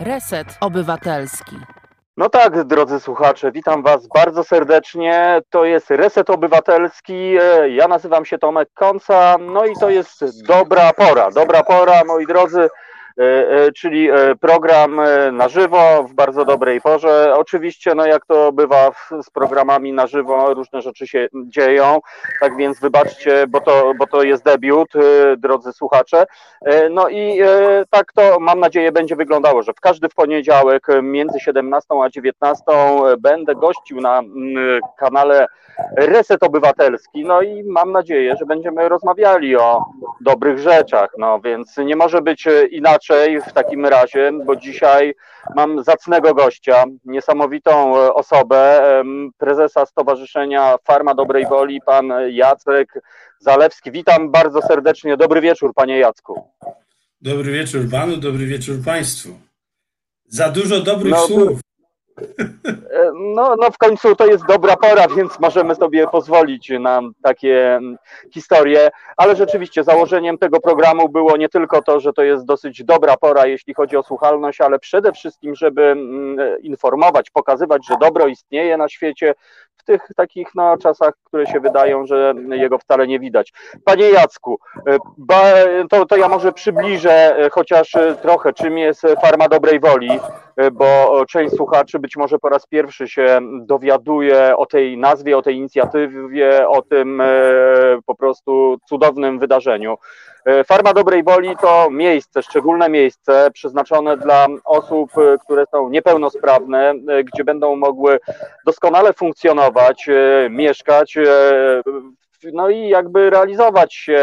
Reset Obywatelski. No tak, drodzy słuchacze, witam Was bardzo serdecznie. To jest Reset Obywatelski. Ja nazywam się Tomek Konca. No i to jest dobra pora. Dobra pora, moi drodzy. E, e, czyli e, program na żywo w bardzo dobrej porze. Oczywiście, no jak to bywa z programami na żywo, różne rzeczy się dzieją, tak więc wybaczcie, bo to, bo to jest debiut, drodzy słuchacze. No i tak to mam nadzieję będzie wyglądało, że w każdy w poniedziałek między 17 a 19 będę gościł na kanale Reset Obywatelski, no i mam nadzieję, że będziemy rozmawiali o dobrych rzeczach, no więc nie może być inaczej inaczej w takim razie, bo dzisiaj mam zacnego gościa, niesamowitą e, osobę, prezesa Stowarzyszenia Farma Dobrej Woli, pan Jacek Zalewski. Witam bardzo serdecznie. Dobry wieczór, panie Jacku. Dobry wieczór panu, dobry wieczór państwu. Za dużo dobrych no, słów. No, no w końcu to jest dobra pora, więc możemy sobie pozwolić na takie mm, historie, ale rzeczywiście założeniem tego programu było nie tylko to, że to jest dosyć dobra pora, jeśli chodzi o słuchalność, ale przede wszystkim, żeby mm, informować, pokazywać, że dobro istnieje na świecie tych takich no, czasach, które się wydają, że jego wcale nie widać. Panie Jacku, e, to, to ja może przybliżę e, chociaż trochę, czym jest Farma Dobrej Woli, bo część słuchaczy być może po raz pierwszy się dowiaduje o tej nazwie, o tej inicjatywie, o tym e, po prostu cudownym wydarzeniu. E, Farma Dobrej Woli to miejsce, szczególne miejsce przeznaczone dla osób, e, które są niepełnosprawne, gdzie będą mogły doskonale funkcjonować, mieszkać no i jakby realizować się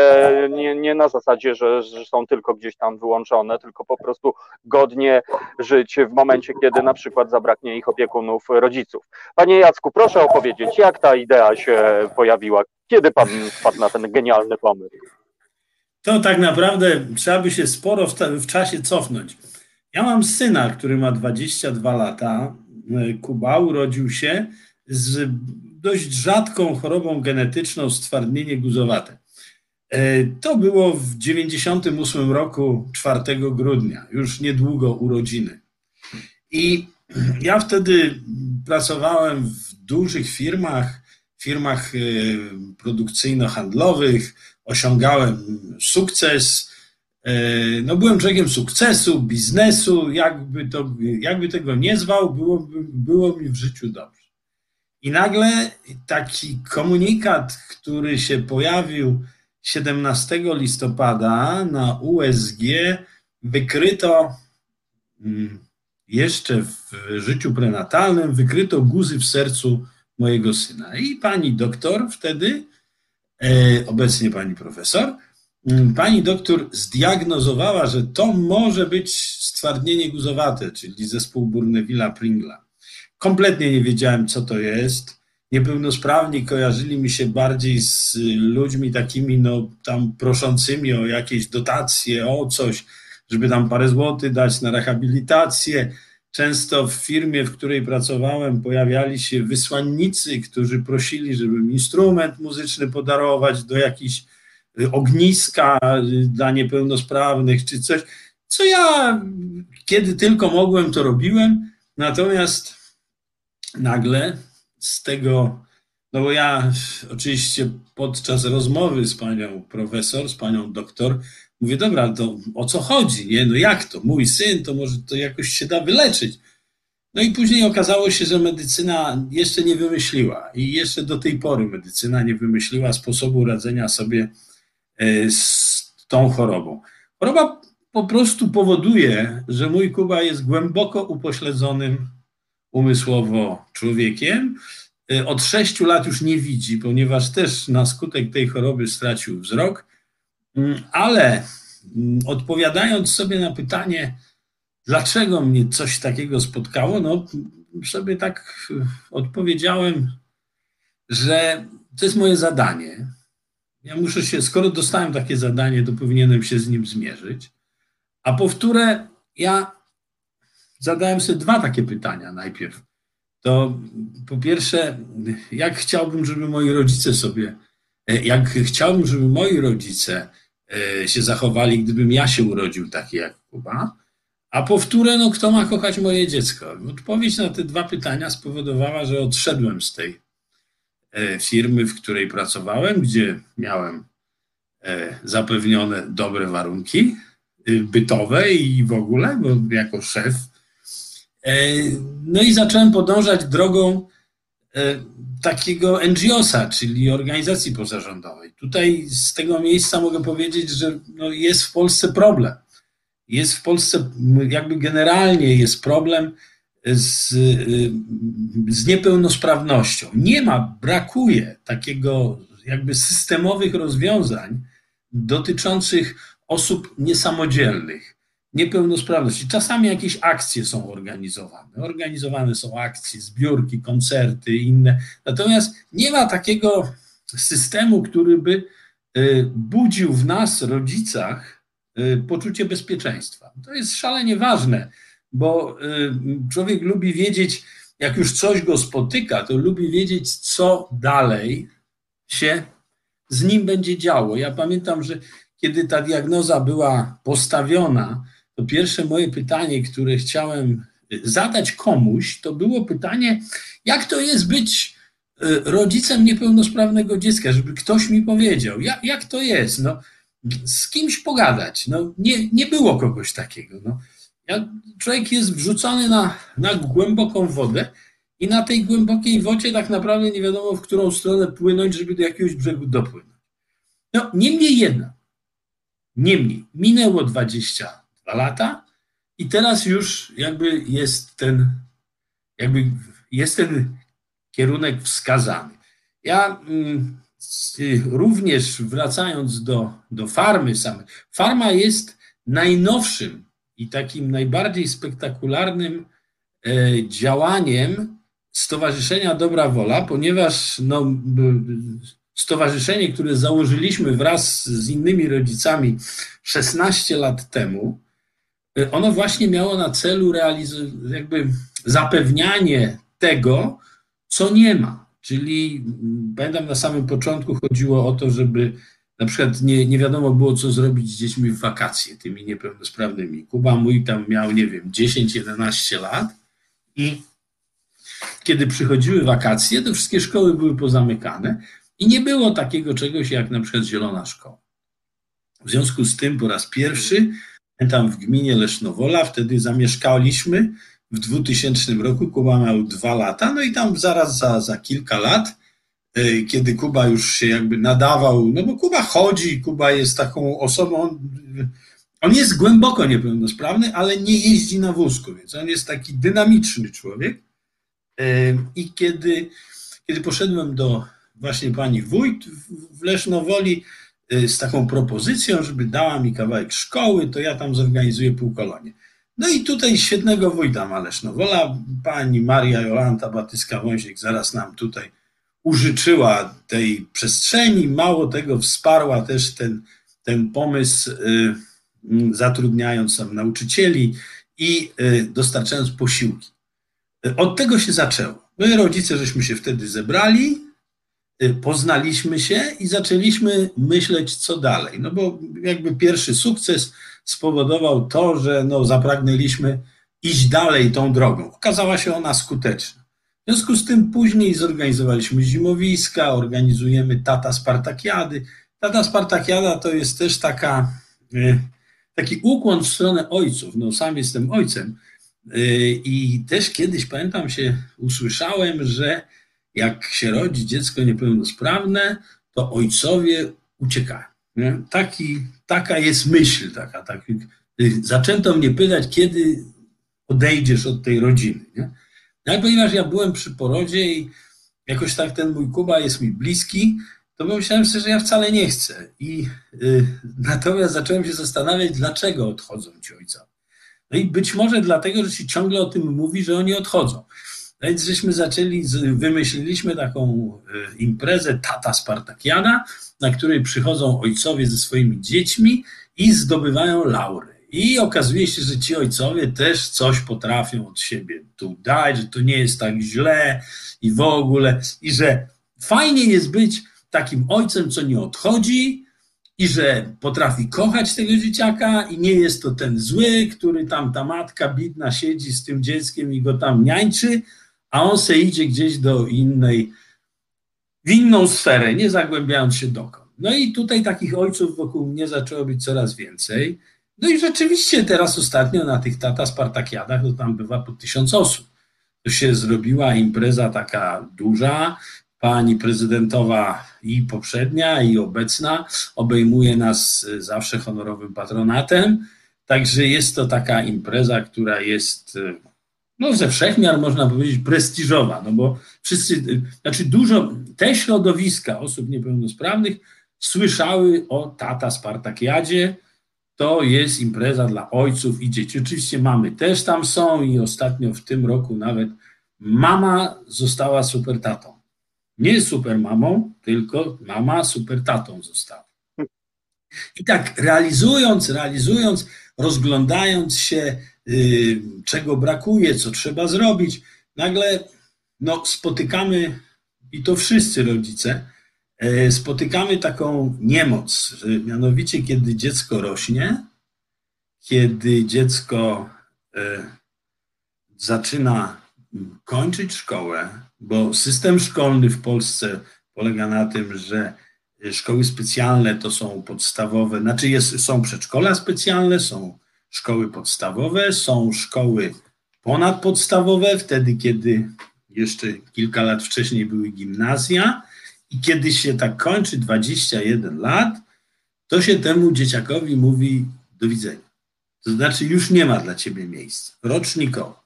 nie, nie na zasadzie, że, że, są tylko gdzieś tam wyłączone, tylko po prostu godnie żyć w momencie, kiedy na przykład zabraknie ich opiekunów, rodziców. Panie Jacku, proszę opowiedzieć, jak ta idea się pojawiła? Kiedy pan wpadł na ten genialny pomysł? To tak naprawdę trzeba by się sporo w, w czasie cofnąć. Ja mam syna, który ma 22 lata. Kuba urodził się z dość rzadką chorobą genetyczną stwardnienie guzowate. E, to było w 98 roku 4 grudnia, już niedługo urodziny. I ja wtedy pracowałem w dużych firmach, firmach e, produkcyjno-handlowych, osiągałem sukces. E, no, byłem człowiekiem sukcesu, biznesu, jakby, to, jakby tego nie zwał, było, było mi w życiu dobrze. I nagle taki komunikat, który się pojawił 17 listopada na USG, wykryto mm, jeszcze w życiu prenatalnym, wykryto guzy w sercu mojego syna. I pani doktor wtedy, obecnie pani profesor, mm, pani doktor zdiagnozowała, że to może być stwardnienie guzowate, czyli zespół Burnevilla-Pringla. Kompletnie nie wiedziałem, co to jest. Niepełnosprawni kojarzyli mi się bardziej z ludźmi takimi, no tam proszącymi o jakieś dotacje, o coś, żeby tam parę złotych dać na rehabilitację. Często w firmie, w której pracowałem, pojawiali się wysłannicy, którzy prosili, żebym instrument muzyczny podarować do jakichś y, ogniska y, dla niepełnosprawnych czy coś. Co ja, kiedy tylko mogłem, to robiłem. Natomiast nagle z tego, no bo ja oczywiście podczas rozmowy z panią profesor, z panią doktor, mówię, dobra, to o co chodzi, nie? No jak to? Mój syn, to może to jakoś się da wyleczyć. No i później okazało się, że medycyna jeszcze nie wymyśliła i jeszcze do tej pory medycyna nie wymyśliła sposobu radzenia sobie e, z tą chorobą. Choroba po prostu powoduje, że mój Kuba jest głęboko upośledzonym umysłowo człowiekiem. Y, od sześciu lat już nie widzi, ponieważ też na skutek tej choroby stracił wzrok, ale mm, odpowiadając sobie na pytanie, dlaczego mnie coś takiego spotkało, no sobie tak y, odpowiedziałem, że to jest moje zadanie. Ja muszę się, skoro dostałem takie zadanie, to powinienem się z nim zmierzyć. A powtórę, ja zadałem sobie dwa takie pytania najpierw. To po pierwsze, jak chciałbym, żeby moi rodzice sobie, e, jak chciałbym, żeby moi rodzice się zachowali, gdybym ja się urodził taki jak Kuba. A powtórę, no kto ma kochać moje dziecko? Odpowiedź na te dwa pytania spowodowała, że odszedłem z tej e, firmy, w której pracowałem, gdzie miałem e, zapewnione dobre warunki e, bytowe i w ogóle, bo jako szef. No i zacząłem podążać drogą takiego NGO-sa, czyli organizacji pozarządowej. Tutaj z tego miejsca mogę powiedzieć, że no jest w Polsce problem jest w Polsce, jakby generalnie jest problem z, z niepełnosprawnością. Nie ma, brakuje takiego jakby systemowych rozwiązań dotyczących osób niesamodzielnych, niepełnosprawności. Czasami jakieś akcje są organizowane. Organizowane są akcje, zbiórki, koncerty, inne. Natomiast nie ma takiego systemu, który by y, budził w nas, rodzicach, Y, poczucie bezpieczeństwa. To jest szalenie ważne, bo y, człowiek lubi wiedzieć, jak już coś go spotyka, to lubi wiedzieć, co dalej się z nim będzie działo. Ja pamiętam, że kiedy ta diagnoza była postawiona, to pierwsze moje pytanie, które chciałem zadać komuś, to było pytanie, jak to jest być y, rodzicem niepełnosprawnego dziecka, żeby ktoś mi powiedział, jak, jak to jest. No, z kimś pogadać. No, nie, nie było kogoś takiego. No. Ja, człowiek jest wrzucony na, na głęboką wodę i na tej głębokiej wodzie tak naprawdę nie wiadomo, w którą stronę płynąć, żeby do jakiegoś brzegu dopłynąć. No, niemniej jednak, niemniej, minęło 22 lata i teraz już jakby jest ten, jakby jest ten kierunek wskazany. Ja mm, również wracając do, do farmy samej, farma jest najnowszym i takim najbardziej spektakularnym e, działaniem Stowarzyszenia Dobra Wola, ponieważ no, stowarzyszenie, które założyliśmy wraz z innymi rodzicami 16 lat temu, ono właśnie miało na celu realiz- jakby zapewnianie tego, co nie ma. Czyli mm, pamiętam na samym początku chodziło o to, żeby na przykład nie, nie wiadomo było, co zrobić z dziećmi w wakacje, tymi niepełnosprawnymi. Kuba mój tam miał, nie wiem, 10-11 lat i kiedy przychodziły wakacje, to wszystkie szkoły były pozamykane i nie było takiego czegoś jak na przykład zielona szkoła. W związku z tym po raz pierwszy tam w gminie Lesznowola wtedy zamieszkaliśmy w 2000 roku. Kuba miał dwa lata, no i tam zaraz za, za kilka lat, e, kiedy Kuba już się jakby nadawał, no bo Kuba chodzi, Kuba jest taką osobą, on, jest głęboko niepełnosprawny, ale nie jeździ na wózku, więc on jest taki dynamiczny człowiek. E, I kiedy, kiedy poszedłem do właśnie pani wójt w Lesznowoli z taką propozycją, żeby dała mi kawałek szkoły, to ja tam zorganizuję półkolonie. No i tutaj świetnego wójta Malesznowola, pani Maria Jolanta Batyska-Wąsik zaraz nam tutaj użyczyła tej przestrzeni, mało tego wsparła też ten, ten pomysł, y, zatrudniając tam nauczycieli i y, dostarczając posiłki. Od tego się zaczęło. My rodzice żeśmy się wtedy zebrali, y, poznaliśmy się i zaczęliśmy myśleć, co dalej. No bo jakby pierwszy sukces spowodował to, że no, zapragnęliśmy iść dalej tą drogą. Okazała się ona skuteczna. W związku z tym później zorganizowaliśmy zimowiska, organizujemy Tata Spartakiady. Tata Spartakiada to jest też taka, e, taki ukłon w stronę ojców. No, sam jestem ojcem. E, I też kiedyś, pamiętam się, usłyszałem, że jak się rodzi dziecko niepełnosprawne, to ojcowie uciekają. Nie? Taki, taka jest myśl, taka, tak. Zaczęto mnie pytać, kiedy odejdziesz od tej rodziny. Nie? No, ponieważ ja byłem przy porodzie i jakoś tak ten mój Kuba jest mi bliski, to pomyślałem sobie, że ja wcale nie chcę. I y, natomiast zacząłem się zastanawiać, dlaczego odchodzą ci ojca. No i być może dlatego, że się ciągle o tym mówi, że oni odchodzą. No więc żeśmy zaczęli, wymyśliliśmy taką e, imprezę Tata Spartakiana, na której przychodzą ojcowie ze swoimi dziećmi i zdobywają laury. I okazuje się, że ci ojcowie też coś potrafią od siebie tu dać, że to nie jest tak źle i w ogóle, i że fajnie jest być takim ojcem, co nie odchodzi, i że potrafi kochać tego dzieciaka i nie jest to ten zły, który tam ta matka bidna siedzi z tym dzieckiem i go tam niańczy, a on se idzie gdzieś do innej, w inną sferę, nie zagłębiając się dokąd. No i tutaj takich ojców wokół mnie zaczęło być coraz więcej. No i rzeczywiście teraz ostatnio na tych tata Spartakiadach, to tam bywa po tysiąc osób. To się zrobiła impreza taka duża, pani prezydentowa i poprzednia, i obecna obejmuje nas zawsze honorowym patronatem. Także jest to taka impreza, która jest no, ze wszechmiar można powiedzieć prestiżowa, no bo wszyscy, znaczy dużo, te środowiska osób niepełnosprawnych słyszały o Tata Spartakiadzie, to jest impreza dla ojców i dzieci. Oczywiście mamy też tam są i ostatnio w tym roku nawet mama została super tatą. Nie super mamą, tylko mama super tatą została. I tak realizując, realizując, rozglądając się, czego brakuje, co trzeba zrobić, nagle no, spotykamy, i to wszyscy rodzice, yy, spotykamy taką niemoc, mianowicie kiedy dziecko rośnie, kiedy dziecko yy, zaczyna kończyć szkołę, bo system szkolny w Polsce polega na tym, że szkoły specjalne to są podstawowe, znaczy jest, są przedszkola specjalne, są szkoły podstawowe, są szkoły ponadpodstawowe, wtedy kiedy jeszcze kilka lat wcześniej były gimnazja i kiedy się tak kończy 21 lat, to się temu dzieciakowi mówi do widzenia. To znaczy już nie ma dla ciebie miejsca, rocznikowo.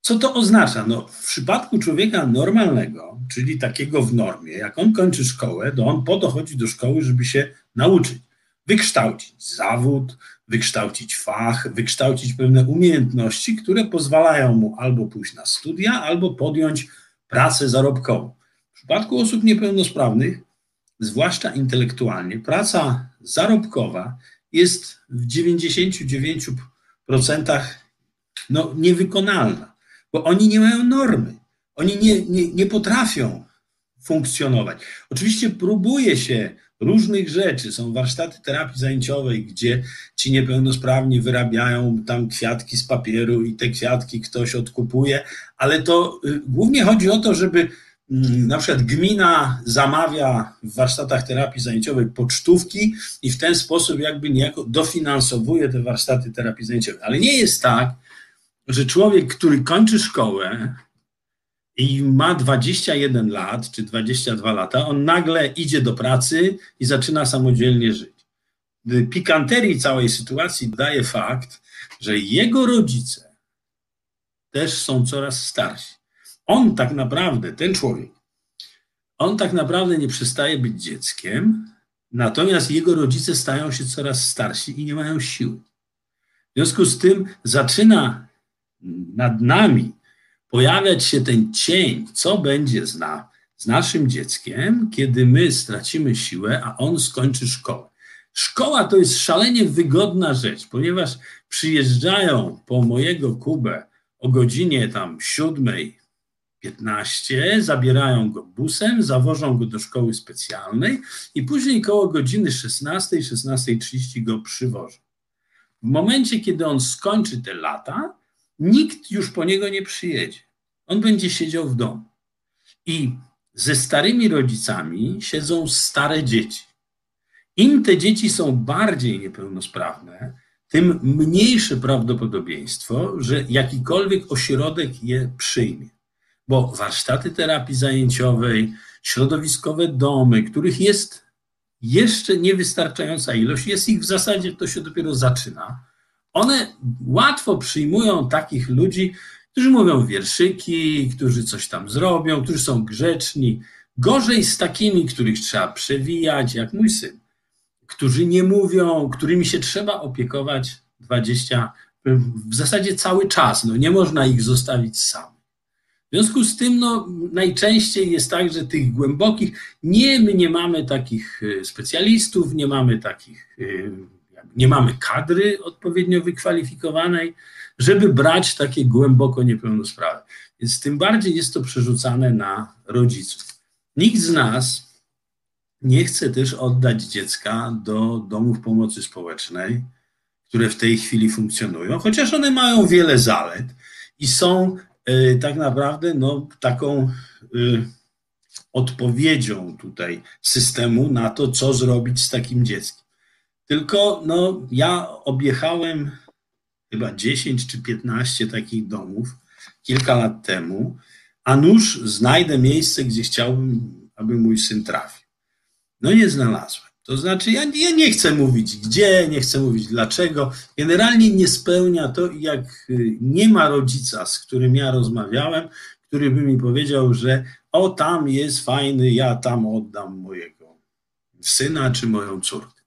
Co to oznacza? No, w przypadku człowieka normalnego, czyli takiego w normie, jak on kończy szkołę, to on po to chodzi do szkoły, żeby się nauczyć, wykształcić zawód, wykształcić fach, wykształcić pewne umiejętności, które pozwalają mu albo pójść na studia, albo podjąć pracę zarobkową. W przypadku osób niepełnosprawnych, zwłaszcza intelektualnie, praca zarobkowa jest w 99% no, niewykonalna bo oni nie mają normy. Oni nie, nie, nie potrafią funkcjonować. Oczywiście próbuje się różnych rzeczy. Są warsztaty terapii zajęciowej, gdzie ci niepełnosprawni wyrabiają tam kwiatki z papieru i te kwiatki ktoś odkupuje, ale to y, głównie chodzi o to, żeby mm, na przykład gmina zamawia w warsztatach terapii zajęciowej pocztówki i w ten sposób jakby niejako dofinansowuje te warsztaty terapii zajęciowej. Ale nie jest tak, że człowiek, który kończy szkołę i ma 21 lat czy 22 lata, on nagle idzie do pracy i zaczyna samodzielnie żyć. Pikanterii całej sytuacji daje fakt, że jego rodzice też są coraz starsi. On tak naprawdę, ten człowiek, on tak naprawdę nie przestaje być dzieckiem, natomiast jego rodzice stają się coraz starsi i nie mają siły. W związku z tym zaczyna nad nami pojawiać się ten cień, co będzie z, na, z naszym dzieckiem, kiedy my stracimy siłę, a on skończy szkołę. Szkoła to jest szalenie wygodna rzecz, ponieważ przyjeżdżają po mojego Kubę o godzinie tam siódmej 15, zabierają go busem, zawożą go do szkoły specjalnej i później koło godziny 16, 16.30 go przywożą. W momencie, kiedy on skończy te lata, nikt już po niego nie przyjedzie. On będzie siedział w domu. I ze starymi rodzicami siedzą stare dzieci. Im te dzieci są bardziej niepełnosprawne, tym mniejsze prawdopodobieństwo, że jakikolwiek ośrodek je przyjmie. Bo warsztaty terapii zajęciowej, środowiskowe domy, których jest jeszcze niewystarczająca ilość, jest ich w zasadzie, to się dopiero zaczyna one łatwo przyjmują takich ludzi, którzy mówią wierszyki, którzy coś tam zrobią, którzy są grzeczni. Gorzej z takimi, których trzeba przewijać, jak mój syn, którzy nie mówią, którymi się trzeba opiekować 20, w zasadzie cały czas. No, nie można ich zostawić samych. W związku z tym no, najczęściej jest tak, że tych głębokich, nie my nie mamy takich y, specjalistów, nie mamy takich y, nie mamy kadry odpowiednio wykwalifikowanej, żeby brać takie głęboko niepełnosprawne. Więc tym bardziej jest to przerzucane na rodziców. Nikt z nas nie chcę też oddać dziecka do domów pomocy społecznej, które w tej chwili funkcjonują, chociaż one mają wiele zalet i są y, tak naprawdę no, taką y, odpowiedzią tutaj systemu na to, co zrobić z takim dzieckiem. Tylko no, ja objechałem chyba 10 czy 15 takich domów kilka lat temu, a nuż znajdę miejsce, gdzie chciałbym, aby mój syn trafił. No nie znalazłem. To znaczy, ja, ja nie chcę mówić gdzie, nie chcę mówić dlaczego. Generalnie nie spełnia to, jak y, nie ma rodzica, z którym ja rozmawiałem, który by mi powiedział, że o tam jest fajny, ja tam oddam mojego syna czy moją córkę.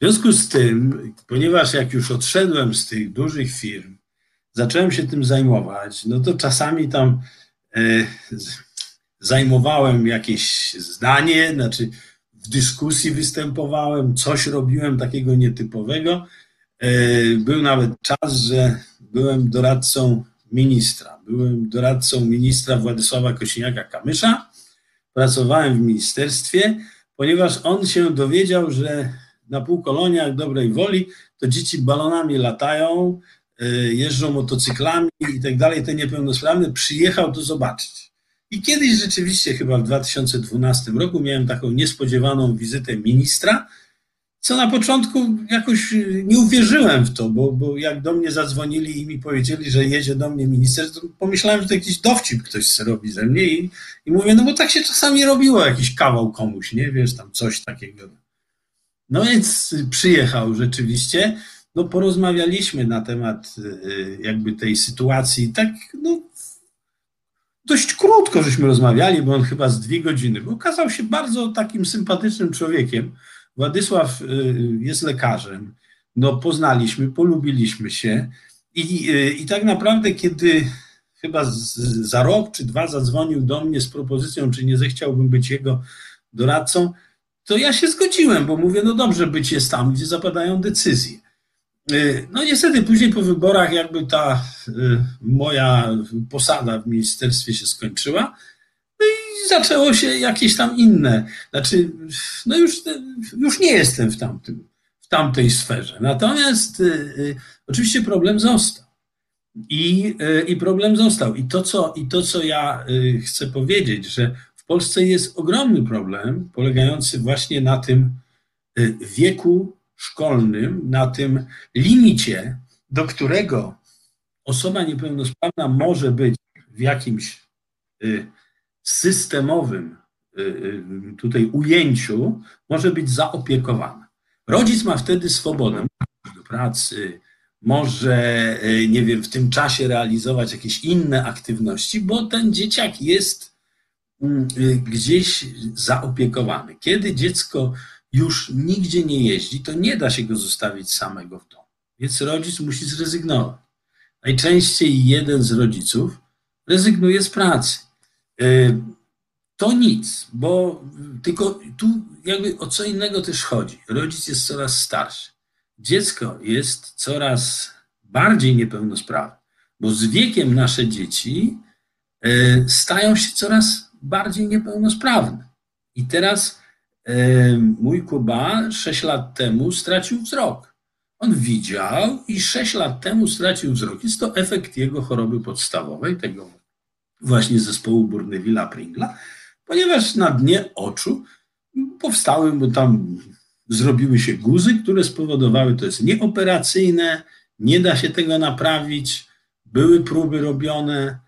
W związku z tym, ponieważ jak już odszedłem z tych dużych firm, zacząłem się tym zajmować, no to czasami tam e, zajmowałem jakieś zdanie, znaczy w dyskusji występowałem, coś robiłem takiego nietypowego. E, był nawet czas, że byłem doradcą ministra. Byłem doradcą ministra Władysława Kosiniaka-Kamysza. Pracowałem w ministerstwie, ponieważ on się dowiedział, że na półkoloniach dobrej woli to dzieci balonami latają, e, jeżdżą motocyklami i tak dalej. Te niepełnosprawne przyjechał to zobaczyć. I kiedyś rzeczywiście, chyba w 2012 roku, miałem taką niespodziewaną wizytę ministra, co na początku jakoś nie uwierzyłem w to, bo, bo jak do mnie zadzwonili i mi powiedzieli, że jedzie do mnie minister, to pomyślałem, że to jakiś dowcip ktoś se robi ze mnie i, i mówię, no bo tak się czasami robiło, jakiś kawał komuś, nie, wiesz, tam coś takiego. No więc przyjechał rzeczywiście, no porozmawialiśmy na temat y, jakby tej sytuacji, tak no dość krótko żeśmy rozmawiali, bo on chyba z dwie godziny, bo okazał się bardzo takim sympatycznym człowiekiem. Władysław y, jest lekarzem. No, poznaliśmy, polubiliśmy się. I, y, i tak naprawdę, kiedy chyba z, za rok czy dwa zadzwonił do mnie z propozycją, czy nie zechciałbym być jego doradcą, to ja się zgodziłem, bo mówię, no dobrze, być jest tam, gdzie zapadają decyzje. Y, no niestety później po wyborach jakby ta moja posada w ministerstwie się skończyła. No i zaczęło się jakieś tam inne. Znaczy, no już, już nie jestem w, tamtym, w tamtej sferze. Natomiast y, y, oczywiście problem został. I, y, I problem został. I to, co, I to, co ja y, chcę powiedzieć, że Polsce jest ogromny problem polegający właśnie na tym y, wieku szkolnym, na tym limicie, do którego osoba niepełnosprawna może być w jakimś systemowym y, y, tutaj ujęciu może być zaopiekowana. Rodzic ma wtedy swobodę do pracy, może, y, nie wiem, w tym czasie realizować jakieś inne aktywności, bo ten dzieciak jest gdzieś zaopiekowany. Kiedy dziecko już nigdzie nie jeździ, to nie da się go zostawić samego w domu. Więc rodzic musi zrezygnować. Najczęściej jeden z rodziców rezygnuje z pracy. E, to nic, bo tylko tu jakby o co innego też chodzi. Rodzic jest coraz starszy. Dziecko jest coraz bardziej niepełnosprawne, bo z wiekiem nasze dzieci e, stają się coraz bardziej niepełnosprawne. I teraz e, mój Kuba 6 lat temu stracił wzrok. On widział i 6 lat temu stracił wzrok. Jest to efekt jego choroby podstawowej, tego właśnie zespołu Bourneville'a Pringla, ponieważ na dnie oczu powstały, bo tam zrobiły się guzy, które spowodowały, to jest nieoperacyjne, nie da się tego naprawić, były próby robione,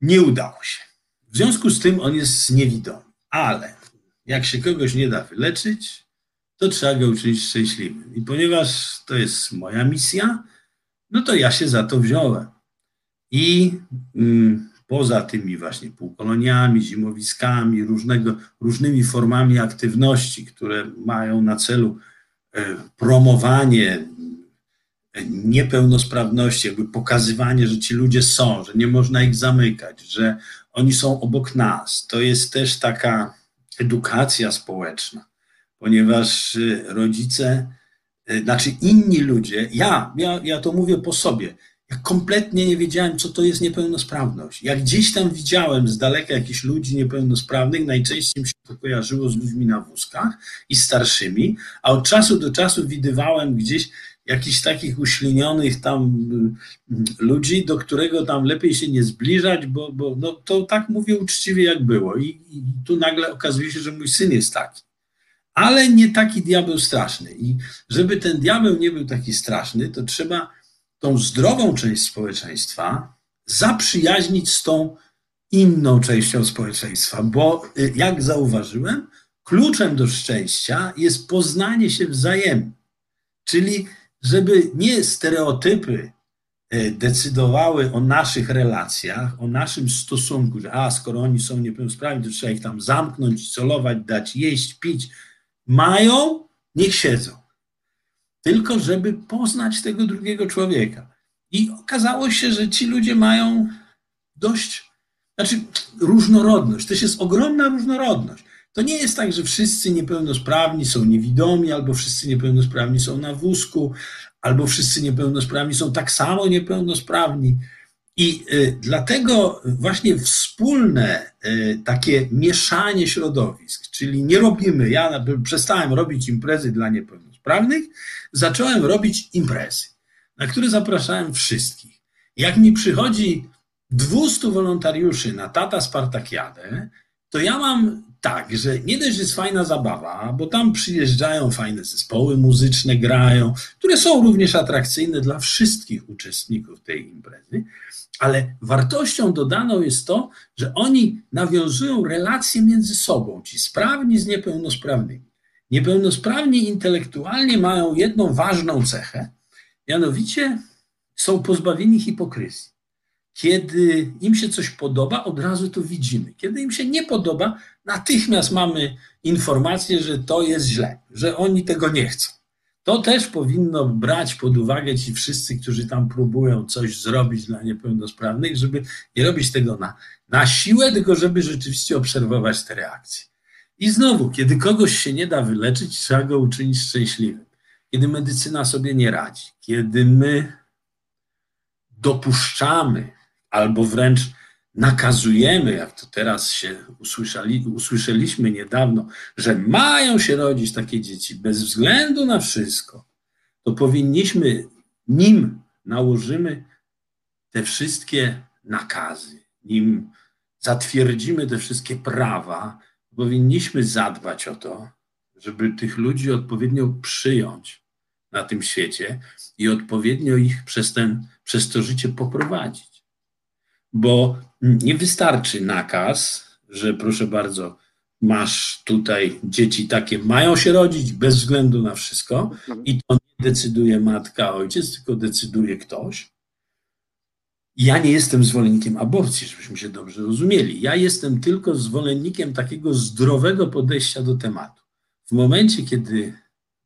nie udało się. W związku z tym on jest niewidomy, ale jak się kogoś nie da wyleczyć, to trzeba go uczynić szczęśliwym. I ponieważ to jest moja misja, no to ja się za to wziąłem. I mm, poza tymi właśnie półkoloniami, zimowiskami, różnego, różnymi formami aktywności, które mają na celu e, promowanie e, niepełnosprawności, jakby pokazywanie, że ci ludzie są, że nie można ich zamykać, że oni są obok nas. To jest też taka edukacja społeczna, ponieważ e, rodzice, znaczy inni ludzie, ja, ja, ja to mówię po sobie, Ja kompletnie nie wiedziałem, co to jest niepełnosprawność. Jak gdzieś tam widziałem z daleka jakichś ludzi niepełnosprawnych, najczęściej mi się to kojarzyło z ludźmi na wózkach i starszymi, a od czasu do czasu widywałem gdzieś jakichś takich uślinionych tam y, ludzi, do którego tam lepiej się nie zbliżać, bo, bo no, to tak mówię uczciwie, jak było. I, I tu nagle okazuje się, że mój syn jest taki. Ale nie taki diabeł straszny. I żeby ten diabeł nie był taki straszny, to trzeba tą zdrową część społeczeństwa zaprzyjaźnić z tą inną częścią społeczeństwa, bo y, jak zauważyłem, kluczem do szczęścia jest poznanie się wzajemnie. Czyli żeby nie stereotypy e, decydowały o naszych relacjach, o naszym stosunku, że a skoro oni są niepełnosprawni, to trzeba ich tam zamknąć, colować, dać jeść, pić. Mają, niech siedzą. Tylko żeby poznać tego drugiego człowieka. I okazało się, że ci ludzie mają dość, znaczy różnorodność. To jest ogromna różnorodność. To nie jest tak, że wszyscy niepełnosprawni są niewidomi, albo wszyscy niepełnosprawni są na wózku, albo wszyscy niepełnosprawni są tak samo niepełnosprawni. I y, dlatego właśnie wspólne y, takie mieszanie środowisk, czyli nie robimy, ja przestałem robić imprezy dla niepełnosprawnych, zacząłem robić imprezy, na które zapraszałem wszystkich. Jak mi przychodzi 200 wolontariuszy na Tata Spartakiadę, to ja mam tak, że nie dość, że jest fajna zabawa, bo tam przyjeżdżają fajne zespoły muzyczne, grają, które są również atrakcyjne dla wszystkich uczestników tej imprezy, ale wartością dodaną jest to, że oni nawiązują relacje między sobą, ci sprawni z niepełnosprawnymi. Niepełnosprawni intelektualnie mają jedną ważną cechę, mianowicie są pozbawieni hipokryzji. Kiedy im się coś podoba, od razu to widzimy. Kiedy im się nie podoba, natychmiast mamy informację, że to jest źle, że oni tego nie chcą. To też powinno brać pod uwagę ci wszyscy, którzy tam próbują coś zrobić dla niepełnosprawnych, żeby nie robić tego na, na siłę, tylko żeby rzeczywiście obserwować te reakcje. I znowu, kiedy kogoś się nie da wyleczyć, trzeba go uczynić szczęśliwym. Kiedy medycyna sobie nie radzi, kiedy my dopuszczamy albo wręcz nakazujemy, jak to teraz się usłyszeli, usłyszeliśmy niedawno, że mają się rodzić takie dzieci bez względu na wszystko, to powinniśmy, nim nałożymy te wszystkie nakazy, nim zatwierdzimy te wszystkie prawa, powinniśmy zadbać o to, żeby tych ludzi odpowiednio przyjąć na tym świecie i odpowiednio ich przez, ten, przez to życie poprowadzić bo nie wystarczy nakaz, że proszę bardzo, masz tutaj dzieci takie, mają się rodzić bez względu na wszystko i to nie decyduje matka, ojciec, tylko decyduje ktoś. Ja nie jestem zwolennikiem aborcji, żebyśmy się dobrze rozumieli. Ja jestem tylko zwolennikiem takiego zdrowego podejścia do tematu. W momencie, kiedy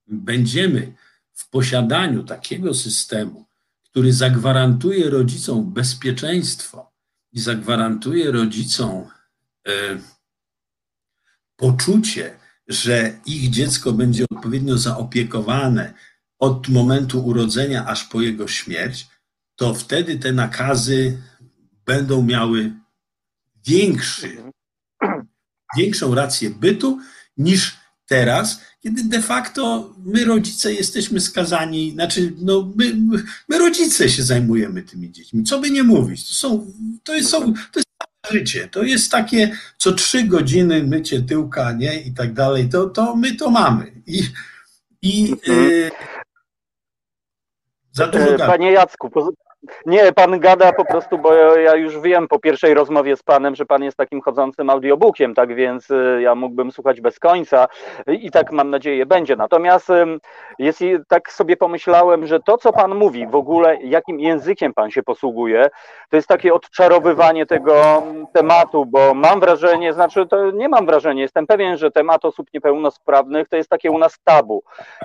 będziemy w posiadaniu takiego systemu, który zagwarantuje rodzicom bezpieczeństwo, i zagwarantuje rodzicom e, poczucie, że ich dziecko będzie odpowiednio zaopiekowane od momentu urodzenia aż po jego śmierć, to wtedy te nakazy będą miały większy, większą rację bytu niż teraz, kiedy de facto my rodzice jesteśmy skazani, znaczy no, my, my rodzice się zajmujemy tymi dziećmi. Co by nie mówić, to, są, to, jest, są, to jest życie, to jest takie co trzy godziny mycie tyłka, nie, i tak dalej, to, to my to mamy. I, i mhm. y, za dużo Panie Jacku, nie, pan gada po prostu, bo ja już wiem po pierwszej rozmowie z panem, że pan jest takim chodzącym audiobookiem, tak więc y, ja mógłbym słuchać bez końca i tak mam nadzieję będzie. Natomiast jest, tak sobie pomyślałem, że to, co pan mówi, w ogóle jakim językiem pan się posługuje, to jest takie odczarowywanie tego tematu, bo mam wrażenie, znaczy to nie mam wrażenia, jestem pewien, że temat osób niepełnosprawnych to jest takie u nas tabu.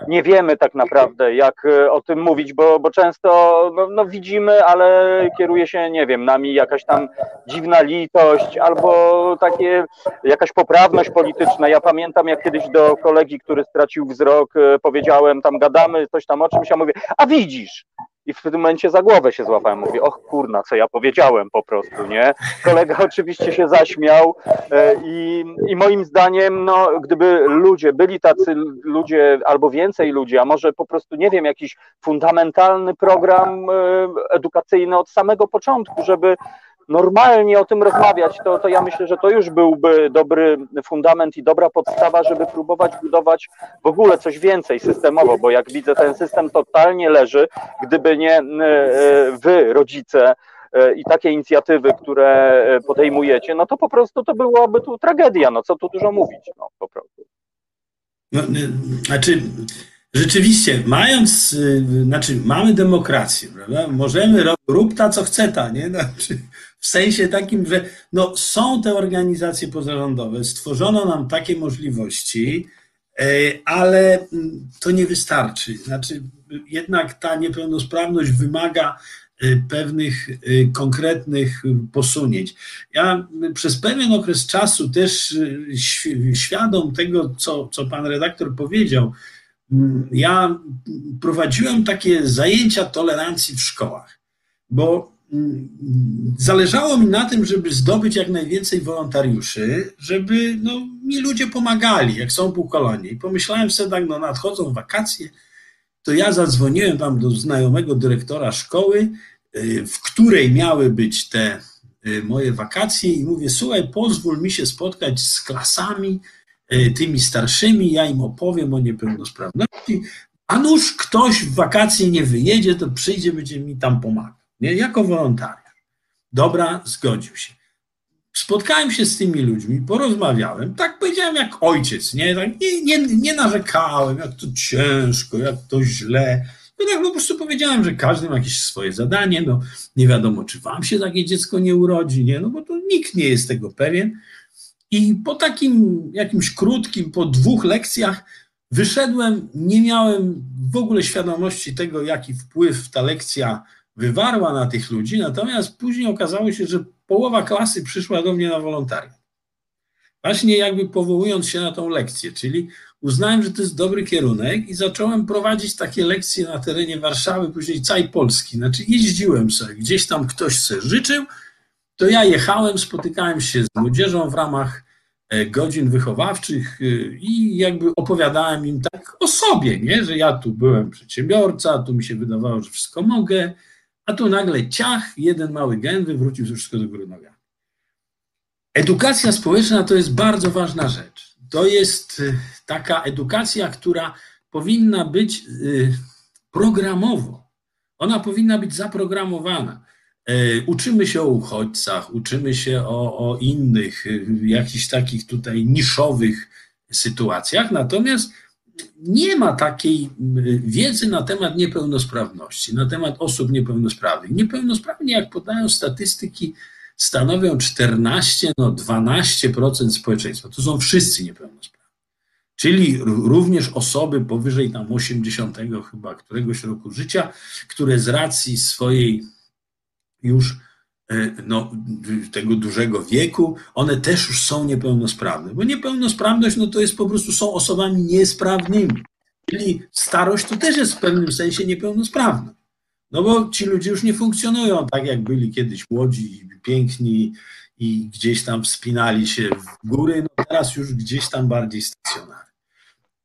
Nie wiemy tak naprawdę, jak y, o tym mówić, bo, bo często no, no widzimy, ale kieruje się, nie wiem, nami jakaś tam dziwna litość albo takie jakaś poprawność polityczna. Ja pamiętam, jak kiedyś do kolegi, który stracił wzrok, e, powiedziałem, tam gadamy coś tam o czymś, a mówię, a widzisz, i w tym momencie za głowę się złapałem. Mówię, och kurna, co ja powiedziałem po prostu, nie? Kolega oczywiście się zaśmiał e, i, i moim zdaniem, no, gdyby ludzie, byli tacy ludzie, albo więcej ludzi, a może po prostu, nie wiem, jakiś fundamentalny program e, edukacyjny od samego początku, żeby normalnie o tym rozmawiać, to, to ja myślę, że to już byłby dobry fundament i dobra podstawa, żeby próbować budować w ogóle coś więcej systemowo, bo jak widzę, ten system totalnie leży. Gdyby nie e, wy, rodzice, e, i takie inicjatywy, które podejmujecie, no to po prostu to byłoby tu tragedia, no co tu dużo mówić, no po prostu. No, znaczy, rzeczywiście, mając, znaczy mamy demokrację, prawda? Możemy rób ta, co chce ta, nie? Znaczy, w sensie takim, że no, są te organizacje pozarządowe, stworzono nam takie możliwości, e, ale mm, to nie wystarczy. Znaczy, jednak ta niepełnosprawność wymaga e, pewnych e, konkretnych posunięć. Ja przez pewien okres czasu też świadom tego, co, co pan redaktor powiedział, ja prowadziłem takie zajęcia tolerancji w szkołach, bo zależało mi na tym, żeby zdobyć jak najwięcej wolontariuszy, żeby no, mi ludzie pomagali, jak są półkolonie. I pomyślałem sobie tak, no nadchodzą wakacje, to ja zadzwoniłem tam do znajomego dyrektora szkoły, y, w której miały być te y, moje wakacje i mówię, słuchaj, pozwól mi się spotkać z klasami, y, tymi starszymi, ja im opowiem o niepełnosprawności, a nuż ktoś w wakacje nie wyjedzie, to przyjdzie, będzie mi tam pomagał nie? jako wolontariusz. Dobra, zgodził się. Spotkałem się z tymi ludźmi, porozmawiałem, tak powiedziałem jak ojciec, nie, tak, nie, nie, nie narzekałem, jak to ciężko, jak to źle. No tak po prostu powiedziałem, że każdy ma jakieś swoje zadanie, no nie wiadomo, czy wam się takie dziecko nie urodzi, nie, no bo to nikt nie jest tego pewien. I po takim jakimś krótkim, po dwóch lekcjach wyszedłem, nie miałem w ogóle świadomości tego, jaki wpływ ta lekcja wywarła na tych ludzi, natomiast później okazało się, że połowa klasy przyszła do mnie na wolontariat. Właśnie jakby powołując się na tą lekcję, czyli uznałem, że to jest dobry kierunek i zacząłem prowadzić takie lekcje na terenie Warszawy, później całej Polski. Znaczy jeździłem sobie, gdzieś tam ktoś sobie życzył, to ja jechałem, spotykałem się z młodzieżą w ramach e, godzin wychowawczych e, i jakby opowiadałem im tak o sobie, nie? że ja tu byłem przedsiębiorca, tu mi się wydawało, że wszystko mogę, a tu nagle ciach, jeden mały gen wywrócił wszystko do góry nogami. Edukacja społeczna to jest bardzo ważna rzecz. To jest y, taka edukacja, która powinna być y, programowo. Ona powinna być zaprogramowana. Y, uczymy się o uchodźcach, uczymy się o, o innych, jakichś takich tutaj niszowych sytuacjach, natomiast nie ma takiej wiedzy na temat niepełnosprawności, na temat osób niepełnosprawnych. Niepełnosprawni, jak podają statystyki, stanowią 14, no 12% społeczeństwa. To są wszyscy niepełnosprawni. Czyli również osoby powyżej tam 80 chyba któregoś roku życia, które z racji swojej już no, tego dużego wieku, one też już są niepełnosprawne, bo niepełnosprawność no, to jest po prostu są osobami niesprawnymi. Czyli starość to też jest w pewnym sensie niepełnosprawna. No bo ci ludzie już nie funkcjonują tak, jak byli kiedyś młodzi, piękni i gdzieś tam wspinali się w góry, no teraz już gdzieś tam bardziej stacjonarnie.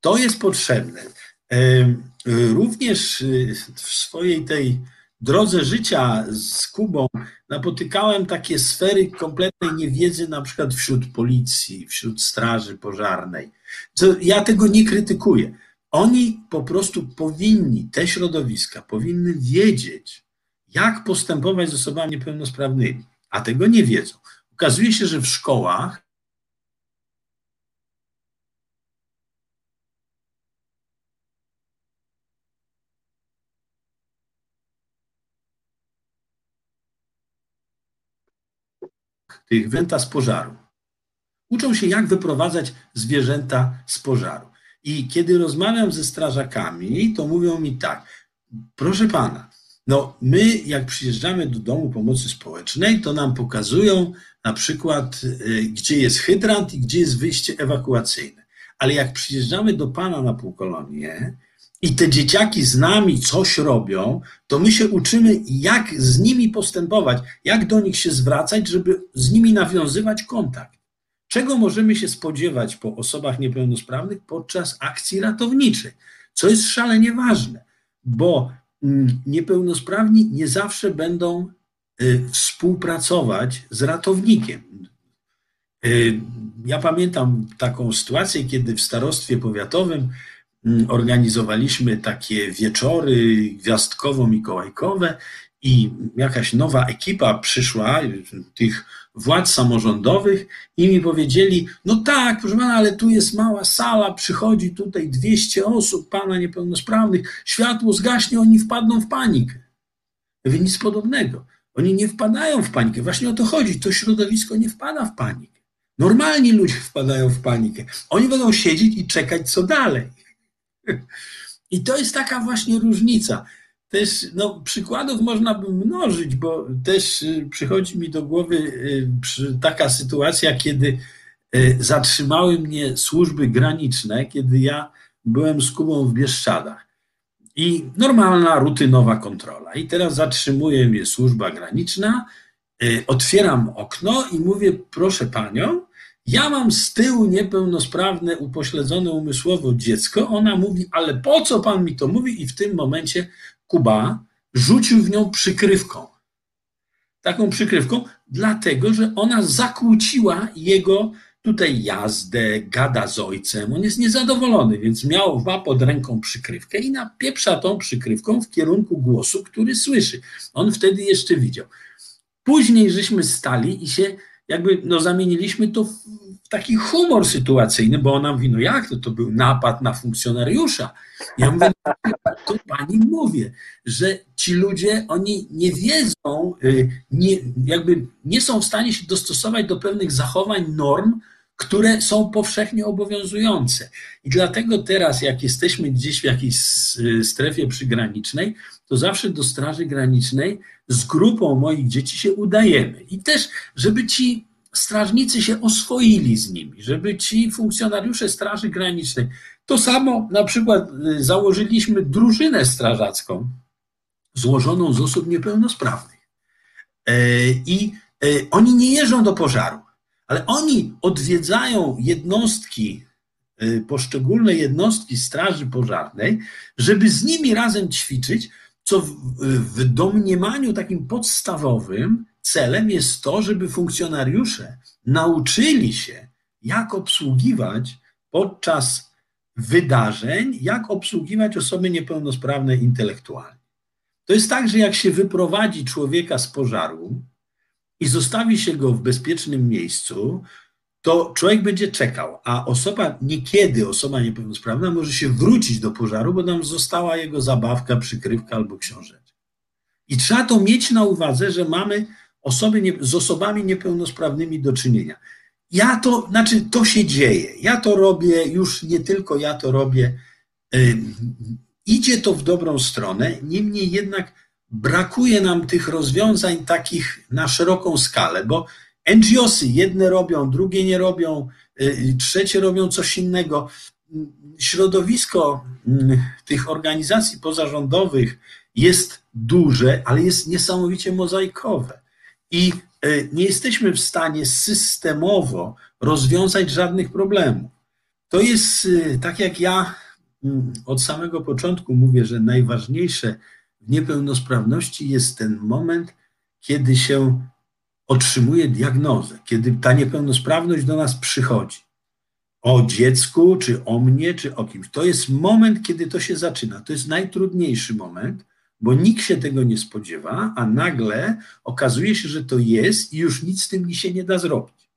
To jest potrzebne. E, również y, w swojej tej drodze życia z Kubą napotykałem takie sfery kompletnej niewiedzy, na przykład wśród policji, wśród straży pożarnej. Ja tego nie krytykuję. Oni po prostu powinni, te środowiska, powinny wiedzieć, jak postępować z osobami niepełnosprawnymi, a tego nie wiedzą. Okazuje się, że w szkołach tych węta z pożaru. Uczą się, jak wyprowadzać zwierzęta z pożaru. I kiedy rozmawiam ze strażakami, to mówią mi tak, proszę pana, no my jak przyjeżdżamy do domu pomocy społecznej, to nam pokazują na przykład, y, gdzie jest hydrant i gdzie jest wyjście ewakuacyjne. Ale jak przyjeżdżamy do pana na półkolonie i te dzieciaki z nami coś robią, to my się uczymy, jak z nimi postępować, jak do nich się zwracać, żeby z nimi nawiązywać kontakt. Czego możemy się spodziewać po osobach niepełnosprawnych podczas akcji ratowniczej, co jest szalenie ważne, bo mm, niepełnosprawni nie zawsze będą y, współpracować z ratownikiem. Y, ja pamiętam taką sytuację, kiedy w starostwie powiatowym organizowaliśmy takie wieczory gwiazdkowo-mikołajkowe i jakaś nowa ekipa przyszła, tych władz samorządowych i mi powiedzieli, no tak, proszę pana, ale tu jest mała sala, przychodzi tutaj 200 osób, pana niepełnosprawnych, światło zgaśnie, oni wpadną w panikę. Ja nic podobnego. Oni nie wpadają w panikę. Właśnie o to chodzi. To środowisko nie wpada w panikę. Normalni ludzie wpadają w panikę. Oni będą siedzieć i czekać, co dalej. I to jest taka właśnie różnica. Też no, przykładów można by mnożyć, bo też y, przychodzi mi do głowy y, taka sytuacja, kiedy y, zatrzymały mnie służby graniczne, kiedy ja byłem z Kubą w Bieszczadach. I normalna, rutynowa kontrola. I teraz zatrzymuje mnie służba graniczna, otwieram okno i mówię, proszę panią, ja mam z tyłu niepełnosprawne, upośledzone umysłowo dziecko. Ona mówi, ale po co pan mi to mówi? I w tym momencie Kuba rzucił w nią przykrywką. Taką przykrywką, dlatego że ona zakłóciła jego tutaj jazdę, gada z ojcem. On jest niezadowolony, więc miał ma pod ręką przykrywkę i napieprza tą przykrywką w kierunku głosu, który słyszy. On wtedy jeszcze widział. Później żeśmy stali i się jakby no, zamieniliśmy to w, taki humor sytuacyjny, bo ona mówi, no jak to, to był napad na funkcjonariusza. Ja mówię, to pani mówię, że ci ludzie, oni nie wiedzą, y, nie, jakby nie są w stanie się dostosować do pewnych zachowań, norm, które są powszechnie obowiązujące. I dlatego teraz, jak jesteśmy gdzieś w jakiejś strefie przygranicznej, to zawsze do Straży Granicznej z grupą moich dzieci się udajemy. I też, żeby ci strażnicy się oswoili z nimi, żeby ci funkcjonariusze Straży Granicznej. To samo na przykład y, założyliśmy drużynę strażacką złożoną z osób niepełnosprawnych. E, I e, oni nie jeżdżą do pożaru, ale oni odwiedzają jednostki, e, poszczególne jednostki Straży Pożarnej, żeby z nimi razem ćwiczyć, co w, w domniemaniu takim podstawowym celem jest to, żeby funkcjonariusze nauczyli się, jak obsługiwać podczas wydarzeń, jak obsługiwać osoby niepełnosprawne intelektualnie. To jest tak, że jak się wyprowadzi człowieka z pożaru i zostawi się go w bezpiecznym miejscu, to człowiek będzie czekał, a osoba niekiedy, osoba niepełnosprawna może się wrócić do pożaru, bo tam została jego zabawka, przykrywka albo książeczka. I trzeba to mieć na uwadze, że mamy osoby nie, z osobami niepełnosprawnymi do czynienia. Ja to, znaczy to się dzieje. Ja to robię, już nie tylko ja to robię. Idzie to w dobrą stronę, niemniej jednak brakuje nam tych rozwiązań takich na szeroką skalę, bo NGOsy jedne robią, drugie nie robią, y, trzecie robią coś innego. Środowisko mm, tych organizacji pozarządowych jest duże, ale jest niesamowicie mozaikowe. I y, nie jesteśmy w stanie systemowo rozwiązać żadnych problemów. To jest y, tak jak ja mm, od samego początku mówię, że najważniejsze w niepełnosprawności jest ten moment, kiedy się otrzymuje diagnozę, kiedy ta niepełnosprawność do nas przychodzi. O dziecku, czy o mnie, czy o kimś. To jest moment, kiedy to się zaczyna. To jest najtrudniejszy moment, bo nikt się tego nie spodziewa, a nagle okazuje się, że to jest i już nic z tym się nie da zrobić.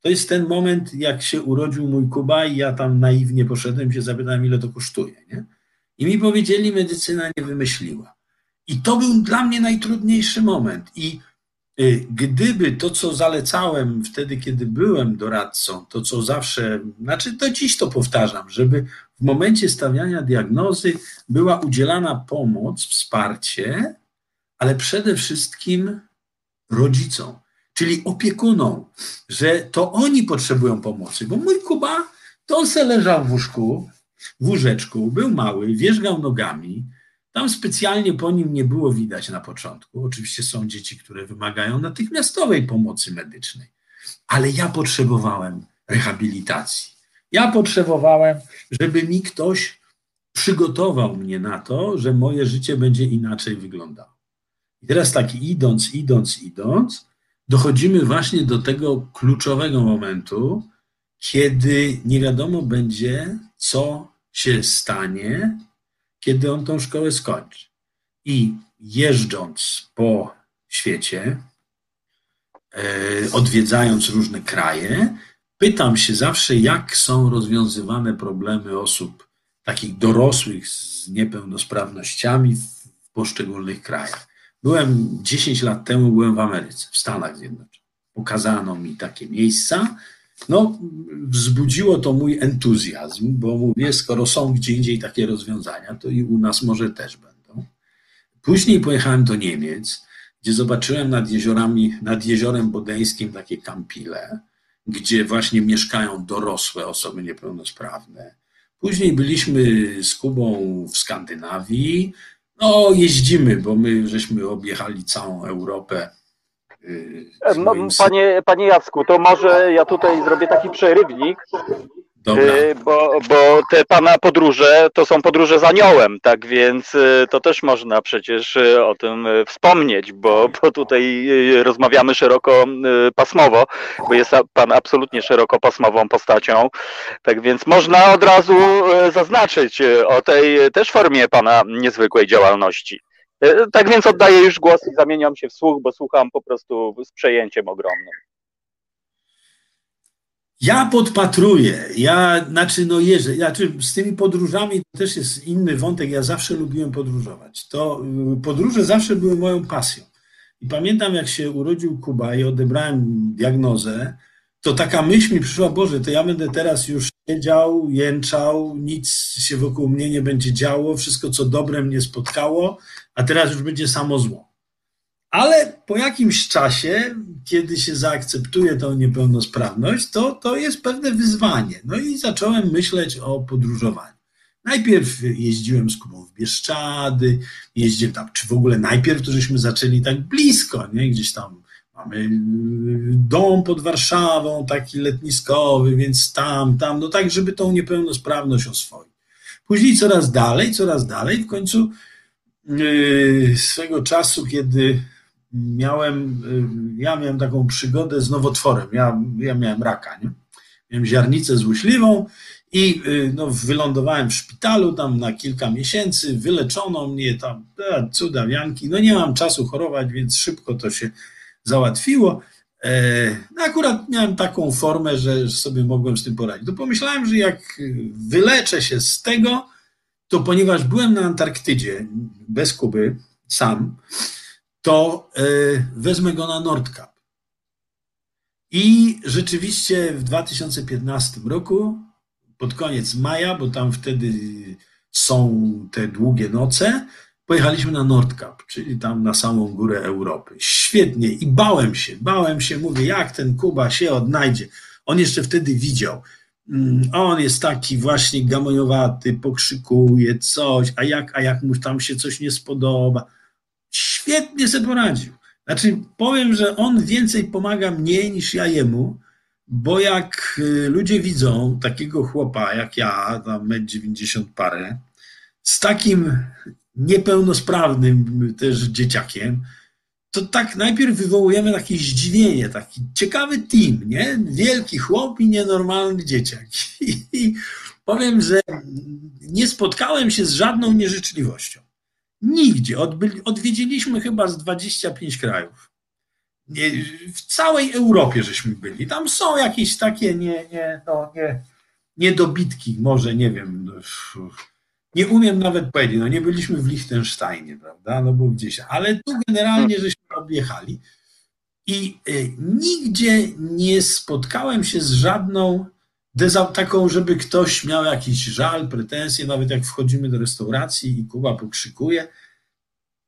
To jest ten moment, jak się urodził mój Kuba i ja tam naiwnie poszedłem, się zapytałem, ile to kosztuje. Nie? I mi powiedzieli, medycyna nie wymyśliła. I to był dla mnie najtrudniejszy moment. I gdyby to, co zalecałem wtedy, kiedy byłem doradcą, to co zawsze, znaczy do dziś to powtarzam, żeby w momencie stawiania diagnozy była udzielana pomoc, wsparcie, ale przede wszystkim rodzicom, czyli opiekunom, że to oni potrzebują pomocy, bo mój Kuba, to on se leżał w łóżku, w łóżeczku, był mały, wierzgał nogami. Tam specjalnie po nim nie było widać na początku. Oczywiście są dzieci, które wymagają natychmiastowej pomocy medycznej, ale ja potrzebowałem rehabilitacji. Ja potrzebowałem, żeby mi ktoś przygotował mnie na to, że moje życie będzie inaczej wyglądało. I teraz tak idąc, idąc, idąc, dochodzimy właśnie do tego kluczowego momentu, kiedy nie wiadomo będzie, co się stanie, kiedy on tą szkołę skończy. I jeżdżąc po świecie, e, odwiedzając różne kraje, pytam się zawsze, jak są rozwiązywane problemy osób takich dorosłych z niepełnosprawnościami w poszczególnych krajach. Byłem 10 lat temu, byłem w Ameryce, w Stanach Zjednoczonych. Pokazano mi takie miejsca. No, wzbudziło to mój entuzjazm, bo mówię, skoro są gdzie indziej takie rozwiązania, to i u nas może też będą. Później pojechałem do Niemiec, gdzie zobaczyłem nad jeziorami, nad jeziorem bodeńskim takie kampile, gdzie właśnie mieszkają dorosłe osoby niepełnosprawne. Później byliśmy z Kubą w Skandynawii, no, jeździmy, bo my żeśmy objechali całą Europę. Y, no, panie, panie Jacku, to może ja tutaj zrobię taki przerywnik. Dobra. Y, bo, bo te pana podróże to są podróże z aniołem, tak więc y, to też można przecież o tym wspomnieć, bo, bo tutaj rozmawiamy szeroko pasmowo, bo jest pan absolutnie szerokopasmową postacią. Tak więc można od razu zaznaczyć o tej też formie pana niezwykłej działalności. Tak więc oddaję już głos i zamieniam się w słuch, bo słucham po prostu z przejęciem ogromnym. Ja podpatruję, ja, znaczy no jeżdżę, znaczy z tymi podróżami to też jest inny wątek, ja zawsze lubiłem podróżować. To y, podróże zawsze były moją pasją. I pamiętam jak się urodził Kuba i odebrałem diagnozę, to taka myśl mi przyszła, Boże, to ja będę teraz już siedział, jęczał, nic się wokół mnie nie będzie działo, wszystko co dobre mnie spotkało, a teraz już będzie samo zło. Ale po jakimś czasie, kiedy się zaakceptuje tą niepełnosprawność, to, to jest pewne wyzwanie. No i zacząłem myśleć o podróżowaniu. Najpierw jeździłem z Kubą w Bieszczady, jeździłem tam, czy w ogóle najpierw to żeśmy zaczęli tak blisko, nie? gdzieś tam mamy dom pod Warszawą, taki letniskowy, więc tam, tam, no tak, żeby tą niepełnosprawność oswoić. Później coraz dalej, coraz dalej, w końcu yy, swego czasu, kiedy miałem, y, ja miałem taką przygodę z nowotworem. Ja, ja miałem raka, nie? Miałem ziarnicę złośliwą i y, no, wylądowałem w szpitalu tam na kilka miesięcy, wyleczono mnie tam, e, cuda, wianki. No nie mam czasu chorować, więc szybko to się załatwiło. E, no akurat miałem taką formę, że sobie mogłem z tym poradzić. To pomyślałem, że jak wyleczę się z tego, to ponieważ byłem na Antarktydzie bez Kuby, sam, to e, wezmę go na Nordkap. I rzeczywiście w 2015 roku, pod koniec maja, bo tam wtedy są te długie noce, pojechaliśmy na Nordkap, czyli tam na samą górę Europy. Świetnie i bałem się, bałem się, mówię, jak ten Kuba się odnajdzie. On jeszcze wtedy widział. Mm, on jest taki właśnie gamoniowaty, pokrzykuje coś, a jak, a jak mu tam się coś nie spodoba świetnie sobie poradził. Znaczy, powiem, że on więcej pomaga mnie niż ja jemu, bo jak y, ludzie widzą takiego chłopa jak ja, tam 90 parę, z takim niepełnosprawnym też dzieciakiem, to tak najpierw wywołujemy takie zdziwienie, taki ciekawy team, nie? Wielki chłop i nienormalny dzieciak. I, powiem, że nie spotkałem się z żadną nieżyczliwością. Nigdzie. Odwiedziliśmy chyba z 25 krajów. Nie, w całej Europie żeśmy byli. Tam są jakieś takie nie, nie, no, nie, niedobitki, może nie wiem. Nie umiem nawet powiedzieć. No nie byliśmy w Liechtensteinie, prawda? No bo gdzieś, ale tu generalnie żeśmy objechali. I y, nigdzie nie spotkałem się z żadną taką, żeby ktoś miał jakiś żal, pretensje, nawet jak wchodzimy do restauracji i Kuba pokrzykuje,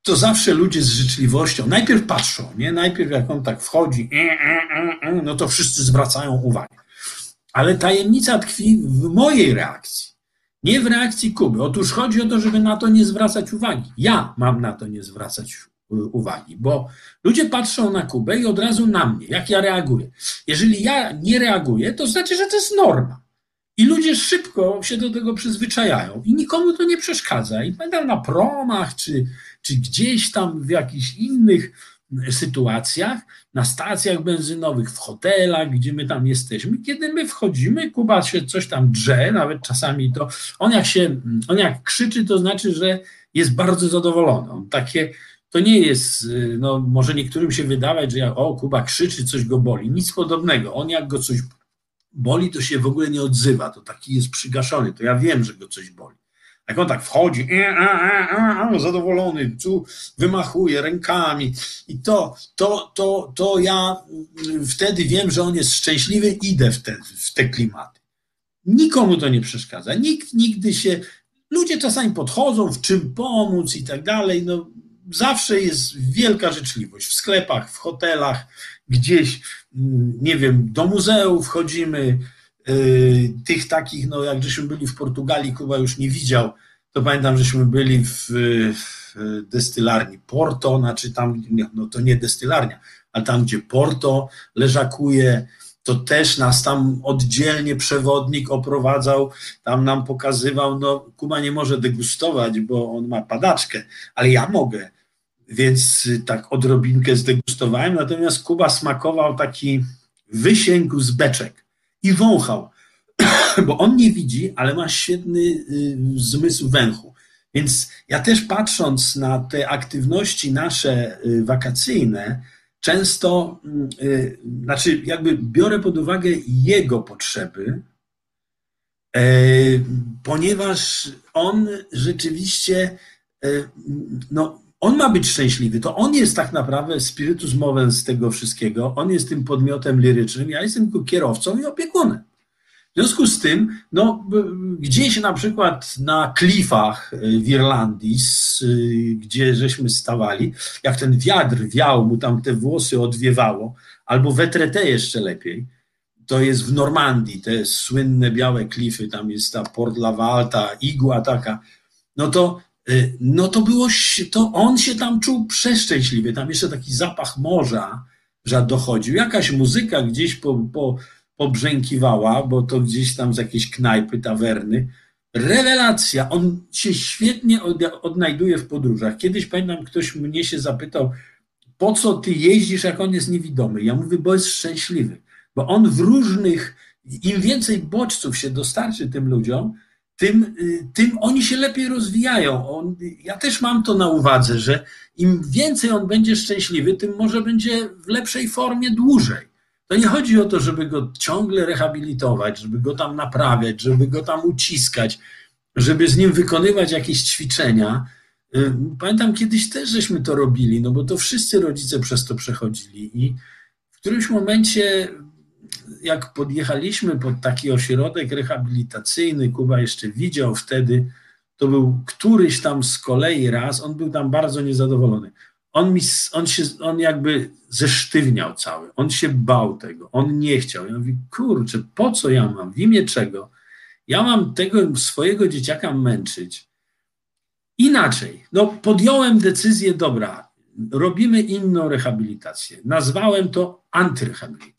to zawsze ludzie z życzliwością najpierw patrzą, nie? Najpierw jak on tak wchodzi, e, e, e, no to wszyscy zwracają uwagę. Ale tajemnica tkwi w mojej reakcji. Nie w reakcji Kuby. Otóż chodzi o to, żeby na to nie zwracać uwagi. Ja mam na to nie zwracać uwagi, bo ludzie patrzą na Kubę i od razu na mnie, jak ja reaguję. Jeżeli ja nie reaguję, to znaczy, że to jest norma. I ludzie szybko się do tego przyzwyczajają i nikomu to nie przeszkadza. I pamiętam na promach, czy, czy gdzieś tam w jakichś innych sytuacjach, na stacjach benzynowych, w hotelach, gdzie my tam jesteśmy, kiedy my wchodzimy, Kuba się coś tam drze, nawet czasami to, on jak się, on jak krzyczy, to znaczy, że jest bardzo zadowolony. On takie, to nie jest, no może niektórym się wydawać, że jak, o, Kuba krzyczy, coś go boli, nic podobnego. On jak go coś boli, to się w ogóle nie odzywa, to taki jest przygaszony, to ja wiem, że go coś boli. Jak on tak wchodzi, e, e, e, zadowolony, tu wymachuje rękami i to, to, to, to ja wtedy wiem, że on jest szczęśliwy, idę w te, w te klimaty. Nikomu to nie przeszkadza. Nikt nigdy się. Ludzie czasami podchodzą, w czym pomóc i tak dalej. No, zawsze jest wielka życzliwość w sklepach, w hotelach, gdzieś, nie wiem, do muzeów chodzimy, Y, tych takich, no jak żeśmy byli w Portugalii, Kuba już nie widział, to pamiętam, żeśmy byli w, w destylarni Porto, znaczy tam, no to nie destylarnia, ale tam, gdzie Porto leżakuje, to też nas tam oddzielnie przewodnik oprowadzał, tam nam pokazywał, no Kuba nie może degustować, bo on ma padaczkę, ale ja mogę, więc tak odrobinkę zdegustowałem, natomiast Kuba smakował taki wysięg z beczek i wąchał, bo on nie widzi, ale ma świetny y, zmysł węchu. Więc ja też patrząc na te aktywności nasze y, wakacyjne, często, y, znaczy jakby biorę pod uwagę jego potrzeby, e, ponieważ on rzeczywiście, e, no, on ma być szczęśliwy, to on jest tak naprawdę spiritus movens z tego wszystkiego, on jest tym podmiotem lirycznym, ja jestem tylko kierowcą i opiekunem. W związku z tym, no, gdzieś na przykład na klifach y, w Irlandii, y, gdzie żeśmy stawali, jak ten wiatr wiał, mu tam te włosy odwiewało, albo wetrete jeszcze lepiej, to jest w Normandii, te słynne białe klify, tam jest ta Port Laval, ta igła taka, no to no to było, to on się tam czuł przeszczęśliwy. Tam jeszcze taki zapach morza, że dochodził. Jakaś muzyka gdzieś po, po, pobrzękiwała, bo to gdzieś tam z jakiejś knajpy, tawerny. Rewelacja. On się świetnie odnajduje w podróżach. Kiedyś pamiętam, ktoś mnie się zapytał, po co ty jeździsz, jak on jest niewidomy? Ja mówię, bo jest szczęśliwy. Bo on w różnych, im więcej bodźców się dostarczy tym ludziom, tym, y, tym oni się lepiej rozwijają. On, ja też mam to na uwadze, że im więcej on będzie szczęśliwy, tym może będzie w lepszej formie dłużej. To nie chodzi o to, żeby go ciągle rehabilitować, żeby go tam naprawiać, żeby go tam uciskać, żeby z nim wykonywać jakieś ćwiczenia. Y, pamiętam kiedyś też żeśmy to robili, no bo to wszyscy rodzice przez to przechodzili i w którymś momencie jak podjechaliśmy pod taki ośrodek rehabilitacyjny, Kuba jeszcze widział wtedy, to był któryś tam z kolei raz, on był tam bardzo niezadowolony. On, mi, on, się, on jakby zesztywniał cały, on się bał tego, on nie chciał. Ja mówię, kurczę, po co ja mam, w imię czego? Ja mam tego swojego dzieciaka męczyć. Inaczej, no podjąłem decyzję, dobra, robimy inną rehabilitację. Nazwałem to antyrehabilitacją.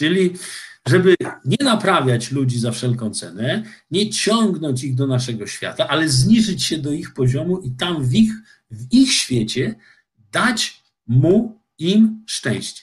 Czyli żeby nie naprawiać ludzi za wszelką cenę, nie ciągnąć ich do naszego świata, ale zniżyć się do ich poziomu i tam w ich, w ich świecie dać mu, im szczęście.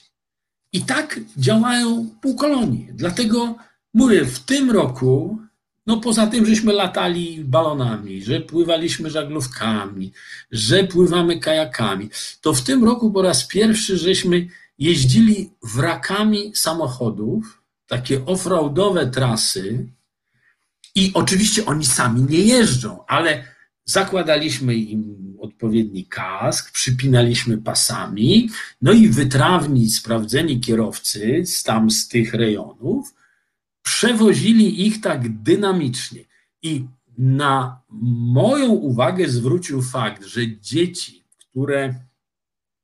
I tak działają półkolonie. Dlatego mówię, w tym roku, no poza tym, żeśmy latali balonami, że pływaliśmy żaglówkami, że pływamy kajakami, to w tym roku po raz pierwszy żeśmy jeździli wrakami samochodów, takie offroadowe trasy i oczywiście oni sami nie jeżdżą, ale zakładaliśmy im odpowiedni kask, przypinaliśmy pasami, no i wytrawni, sprawdzeni kierowcy z tam z tych rejonów przewozili ich tak dynamicznie. I na moją uwagę zwrócił fakt, że dzieci, które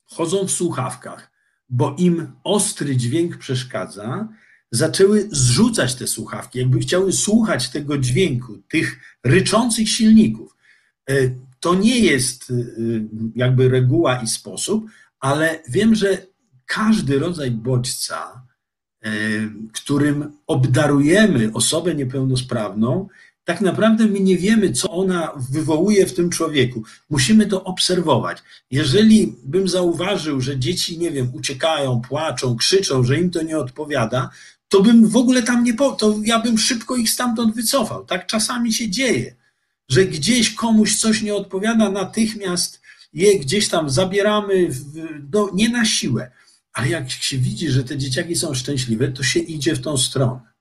chodzą w słuchawkach, bo im ostry dźwięk przeszkadza, zaczęły zrzucać te słuchawki, jakby chciały słuchać tego dźwięku, tych ryczących silników. E, to nie jest e, jakby reguła i sposób, ale wiem, że każdy rodzaj bodźca, e, którym obdarujemy osobę niepełnosprawną, tak naprawdę my nie wiemy, co ona wywołuje w tym człowieku. Musimy to obserwować. Jeżeli bym zauważył, że dzieci, nie wiem, uciekają, płaczą, krzyczą, że im to nie odpowiada, to bym w ogóle tam nie po, to ja bym szybko ich stamtąd wycofał. Tak czasami się dzieje, że gdzieś komuś coś nie odpowiada, natychmiast je gdzieś tam zabieramy, w, no, nie na siłę. Ale jak się widzi, że te dzieciaki są szczęśliwe, to się idzie w tą stronę.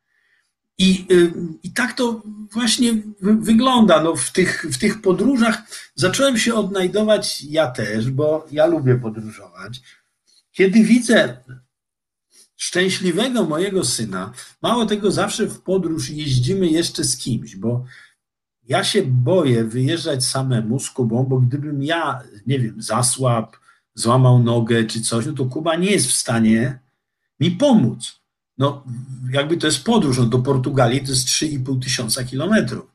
I, y, I tak to właśnie wygląda. No, w, tych, w tych podróżach zacząłem się odnajdować ja też, bo ja lubię podróżować. Kiedy widzę szczęśliwego mojego syna, mało tego, zawsze w podróż jeździmy jeszcze z kimś, bo ja się boję wyjeżdżać samemu z Kubą, bo gdybym ja, nie wiem, zasłab, złamał nogę czy coś, no to Kuba nie jest w stanie mi pomóc no jakby to jest podróż no, do Portugalii, to jest 3,5 tysiąca kilometrów.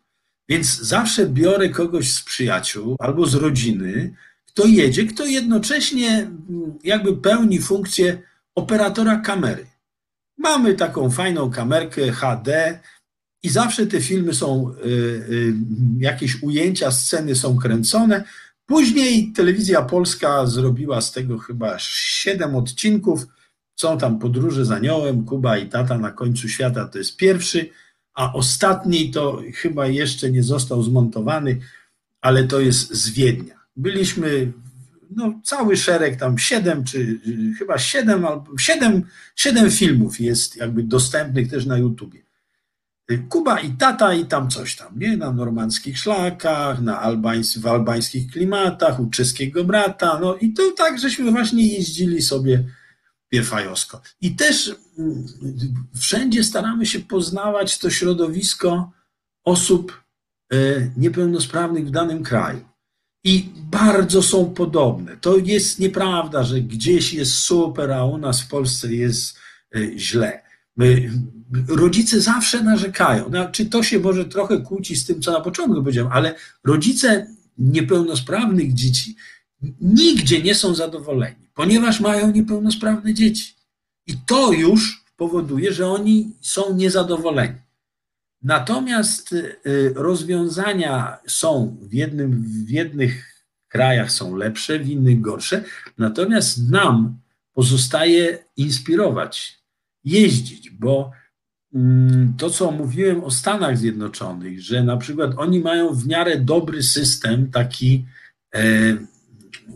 Więc zawsze biorę kogoś z przyjaciół albo z rodziny, kto jedzie, kto jednocześnie mm, jakby pełni funkcję operatora kamery. Mamy taką fajną kamerkę HD i zawsze te filmy są, y, y, jakieś ujęcia, sceny są kręcone. Później telewizja polska zrobiła z tego chyba siedem odcinków są tam podróże z aniołem, Kuba i tata na końcu świata to jest pierwszy, a ostatni to chyba jeszcze nie został zmontowany, ale to jest z Wiednia. Byliśmy, no cały szereg, tam siedem, czy chyba siedem, siedem, siedem filmów jest jakby dostępnych też na YouTubie. Kuba i tata i tam coś tam, nie? Na normandzkich szlakach, na albańs, w albańskich klimatach, u czeskiego brata, no i to tak, żeśmy właśnie jeździli sobie Pierfajowsko. I też mm, wszędzie staramy się poznawać to środowisko osób e, niepełnosprawnych w danym kraju. I bardzo są podobne. To jest nieprawda, że gdzieś jest super, a u nas w Polsce jest e, źle. Rodzice zawsze narzekają. Czy to się może trochę kłóci z tym, co na początku powiedziałem, ale rodzice niepełnosprawnych dzieci nigdzie nie są zadowoleni, ponieważ mają niepełnosprawne dzieci. I to już powoduje, że oni są niezadowoleni. Natomiast y, rozwiązania są w, jednym, w jednych krajach są lepsze, w innych gorsze, natomiast nam pozostaje inspirować, jeździć, bo mm, to, co mówiłem o Stanach Zjednoczonych, że na przykład oni mają w miarę dobry system taki e,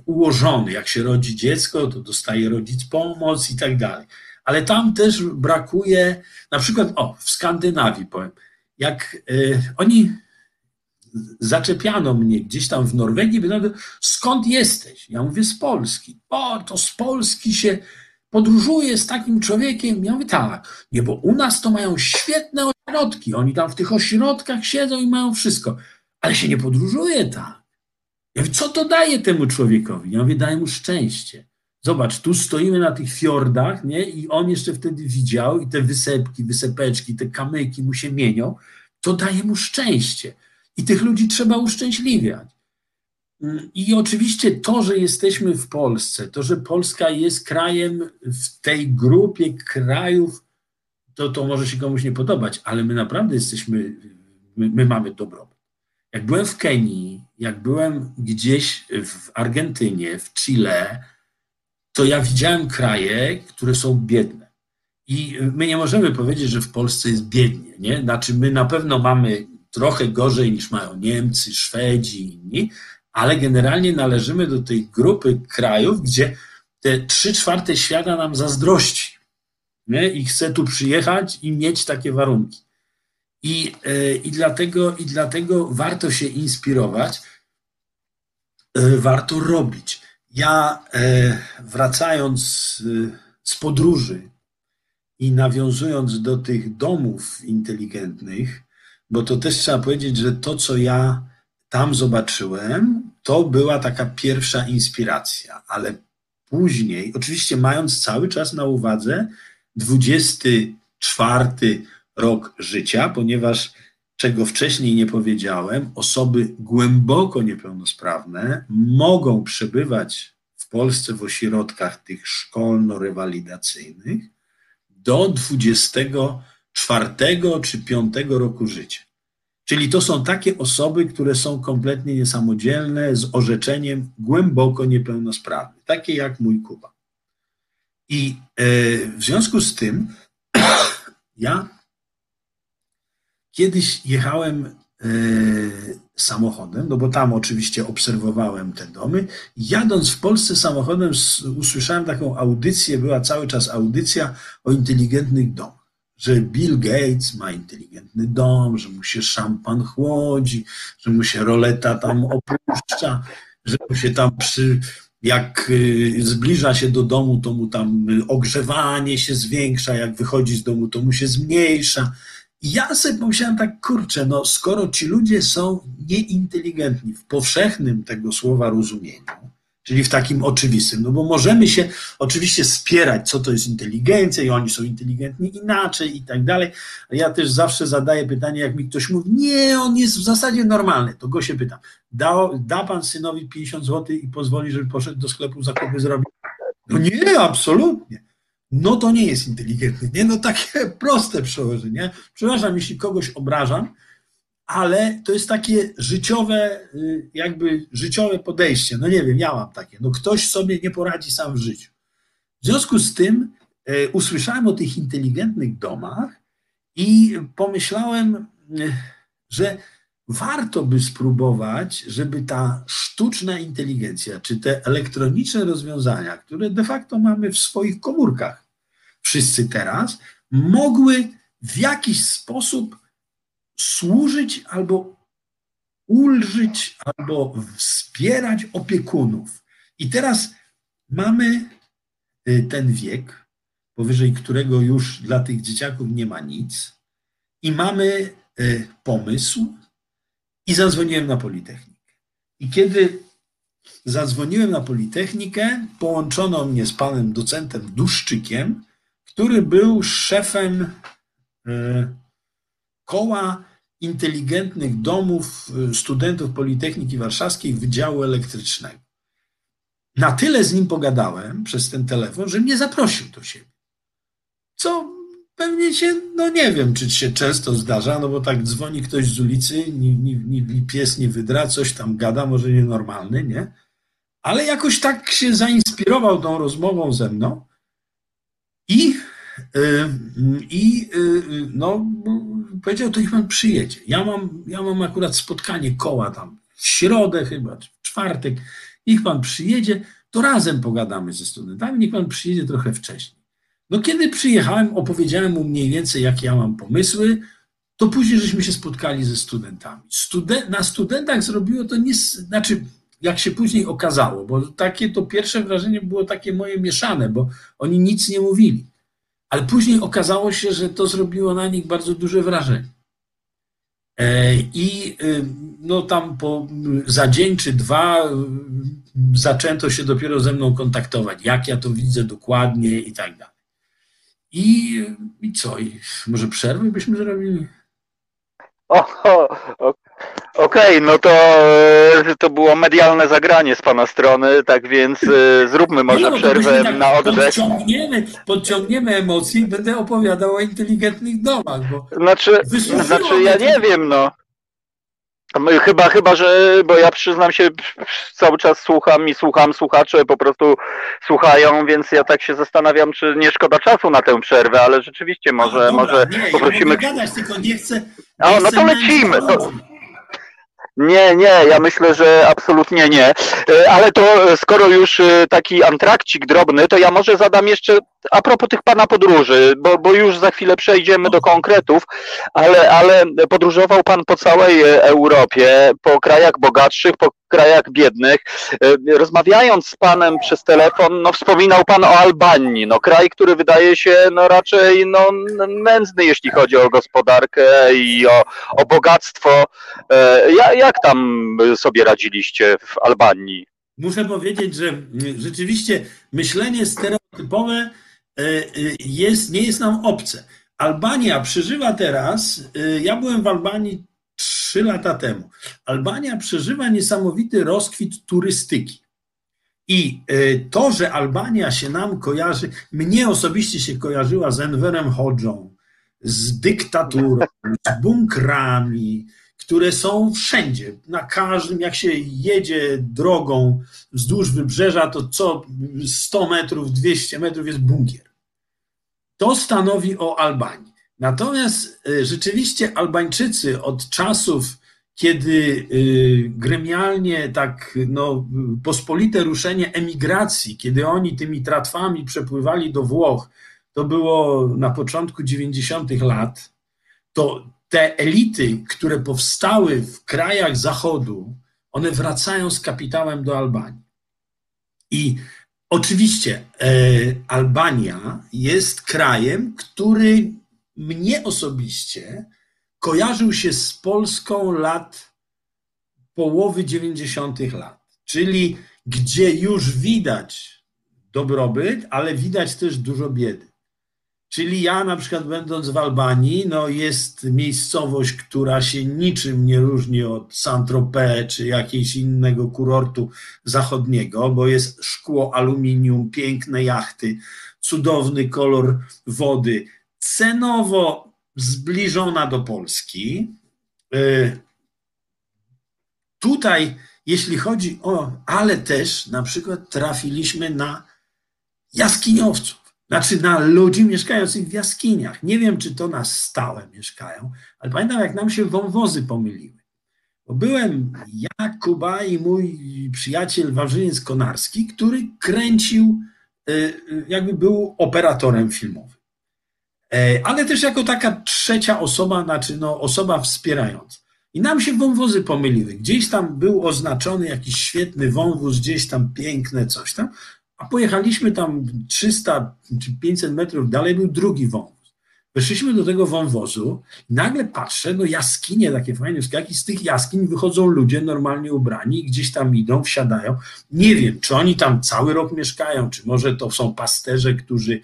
ułożony. Jak się rodzi dziecko, to dostaje rodzic pomoc i tak dalej. Ale tam też brakuje, na przykład, o, w Skandynawii powiem, jak y, oni zaczepiano mnie gdzieś tam w Norwegii, pytano, skąd jesteś? Ja mówię, z Polski. O, to z Polski się podróżuje z takim człowiekiem. Ja mówię, tak, nie, bo u nas to mają świetne ośrodki. Oni tam w tych ośrodkach siedzą i mają wszystko, ale się nie podróżuje tak. Ja mówię, co to daje temu człowiekowi? Ja mówię, daje mu szczęście. Zobacz, tu stoimy na tych fiordach, nie? I on jeszcze wtedy widział i te wysepki, wysepeczki, te kamyki mu się mienią. To daje mu szczęście. I tych ludzi trzeba uszczęśliwiać. I oczywiście to, że jesteśmy w Polsce, to, że Polska jest krajem w tej grupie krajów, to, to może się komuś nie podobać, ale my naprawdę jesteśmy, my, my mamy dobrobyt. Jak byłem w Kenii, jak byłem gdzieś w Argentynie, w Chile, to ja widziałem kraje, które są biedne. I my nie możemy powiedzieć, że w Polsce jest biednie. Nie? Znaczy, my na pewno mamy trochę gorzej niż mają Niemcy, Szwedzi i inni, ale generalnie należymy do tej grupy krajów, gdzie te trzy czwarte świata nam zazdrości nie? i chce tu przyjechać i mieć takie warunki. I, e, i, dlatego, I dlatego warto się inspirować, warto robić. Ja e, wracając z podróży i nawiązując do tych domów inteligentnych, bo to też trzeba powiedzieć, że to, co ja tam zobaczyłem, to była taka pierwsza inspiracja, ale później, oczywiście mając cały czas na uwadze 20 czwarty rok życia, ponieważ czego wcześniej nie powiedziałem, osoby głęboko niepełnosprawne mogą przebywać w Polsce w ośrodkach tych szkolno-rewalidacyjnych do 24 czy 5 roku życia. Czyli to są takie osoby, które są kompletnie niesamodzielne, z orzeczeniem głęboko niepełnosprawne, takie jak mój Kuba. I e, w związku z tym ja kiedyś jechałem e, samochodem, no bo tam oczywiście obserwowałem te domy. Jadąc w Polsce samochodem usłyszałem taką audycję, była cały czas audycja o inteligentnych domach że Bill Gates ma inteligentny dom, że mu się szampan chłodzi, że mu się roleta tam opuszcza, że mu się tam przy, jak y, zbliża się do domu, to mu tam ogrzewanie się zwiększa, jak wychodzi z domu, to mu się zmniejsza. Ja sobie pomyślałem tak, kurczę, no skoro ci ludzie są nieinteligentni w powszechnym tego słowa rozumieniu, czyli w takim oczywistym. No bo możemy się oczywiście spierać, co to jest inteligencja i oni są inteligentni inaczej i tak dalej. Ja też zawsze zadaję pytanie, jak mi ktoś mówi, nie, on jest w zasadzie normalny, to go się pytam, da, da pan synowi 50 zł i pozwoli, żeby poszedł do sklepu zakupy zrobić? No nie, absolutnie. No to nie jest inteligentny, nie? No takie proste przełożenie. Przepraszam, jeśli kogoś obrażam, ale to jest takie życiowe, y, jakby życiowe podejście. No nie wiem, ja mam takie. No ktoś sobie nie poradzi sam w życiu. W związku z tym e, usłyszałem o tych inteligentnych domach i pomyślałem, e, że warto by spróbować, żeby ta sztuczna inteligencja, czy te elektroniczne rozwiązania, które de facto mamy w swoich komórkach wszyscy teraz, mogły w jakiś sposób służyć albo ulżyć, albo wspierać opiekunów. I teraz mamy y, ten wiek, powyżej którego już dla tych dzieciaków nie ma nic, i mamy y, pomysł, i zadzwoniłem na Politechnikę. I kiedy zadzwoniłem na Politechnikę, połączono mnie z panem docentem Duszczykiem, który był szefem y, koła inteligentnych domów y, studentów Politechniki Warszawskiej Wydziału Elektrycznego. Na tyle z nim pogadałem przez ten telefon, że mnie zaprosił do siebie. Co pewnie się, no nie wiem, czy się często zdarza, no bo tak dzwoni ktoś z ulicy, ni, ni, ni pies nie wydra, coś tam gada, może nienormalny, nie? Ale jakoś tak się zainspirował tą rozmową ze mną i i y, no, powiedział, to niech pan przyjedzie. Ja mam, ja mam akurat spotkanie koła tam w środę chyba, czy w czwartek. Niech pan przyjedzie, to razem pogadamy ze studentami, niech pan przyjedzie trochę wcześniej. No kiedy przyjechałem, opowiedziałem mu mniej więcej, jakie ja mam pomysły, to później żeśmy się spotkali ze studentami. Studen na studentach zrobiło to nie, znaczy jak się później okazało, bo takie to pierwsze wrażenie było takie moje mieszane, bo oni nic nie mówili ale później okazało się, że to zrobiło na nich bardzo duże wrażenie. E, I y, no tam po, za dzień czy dwa y, zaczęto się dopiero ze mną kontaktować, jak ja to widzę dokładnie i tak dalej. I, i co? I może przerwy byśmy zrobili? O, o, Okej, okay, no to, e, to było medialne zagranie z pana strony, tak więc y, zróbmy może no, przerwę tak na oddech. Podciągniemy, podciągniemy emocje i będę opowiadał o inteligentnych domach. Bo znaczy, znaczy ja nie wiem, no. Chyba, chyba, że, bo ja przyznam się, cały czas słucham i słucham, słuchacze po prostu słuchają, więc ja tak się zastanawiam, czy nie szkoda czasu na tę przerwę, ale rzeczywiście może, no, może nie, poprosimy. Ja gadać, tylko nie chcę. Nie o, no to lecimy. To... Nie, nie, ja myślę, że absolutnie nie. E, ale to skoro już e, taki antrakcik drobny, to ja może zadam jeszcze a propos tych pana podróży, bo, bo już za chwilę przejdziemy do konkretów, ale, ale podróżował pan po całej Europie, po krajach bogatszych, po krajach biednych. E, rozmawiając z panem przez telefon, no wspominał pan o Albanii, no kraj, który wydaje się no raczej no, nędzny, jeśli chodzi o gospodarkę i o, o bogactwo. Jak tam sobie radziliście w Albanii? Muszę powiedzieć, że rzeczywiście myślenie stereotypowe E, e, jest, nie jest nam obce. Albania przeżywa teraz, y, ja byłem w Albanii trzy lata temu. Albania przeżywa niesamowity rozkwit turystyki. I to, że Albania się nam kojarzy, mnie osobiście się kojarzyła z Enverem Hodżą, z dyktaturą, z bunkrami, które są wszędzie. Na każdym, jak się jedzie drogą wzdłuż wybrzeża, to co 100 metrów, 200 metrów jest bunkier. To stanowi o Albanii. Natomiast e, rzeczywiście Albańczycy od czasów, kiedy e, gremialnie tak no, pospolite ruszenie emigracji, kiedy oni tymi tratwami przepływali do Włoch, to było na początku 90. lat, to te elity, które powstały w krajach Zachodu, one wracają z kapitałem do Albanii. I oczywiście e, Albania jest krajem, który mnie osobiście kojarzył się z Polską lat połowy 90. lat, czyli gdzie już widać dobrobyt, ale widać też dużo biedy. Czyli ja na przykład będąc w Albanii, no jest miejscowość, która się niczym nie różni od Saint-Tropez czy jakiegoś innego kurortu zachodniego, bo jest szkło, aluminium, piękne jachty, cudowny kolor wody, cenowo zbliżona do Polski. Y, tutaj, jeśli chodzi o, ale też na przykład trafiliśmy na jaskiniowców znaczy na ludzi mieszkających w jaskiniach. Nie wiem, czy to na stałe mieszkają, ale pamiętam, jak nam się wąwozy pomyliły. Bo byłem ja, Kuba i mój przyjaciel Warzyniec Konarski, który kręcił, y, jakby był operatorem filmowym. E, ale też jako taka trzecia osoba, znaczy no, osoba wspierająca. I nam się wąwozy pomyliły. Gdzieś tam był oznaczony jakiś świetny wąwóz, gdzieś tam piękne coś tam, a pojechaliśmy tam 300 czy 500 metrów dalej, był drugi wąwóz. Weszliśmy do tego wąwozu i nagle patrzę, no jaskinie takie fajne, jak z tych jaskiń wychodzą ludzie normalnie ubrani, gdzieś tam idą, wsiadają. Nie wiem, czy oni tam cały rok mieszkają, czy może to są pasterze, którzy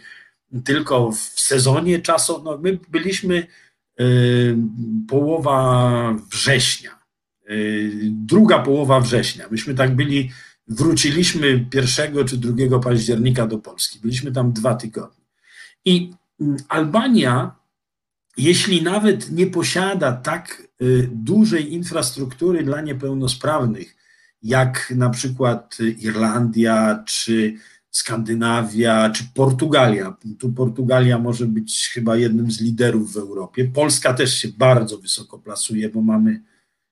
tylko w sezonie czasu, no my byliśmy y, połowa września, y, druga połowa września. Myśmy tak byli wróciliśmy 1 czy 2 października do Polski. Byliśmy tam dwa tygodnie. I mm, Albania, jeśli nawet nie posiada tak y, dużej infrastruktury dla niepełnosprawnych, jak na przykład Irlandia, czy Skandynawia, czy Portugalia. Tu Portugalia może być chyba jednym z liderów w Europie. Polska też się bardzo wysoko plasuje, bo mamy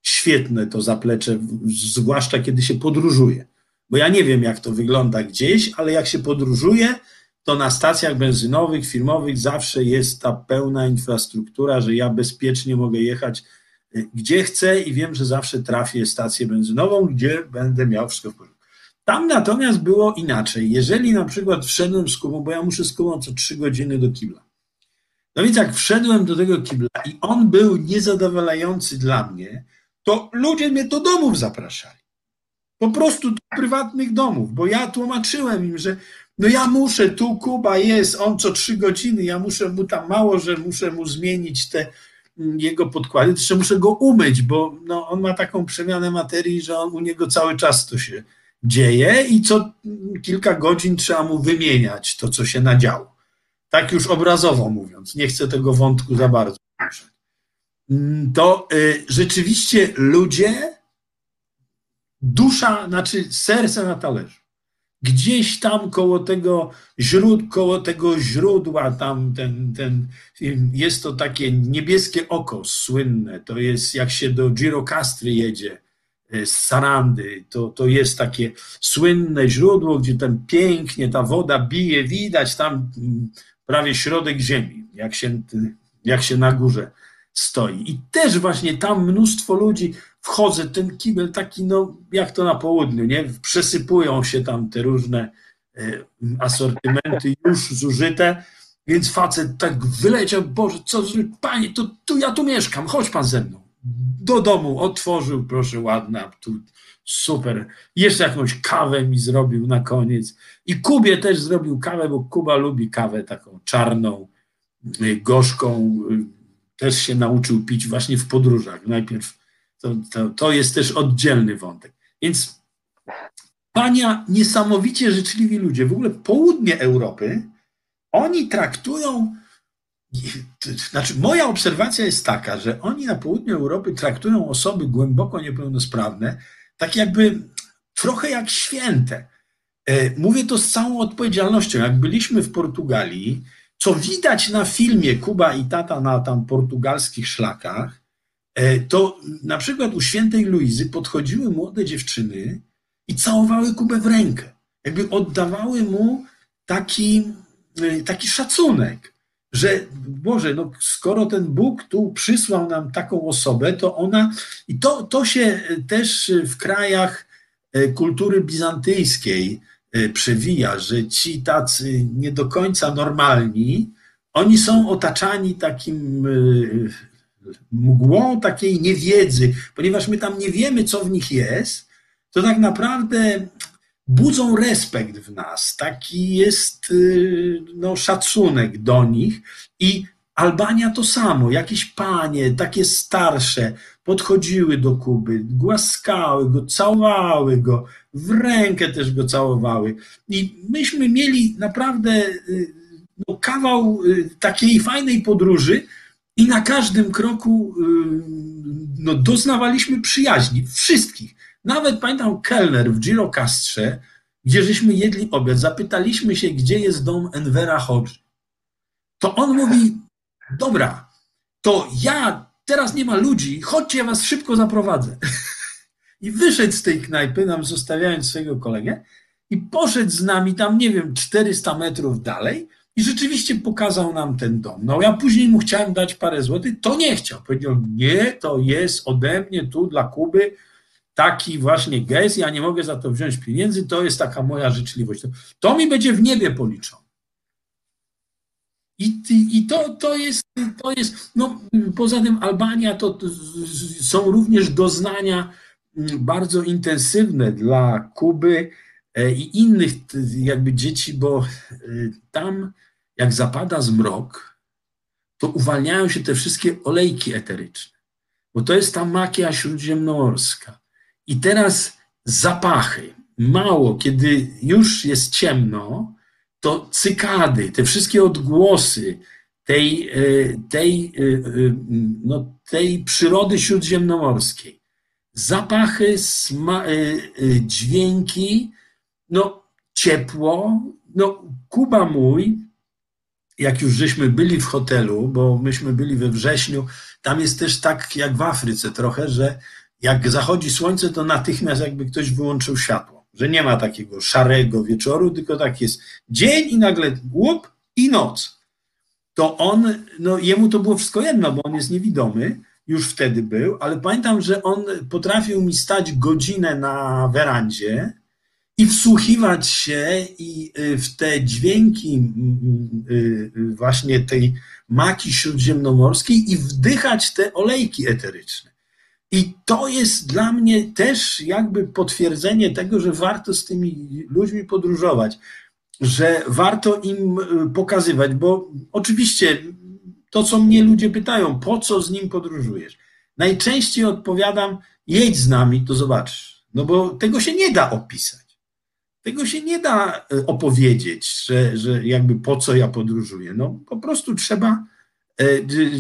świetne to zaplecze, zwłaszcza kiedy się podróżuje. Bo ja nie wiem, jak to wygląda gdzieś, ale jak się podróżuje, to na stacjach benzynowych, firmowych zawsze jest ta pełna infrastruktura, że ja bezpiecznie mogę jechać y, gdzie chcę i wiem, że zawsze trafię stację benzynową, gdzie będę miał wszystko w porządku. Tam natomiast było inaczej. Jeżeli na przykład wszedłem z Kubą, bo ja muszę z Kubą co trzy godziny do kibla. No więc jak wszedłem do tego kibla i on był niezadowalający dla mnie, to ludzie mnie do domów zapraszali. Po prostu do prywatnych domów, bo ja tłumaczyłem im, że no ja muszę, tu Kuba jest, on co trzy godziny, ja muszę mu tam mało, że muszę mu zmienić te mm, jego podkłady, jeszcze muszę go umyć, bo no, on ma taką przemianę materii, że on, u niego cały czas to się dzieje i co mm, kilka godzin trzeba mu wymieniać to, co się nadziało. Tak już obrazowo mówiąc, nie chcę tego wątku za bardzo poruszać. Mm, to y, rzeczywiście ludzie dusza, znaczy serce na talerzu. Gdzieś tam koło tego, źród, koło tego źródła, tam ten, ten, jest to takie niebieskie oko słynne. To jest jak się do Girocastry jedzie e, z Sarandy, to, to jest takie słynne źródło, gdzie tam pięknie ta woda bije, widać tam mm, prawie środek ziemi, jak się, jak się na górze stoi. I też właśnie tam mnóstwo ludzi, wchodzę, ten kibel taki, no jak to na południu, nie? Przesypują się tam te różne e, asortymenty już zużyte, więc facet tak wyleciał, Boże, co, panie, to ja tu mieszkam, chodź pan ze mną. Do domu otworzył, proszę, ładna, tu super. Jeszcze jakąś kawę mi zrobił na koniec. I Kubie też zrobił kawę, bo Kuba lubi kawę taką czarną, gorzką też się nauczył pić właśnie w podróżach. Najpierw to, to, to jest też oddzielny wątek. Więc Pania niesamowicie życzliwi ludzie, w ogóle południe Europy, oni traktują, znaczy moja obserwacja jest taka, że oni na południu Europy traktują osoby głęboko niepełnosprawne tak jakby trochę jak święte. E, mówię to z całą odpowiedzialnością. Jak byliśmy w Portugalii, co widać na filmie Kuba i tata na tam portugalskich szlakach, to na przykład u świętej Luizy podchodziły młode dziewczyny i całowały Kubę w rękę. Jakby oddawały mu taki, e, taki szacunek, że Boże, no skoro ten Bóg tu przysłał nam taką osobę, to ona. I to, to się też w krajach e, kultury bizantyjskiej przewija, że ci tacy nie do końca normalni, oni są otaczani takim mgłą takiej niewiedzy, ponieważ my tam nie wiemy, co w nich jest, to tak naprawdę budzą respekt w nas, taki jest y, no, szacunek do nich i Albania to samo, jakieś panie, takie starsze, podchodziły do Kuby, głaskały go, całowały go, w rękę też go całowały. I myśmy mieli naprawdę y, no, kawał y, takiej fajnej podróży, i na każdym kroku no, doznawaliśmy przyjaźni, wszystkich. Nawet pamiętam kelner w Girocastrze, gdzie żeśmy jedli obiad, zapytaliśmy się, gdzie jest dom Envera Hodge. To on mówi, dobra, to ja, teraz nie ma ludzi, chodźcie, ja was szybko zaprowadzę. I wyszedł z tej knajpy, nam zostawiając swojego kolegę, i poszedł z nami tam, nie wiem, 400 metrów dalej i rzeczywiście pokazał nam ten dom. No ja później mu chciałem dać parę złotych, to nie chciał. Powiedział, nie, to jest ode mnie tu dla Kuby taki właśnie gest, ja nie mogę za to wziąć pieniędzy, to jest taka moja życzliwość. To, mi będzie w niebie policzone. I, i, I, to, to, jest, to jest, no poza tym Albania to, to są również doznania mm, bardzo intensywne dla Kuby e, i innych jakby dzieci, bo e, tam jak zapada zmrok, to uwalniają się te wszystkie olejki eteryczne, bo to jest ta makia śródziemnomorska. I teraz zapachy. Mało, kiedy już jest ciemno, to cykady, te wszystkie odgłosy tej, e, tej, e, e, no, tej przyrody śródziemnomorskiej, zapachy, sma, dźwięki, no, ciepło. No, Kuba mój jak już żeśmy byli w hotelu, bo myśmy byli we wrześniu, tam jest też tak jak w Afryce trochę, że jak zachodzi słońce, to natychmiast jakby ktoś wyłączył światło. Że nie ma takiego szarego wieczoru, tylko tak jest dzień i nagle łup i noc. To on, no jemu to było wszystko jedno, bo on jest niewidomy, już wtedy był, ale pamiętam, że on potrafił mi stać godzinę na werandzie i wsłuchiwać się i y, w te dźwięki y, y, właśnie tej maki śródziemnomorskiej i wdychać te olejki eteryczne. I to jest dla mnie też jakby potwierdzenie tego, że warto z tymi ludźmi podróżować, że warto im pokazywać, bo oczywiście to, co mnie ludzie pytają, po co z nim podróżujesz? Najczęściej odpowiadam, jedź z nami, to zobaczysz. No bo tego się nie da opisać. Tego się nie da e, opowiedzieć, że, że jakby po co ja podróżuję. No po prostu trzeba, e,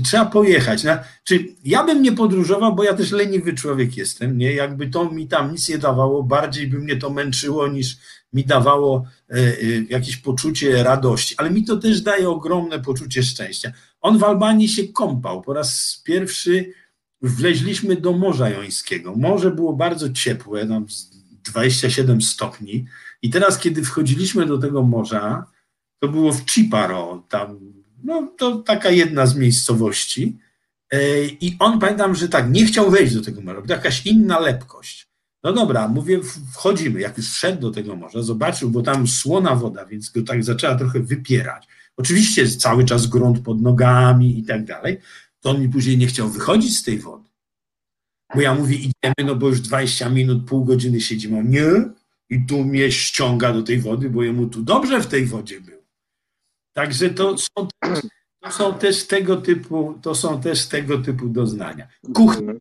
trzeba pojechać. No, czy ja bym nie podróżował, bo ja też leniwy człowiek jestem, nie? Jakby to mi tam nic nie dawało, bardziej by mnie to męczyło niż mi dawało e, jakieś poczucie radości, ale mi to też daje ogromne poczucie szczęścia. On w Albanii się kąpał. Po raz pierwszy wleźliśmy do Morza Jońskiego. Morze było bardzo ciepłe, tam 27 stopni i teraz, kiedy wchodziliśmy do tego morza, to było w Chiparo, tam, no to taka jedna z miejscowości. E, I on pamiętam, że tak, nie chciał wejść do tego morza, to jakaś inna lepkość. No dobra, mówię, wchodzimy. Jak już wszedł do tego morza, zobaczył, bo tam słona woda, więc go tak zaczęła trochę wypierać. Oczywiście cały czas grunt pod nogami i tak dalej. To on mi później nie chciał wychodzić z tej wody. Bo ja mówię, idziemy, no bo już 20 minut, pół godziny siedzimy. On, nie, i tu mnie ściąga do tej wody, bo jemu tu dobrze w tej wodzie było. Także to są, To są też tego typu, to są też tego typu doznania. Kuchnia.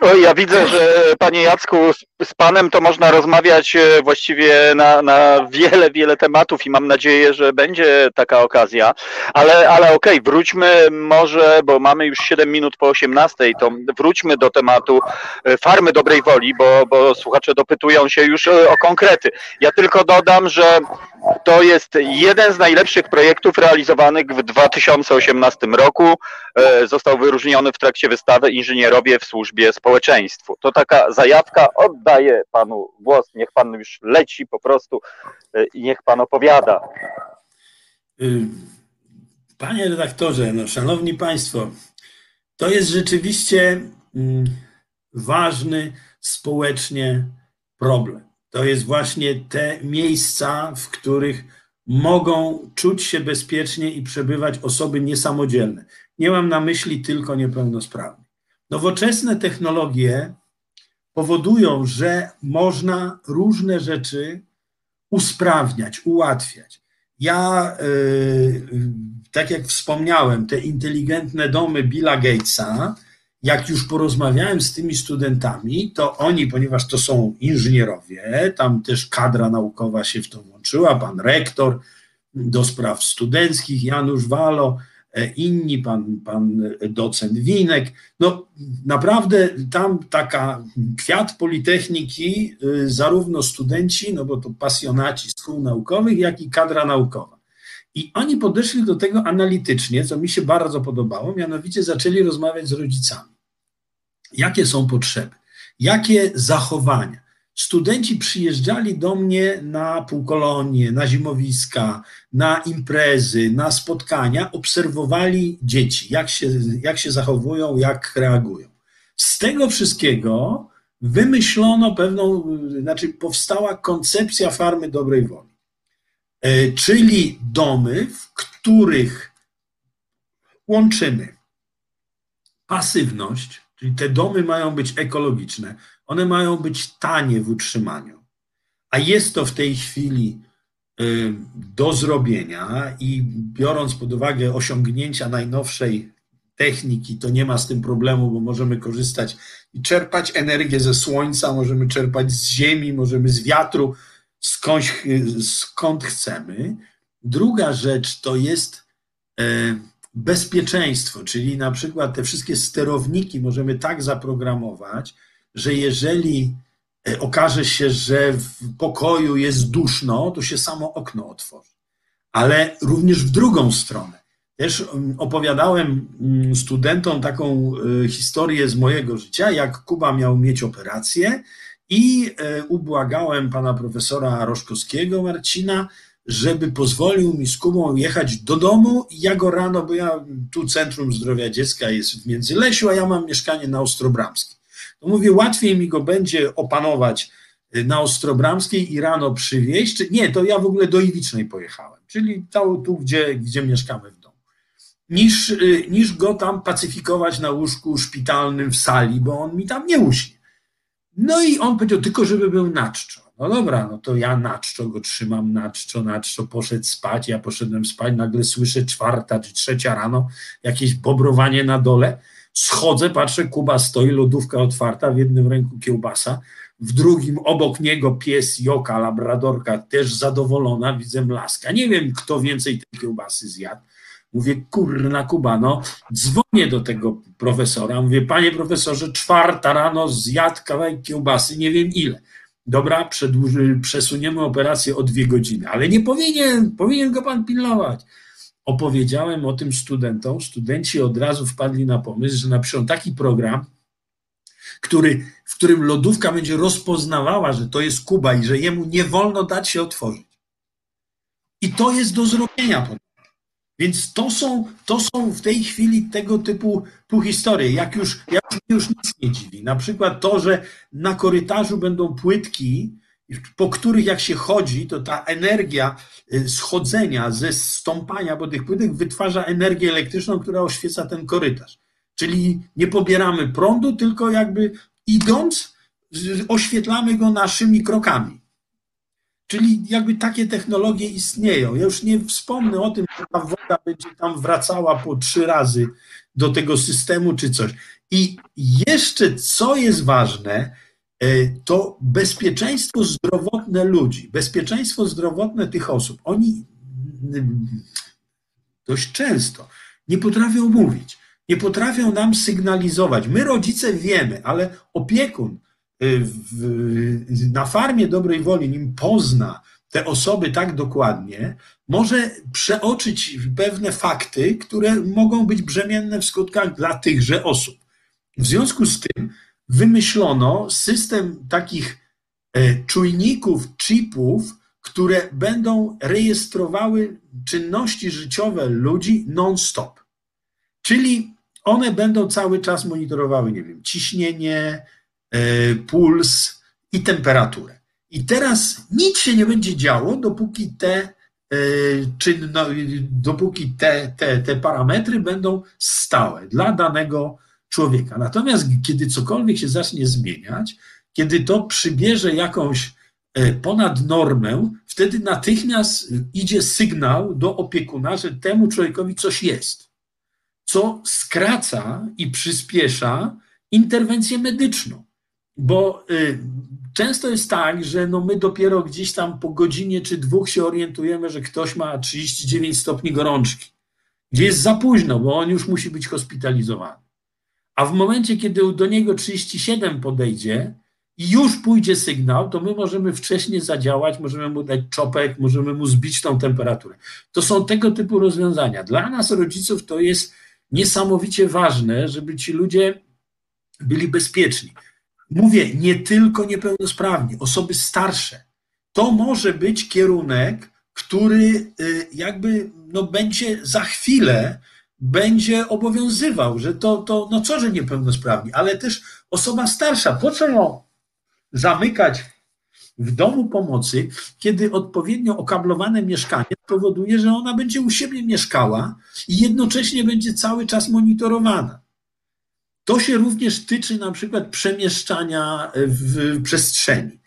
O, ja widzę, że panie Jacku, z, z panem to można rozmawiać e, właściwie na, na wiele, wiele tematów i mam nadzieję, że będzie taka okazja. Ale, ale okej, okay, wróćmy może, bo mamy już 7 minut po 18, to wróćmy do tematu e, farmy dobrej woli, bo, bo słuchacze dopytują się już e, o konkrety. Ja tylko dodam, że to jest jeden z najlepszych projektów realizowanych w 2018 roku. Został wyróżniony w trakcie wystawy Inżynierowie w służbie społeczeństwu. To taka zajawka, oddaję panu głos, niech pan już leci po prostu e, i niech pan opowiada. Y, panie redaktorze, no szanowni państwo, to jest rzeczywiście mm, ważny społecznie problem. To jest właśnie te miejsca, w których mogą czuć się bezpiecznie i przebywać osoby niesamodzielne. Nie mam na myśli tylko niepełnosprawnych. Nowoczesne technologie powodują, że można różne rzeczy usprawniać, ułatwiać. Ja, yy, tak jak wspomniałem, te inteligentne domy Billa Gatesa, jak już porozmawiałem z tymi studentami, to oni, ponieważ to są inżynierowie, tam też kadra naukowa się w to włączyła, pan rektor do spraw studenckich, Janusz Walo, E, inni, pan, pan docent Winek. No naprawdę tam taka kwiat Politechniki, y, zarówno studenci, no bo to pasjonaci szkół naukowych, jak i kadra naukowa. I oni podeszli do tego analitycznie, co mi się bardzo podobało, mianowicie zaczęli rozmawiać z rodzicami. Jakie są potrzeby? Jakie zachowania? studenci przyjeżdżali do mnie na półkolonie, na zimowiska, na imprezy, na spotkania, obserwowali dzieci, jak się, jak się zachowują, jak reagują. Z tego wszystkiego wymyślono pewną, znaczy powstała koncepcja farmy dobrej woli, czyli domy, w których łączymy pasywność, czyli te domy mają być ekologiczne, one mają być tanie w utrzymaniu. A jest to w tej chwili y, do zrobienia i biorąc pod uwagę osiągnięcia najnowszej techniki, to nie ma z tym problemu, bo możemy korzystać i czerpać energię ze słońca, możemy czerpać z ziemi, możemy z wiatru, skądś, skąd chcemy. Druga rzecz to jest y, bezpieczeństwo, czyli na przykład te wszystkie sterowniki możemy tak zaprogramować, że jeżeli e, okaże się, że w pokoju jest duszno, to się samo okno otworzy. Ale również w drugą stronę. Też mm, opowiadałem mm, studentom taką e, historię z mojego życia, jak Kuba miał mieć operację i e, ubłagałem pana profesora Roszkowskiego, Marcina, żeby pozwolił mi z Kubą jechać do domu. Ja go rano, bo ja tu Centrum Zdrowia Dziecka jest w Międzylesiu, a ja mam mieszkanie na Ostrobramskiej to mówię, łatwiej mi go będzie opanować y, na Ostrobramskiej i rano przywieźć. Nie, to ja w ogóle do Iwicznej pojechałem, czyli tu, gdzie, gdzie mieszkamy w domu, niż, y, niż go tam pacyfikować na łóżku szpitalnym w sali, bo on mi tam nie uśnie. No i on powiedział, tylko żeby był na czczo. No dobra, no to ja na czczo go trzymam, na czczo, na czczo, poszedł spać, ja poszedłem spać, nagle słyszę czwarta czy trzecia rano, jakieś bobrowanie na dole, Schodzę, patrzę, Kuba stoi, lodówka otwarta, w jednym ręku kiełbasa, w drugim obok niego pies Joka, labradorka, też zadowolona, widzę mlaska. Nie wiem, kto więcej tej kiełbasy zjadł. Mówię, kurna Kuba, no dzwonię do tego profesora. Mówię, panie profesorze, czwarta rano zjadł kawałek kiełbasy, nie wiem ile. Dobra, przedłuży, przesuniemy operację o dwie godziny, ale nie powinien, powinien go pan pilnować opowiedziałem o tym studentom, studenci od razu wpadli na pomysł, że napiszą taki program, który, w którym lodówka będzie rozpoznawała, że to jest Kuba i że jemu nie wolno dać się otworzyć. I to jest do zrobienia. Więc to są, to są w tej chwili tego typu, historie. Jak już, jak już nic nie dziwi. Na przykład to, że na korytarzu będą płytki, po których jak się chodzi, to ta energia y, schodzenia, ze stąpania po tych płytek wytwarza energię elektryczną, która oświeca ten korytarz. Czyli nie pobieramy prądu, tylko jakby idąc, oświetlamy go naszymi krokami. Czyli jakby takie technologie istnieją. Ja już nie wspomnę o tym, że ta woda będzie tam wracała po trzy razy do tego systemu czy coś. I jeszcze co jest ważne, e, to bezpieczeństwo zdrowotne ludzi, bezpieczeństwo zdrowotne tych osób. Oni mm, dość często nie potrafią mówić, nie potrafią nam sygnalizować. My, rodzice, wiemy, ale opiekun na farmie dobrej woli, nim pozna te osoby tak dokładnie, może przeoczyć pewne fakty, które mogą być brzemienne w skutkach dla tychże osób. W związku z tym wymyślono system takich e, czujników, chipów, które będą rejestrowały czynności życiowe ludzi non-stop. Czyli one będą cały czas monitorowały, nie wiem, ciśnienie, puls i temperaturę. I teraz nic się nie będzie działo, dopóki te e, czynno, dopóki te, te, te parametry będą stałe dla danego człowieka. Natomiast kiedy cokolwiek się zacznie zmieniać, kiedy to przybierze jakąś e, ponad normę, wtedy natychmiast idzie sygnał do opiekuna, że temu człowiekowi coś jest, co skraca i przyspiesza interwencję medyczną. Bo y, często jest tak, że no my dopiero gdzieś tam po godzinie czy dwóch się orientujemy, że ktoś ma 39 stopni gorączki, gdzie jest za późno, bo on już musi być hospitalizowany. A w momencie, kiedy do niego 37 podejdzie i już pójdzie sygnał, to my możemy wcześniej zadziałać, możemy mu dać czopek, możemy mu zbić tą temperaturę. To są tego typu rozwiązania. Dla nas, rodziców, to jest niesamowicie ważne, żeby ci ludzie byli bezpieczni. Mówię, nie tylko niepełnosprawni, osoby starsze. To może być kierunek, który y, jakby no, będzie za chwilę będzie obowiązywał, że to, to no co, że niepełnosprawni, ale też osoba starsza. Po co ją zamykać w domu pomocy, kiedy odpowiednio okablowane mieszkanie powoduje, że ona będzie u siebie mieszkała i jednocześnie będzie cały czas monitorowana. To się również tyczy na przykład przemieszczania w przestrzeni.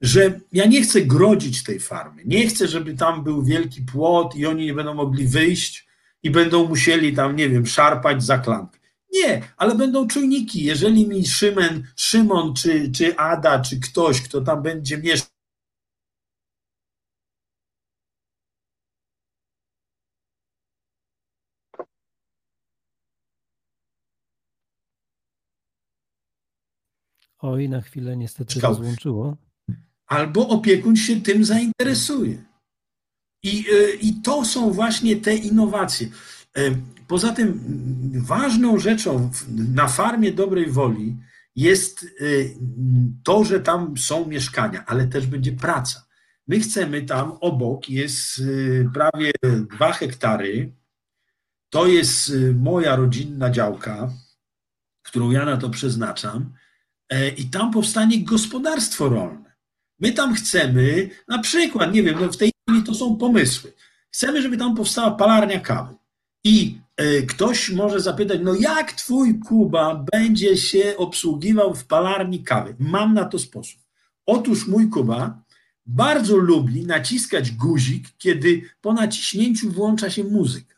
Że ja nie chcę grodzić tej farmy, nie chcę, żeby tam był wielki płot i oni nie będą mogli wyjść, i będą musieli tam, nie wiem, szarpać za klamkę. Nie, ale będą czujniki. Jeżeli mi Szymen, Szymon, czy, czy Ada, czy ktoś, kto tam będzie mieszkał, Oj, na chwilę niestety rozłączyło. Albo opiekun się tym zainteresuje. I, e, I to są właśnie te innowacje. E, poza tym ważną rzeczą na farmie dobrej woli jest e, to, że tam są mieszkania, ale też będzie praca. My chcemy tam obok jest prawie dwa hektary. To jest moja rodzinna działka, którą ja na to przeznaczam. I tam powstanie gospodarstwo rolne. My tam chcemy, na przykład, nie wiem, no w tej chwili to są pomysły. Chcemy, żeby tam powstała palarnia kawy. I e, ktoś może zapytać, no jak twój Kuba będzie się obsługiwał w palarni kawy? Mam na to sposób. Otóż mój Kuba bardzo lubi naciskać guzik, kiedy po naciśnięciu włącza się muzyka.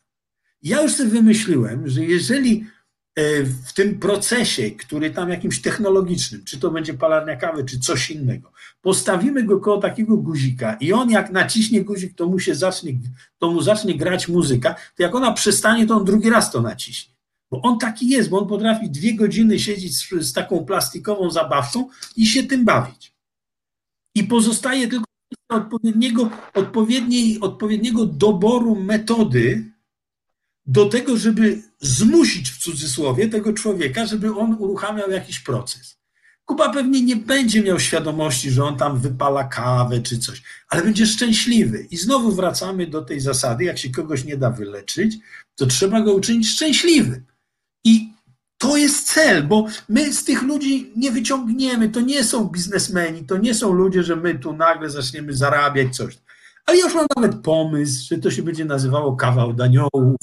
Ja już sobie wymyśliłem, że jeżeli E, w tym procesie, który tam jakimś technologicznym, czy to będzie palarnia kawy, czy coś innego, postawimy go koło takiego guzika i on jak naciśnie guzik, to mu się zacznie, to mu zacznie grać muzyka, to jak ona przestanie, to on drugi raz to naciśnie. Bo on taki jest, bo on potrafi dwie godziny siedzieć z, z taką plastikową zabawcą i się tym bawić. I pozostaje tylko odpowiedniego, odpowiedniej, odpowiedniego doboru metody, do tego, żeby zmusić w cudzysłowie tego człowieka, żeby on uruchamiał jakiś proces. Kuba pewnie nie będzie miał świadomości, że on tam wypala kawę czy coś, ale będzie szczęśliwy. I znowu wracamy do tej zasady, jak się kogoś nie da wyleczyć, to trzeba go uczynić szczęśliwym. I to jest cel, bo my z tych ludzi nie wyciągniemy, to nie są biznesmeni, to nie są ludzie, że my tu nagle zaczniemy zarabiać coś. Ale już mam nawet pomysł, że to się będzie nazywało kawał daniołów,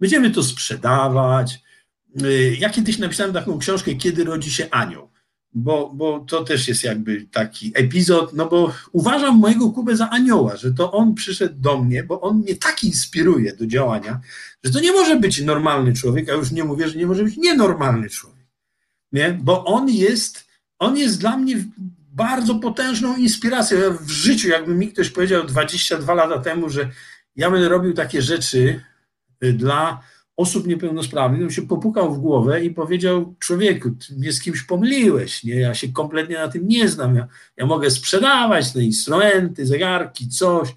Będziemy to sprzedawać. Y, ja kiedyś napisałem taką książkę, Kiedy rodzi się anioł. bo, bo to też jest jakby taki epizod, no bo uważam mojego Kubę za anioła, że to on przyszedł do mnie, bo on mnie tak inspiruje do działania, że to nie może być normalny człowiek, a już nie mówię, że nie może być nienormalny człowiek, nie? bo on jest, on jest dla mnie bardzo potężną inspiracją. Ja w życiu, jakby mi ktoś powiedział 22 lata temu, że ja będę robił takie rzeczy dla osób niepełnosprawnych, on się popukał w głowę i powiedział, człowieku, ty mnie z kimś pomyliłeś, nie? ja się kompletnie na tym nie znam, ja, ja mogę sprzedawać te instrumenty, zegarki, coś,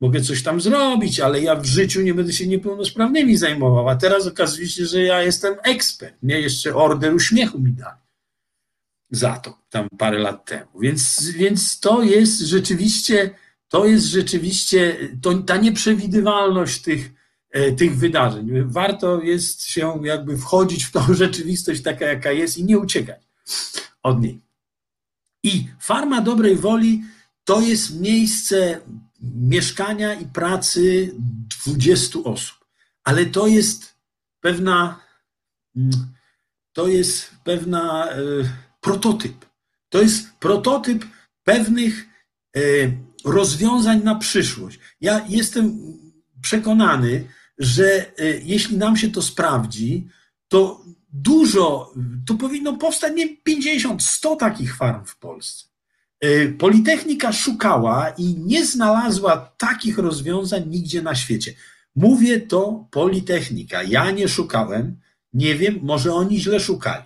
mogę coś tam zrobić, ale ja w życiu nie będę się niepełnosprawnymi zajmował, a teraz okazuje się, że ja jestem ekspert, nie? Jeszcze order uśmiechu mi dali za to, tam parę lat temu, więc, więc to jest rzeczywiście, to jest rzeczywiście, to, ta nieprzewidywalność tych, tych wydarzeń. Warto jest się jakby wchodzić w tą rzeczywistość taka, jaka jest i nie uciekać od niej. I farma dobrej woli to jest miejsce mieszkania i pracy 20 osób, ale to jest pewna, mm, to jest pewna e, prototyp. To jest prototyp pewnych e, rozwiązań na przyszłość. Ja jestem przekonany, że e, jeśli nam się to sprawdzi, to dużo, to powinno powstać nie 50, 100 takich farm w Polsce. E, Politechnika szukała i nie znalazła takich rozwiązań nigdzie na świecie. Mówię to Politechnika. Ja nie szukałem, nie wiem, może oni źle szukali,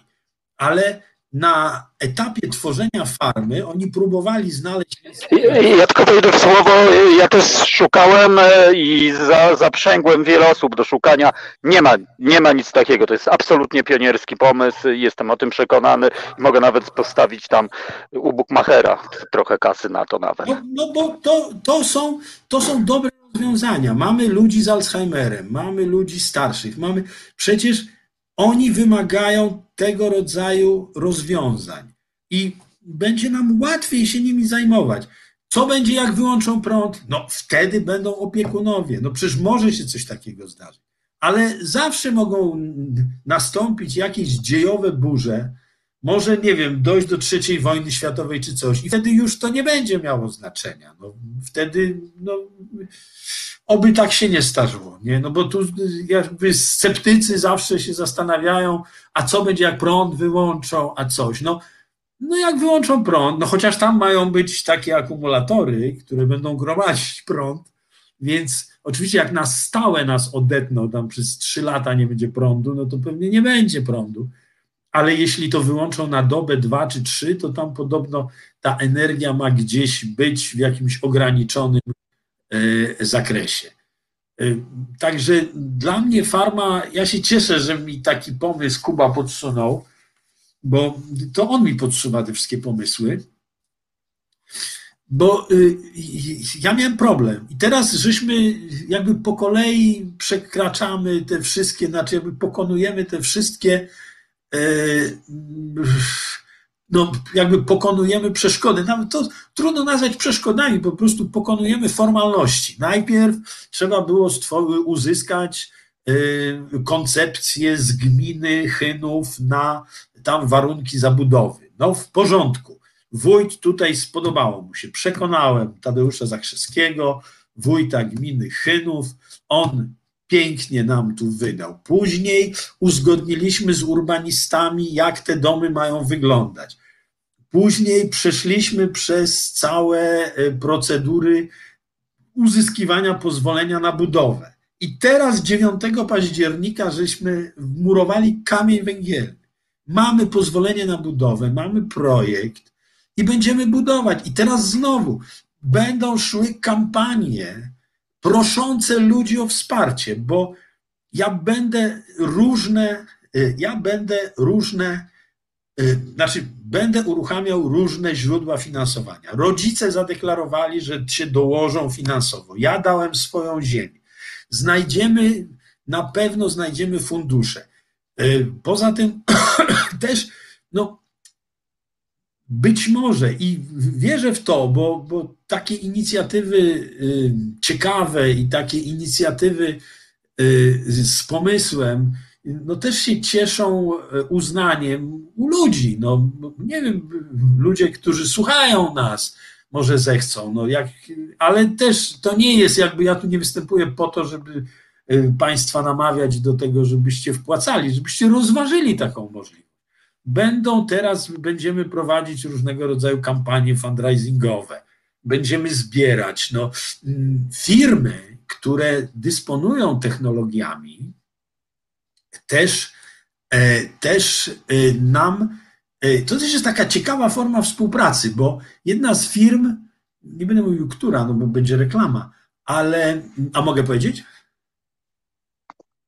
ale na etapie tworzenia farmy oni próbowali znaleźć. Ja tylko wejdę w słowo. Ja też szukałem e, i za, zaprzęgłem wiele osób do szukania. Nie ma, nie ma nic takiego. To jest absolutnie pionierski pomysł. Jestem o tym przekonany. Mogę nawet postawić tam u Bukmachera trochę kasy na to nawet. No, no bo to, to, są, to są dobre rozwiązania. Mamy ludzi z Alzheimerem, mamy ludzi starszych, mamy przecież oni wymagają tego rodzaju rozwiązań i będzie nam łatwiej się nimi zajmować. Co będzie, jak wyłączą prąd? No wtedy będą opiekunowie. No przecież może się coś takiego zdarzyć. Ale zawsze mogą nastąpić jakieś dziejowe burze, może, nie wiem, dojść do trzeciej wojny światowej czy coś i wtedy już to nie będzie miało znaczenia. No, wtedy, no, oby tak się nie starzyło, nie? No bo tu jakby sceptycy zawsze się zastanawiają, a co będzie, jak prąd wyłączą, a coś. No, no jak wyłączą prąd, no chociaż tam mają być takie akumulatory, które będą gromadzić prąd, więc oczywiście jak na stałe nas odetną, tam przez trzy lata nie będzie prądu, no to pewnie nie będzie prądu ale jeśli to wyłączą na dobę, dwa czy trzy, to tam podobno ta energia ma gdzieś być w jakimś ograniczonym zakresie. E, także dla mnie farma, ja się cieszę, że mi taki pomysł Kuba podsunął, bo to on mi podsuwa te wszystkie pomysły. Bo y, ja miałem problem. I teraz żeśmy jakby po kolei przekraczamy te wszystkie, znaczy jakby pokonujemy te wszystkie no, jakby pokonujemy przeszkody. To trudno nazwać przeszkodami, po prostu pokonujemy formalności. Najpierw trzeba było uzyskać e, koncepcję z gminy Chynów na tam warunki zabudowy. No w porządku. Wójt tutaj spodobało mu się. Przekonałem Tadeusza Zakrzewskiego, wójta gminy Chynów. On pięknie nam tu wydał. Później uzgodniliśmy z urbanistami, jak te domy mają wyglądać. Później przeszliśmy przez całe e, procedury uzyskiwania pozwolenia na budowę. I teraz 9 października żeśmy murowali kamień węgielny. Mamy pozwolenie na budowę, mamy projekt i będziemy budować. I teraz znowu będą szły kampanie proszące ludzi o wsparcie, bo ja będę różne, y, ja będę różne, znaczy będę uruchamiał różne źródła finansowania. Rodzice zadeklarowali, że się dołożą finansowo. Ja dałem swoją ziemię. Znajdziemy, na pewno znajdziemy fundusze. Y, poza tym też, no, być może i wierzę w to, bo, bo takie inicjatywy y, ciekawe i takie inicjatywy y, z pomysłem no też się cieszą e, uznaniem u ludzi. No, nie wiem, ludzie, którzy słuchają nas, może zechcą, no jak, ale też to nie jest jakby, ja tu nie występuję po to, żeby e, Państwa namawiać do tego, żebyście wpłacali, żebyście rozważyli taką możliwość. Będą teraz, będziemy prowadzić różnego rodzaju kampanie fundraisingowe, będziemy zbierać. No, mm, firmy, które dysponują technologiami, też, e, też e, nam, e, to też jest taka ciekawa forma współpracy, bo jedna z firm, nie będę mówił która, no bo będzie reklama, ale, a mogę powiedzieć?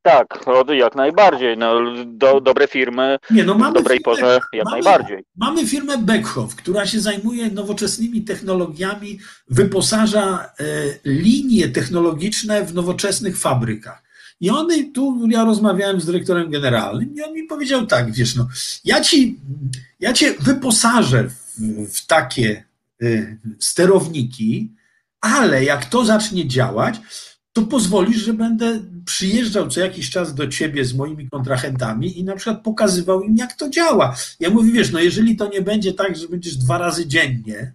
Tak, jak najbardziej. No, do, dobre firmy nie, no mamy w dobrej firmę, porze jak mamy, najbardziej. Mamy firmę Beckhoff, która się zajmuje nowoczesnymi technologiami, wyposaża linie technologiczne w nowoczesnych fabrykach. I oni, tu ja rozmawiałem z dyrektorem generalnym i on mi powiedział tak, wiesz, no, ja ci, ja cię wyposażę w, w takie y, sterowniki, ale jak to zacznie działać, to pozwolisz, że będę przyjeżdżał co jakiś czas do ciebie z moimi kontrahentami i na przykład pokazywał im, jak to działa. Ja mówię, wiesz, no jeżeli to nie będzie tak, że będziesz dwa razy dziennie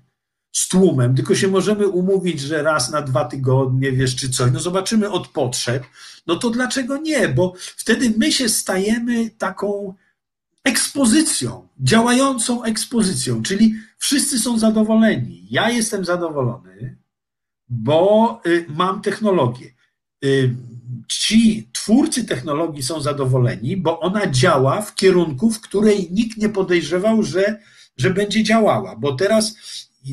z tłumem, tylko się możemy umówić, że raz na dwa tygodnie, wiesz, czy coś, no zobaczymy od potrzeb, no to dlaczego nie? Bo wtedy my się stajemy taką ekspozycją, działającą ekspozycją, czyli wszyscy są zadowoleni. Ja jestem zadowolony, bo y, mam technologię. Y, ci twórcy technologii są zadowoleni, bo ona działa w kierunku, w której nikt nie podejrzewał, że, że będzie działała. Bo teraz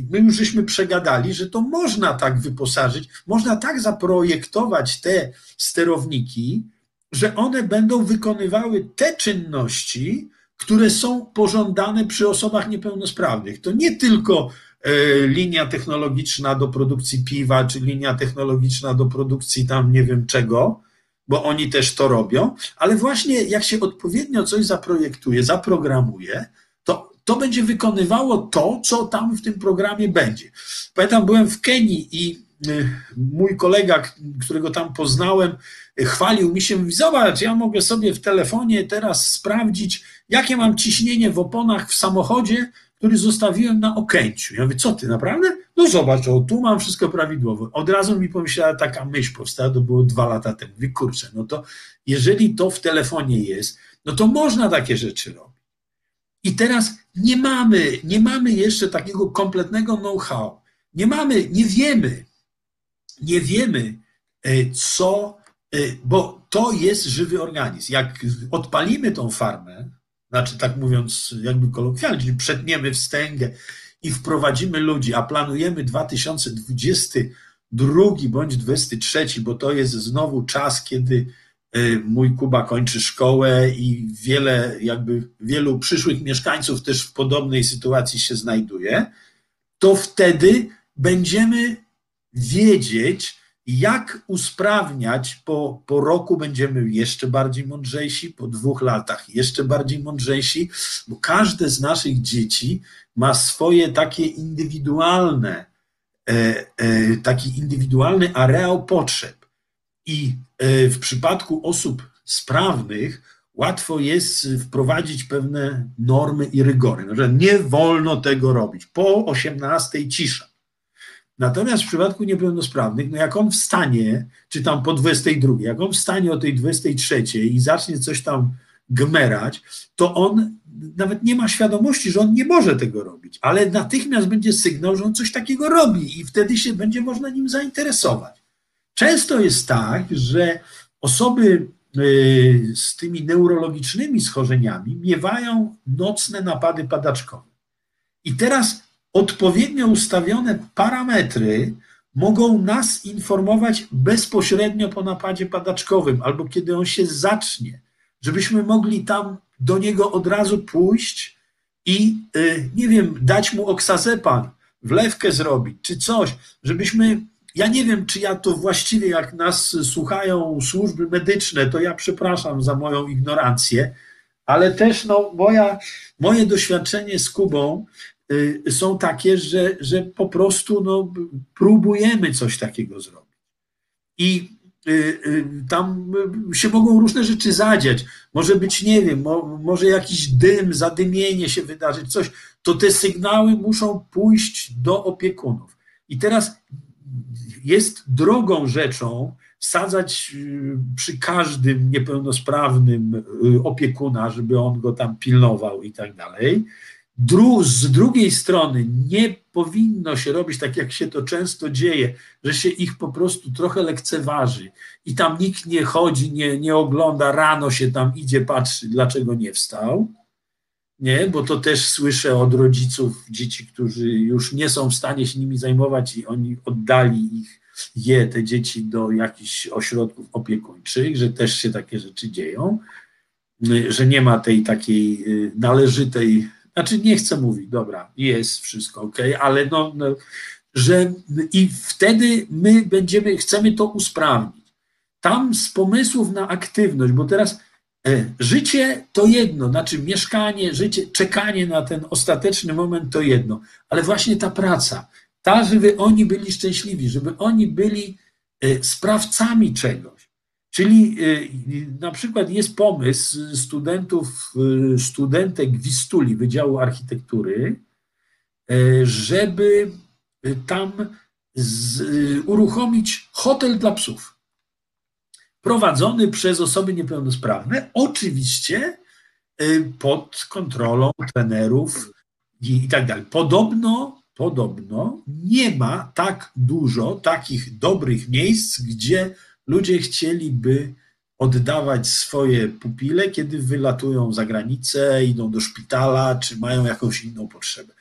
my już żeśmy przegadali, że to można tak wyposażyć, można tak zaprojektować te sterowniki, że one będą wykonywały te czynności, które są pożądane przy osobach niepełnosprawnych. To nie tylko E, linia technologiczna do produkcji piwa, czy linia technologiczna do produkcji tam nie wiem czego, bo oni też to robią, ale właśnie jak się odpowiednio coś zaprojektuje, zaprogramuje, to będzie wykonywało to, co tam w tym programie będzie. Pamiętam, byłem w Kenii i e, mój kolega, którego tam poznałem, chwalił mi się, mówi, zobacz, ja mogę sobie w telefonie teraz sprawdzić, jakie mam ciśnienie w oponach w samochodzie, który zostawiłem na Okęciu. Ja mówię, co ty, naprawdę? No zobacz, o, tu mam wszystko prawidłowo. Od razu mi pomyślała taka myśl powstała, to było dwa lata temu. Mówię, kurczę, no to jeżeli to w telefonie jest, no to można takie rzeczy robić. I teraz nie mamy, nie mamy jeszcze takiego kompletnego know-how. Nie mamy, nie wiemy, nie wiemy, e, co, e, bo to jest żywy organizm. Jak odpalimy tą farmę, znaczy tak mówiąc jakby kolokwialnie, czyli przetniemy wstęgę i wprowadzimy ludzi, a planujemy 2022 bądź 2023, bo to jest znowu czas, kiedy mój Kuba kończy szkołę i wiele, jakby wielu przyszłych mieszkańców też w podobnej sytuacji się znajduje, to wtedy będziemy wiedzieć, jak usprawniać, po, po roku będziemy jeszcze bardziej mądrzejsi, po dwóch latach jeszcze bardziej mądrzejsi, bo każde z naszych dzieci ma swoje takie indywidualne, e, e, taki indywidualny areał potrzeb. I w przypadku osób sprawnych łatwo jest wprowadzić pewne normy i rygory. Że nie wolno tego robić. Po 18 cisza. Natomiast w przypadku niepełnosprawnych, no jak on wstanie, czy tam po 22, jak on wstanie o tej 23 i zacznie coś tam gmerać, to on nawet nie ma świadomości, że on nie może tego robić, ale natychmiast będzie sygnał, że on coś takiego robi i wtedy się będzie można nim zainteresować. Często jest tak, że osoby y, z tymi neurologicznymi schorzeniami miewają nocne napady padaczkowe. I teraz odpowiednio ustawione parametry mogą nas informować bezpośrednio po napadzie padaczkowym albo kiedy on się zacznie, żebyśmy mogli tam do niego od razu pójść i, y, nie wiem, dać mu oksazepan, wlewkę zrobić czy coś, żebyśmy. Ja nie wiem, czy ja to właściwie, jak nas słuchają służby medyczne, to ja przepraszam za moją ignorancję, ale też no, moja, moje doświadczenie z Kubą Y, są takie, że, że po prostu no, próbujemy coś takiego zrobić. I tam się mogą różne rzeczy zadziać. Może być, nie wiem, może jakiś dym, zadymienie się wydarzyć, coś. To te sygnały muszą pójść do opiekunów. I teraz jest drogą rzeczą wsadzać przy każdym niepełnosprawnym opiekuna, żeby on go tam pilnował i tak dalej. Dru z drugiej strony nie powinno się robić tak, jak się to często dzieje, że się ich po prostu trochę lekceważy i tam nikt nie chodzi, nie, nie ogląda, rano się tam idzie, patrzy, dlaczego nie wstał. Nie, bo to też słyszę od rodziców dzieci, którzy już nie są w stanie się nimi zajmować i oni oddali ich, je, te dzieci do jakichś ośrodków opiekuńczych, że też się takie rzeczy dzieją, że nie ma tej takiej y, należytej znaczy nie chcę mówić, dobra, jest wszystko ok, ale no, no, że i wtedy my będziemy, chcemy to usprawnić. Tam z pomysłów na aktywność, bo teraz życie to jedno, znaczy mieszkanie, życie, czekanie na ten ostateczny moment to jedno, ale właśnie ta praca, ta, żeby oni byli szczęśliwi, żeby oni byli e, sprawcami czegoś. Czyli y, na przykład jest pomysł studentów, studentek Wistuli Wydziału Architektury, żeby tam z, uruchomić hotel dla psów. Prowadzony przez osoby niepełnosprawne, oczywiście pod kontrolą trenerów i, i tak dalej. Podobno, podobno nie ma tak dużo takich dobrych miejsc, gdzie ludzie chcieliby oddawać swoje pupile, kiedy wylatują za granicę, idą do szpitala, czy mają jakąś inną potrzebę.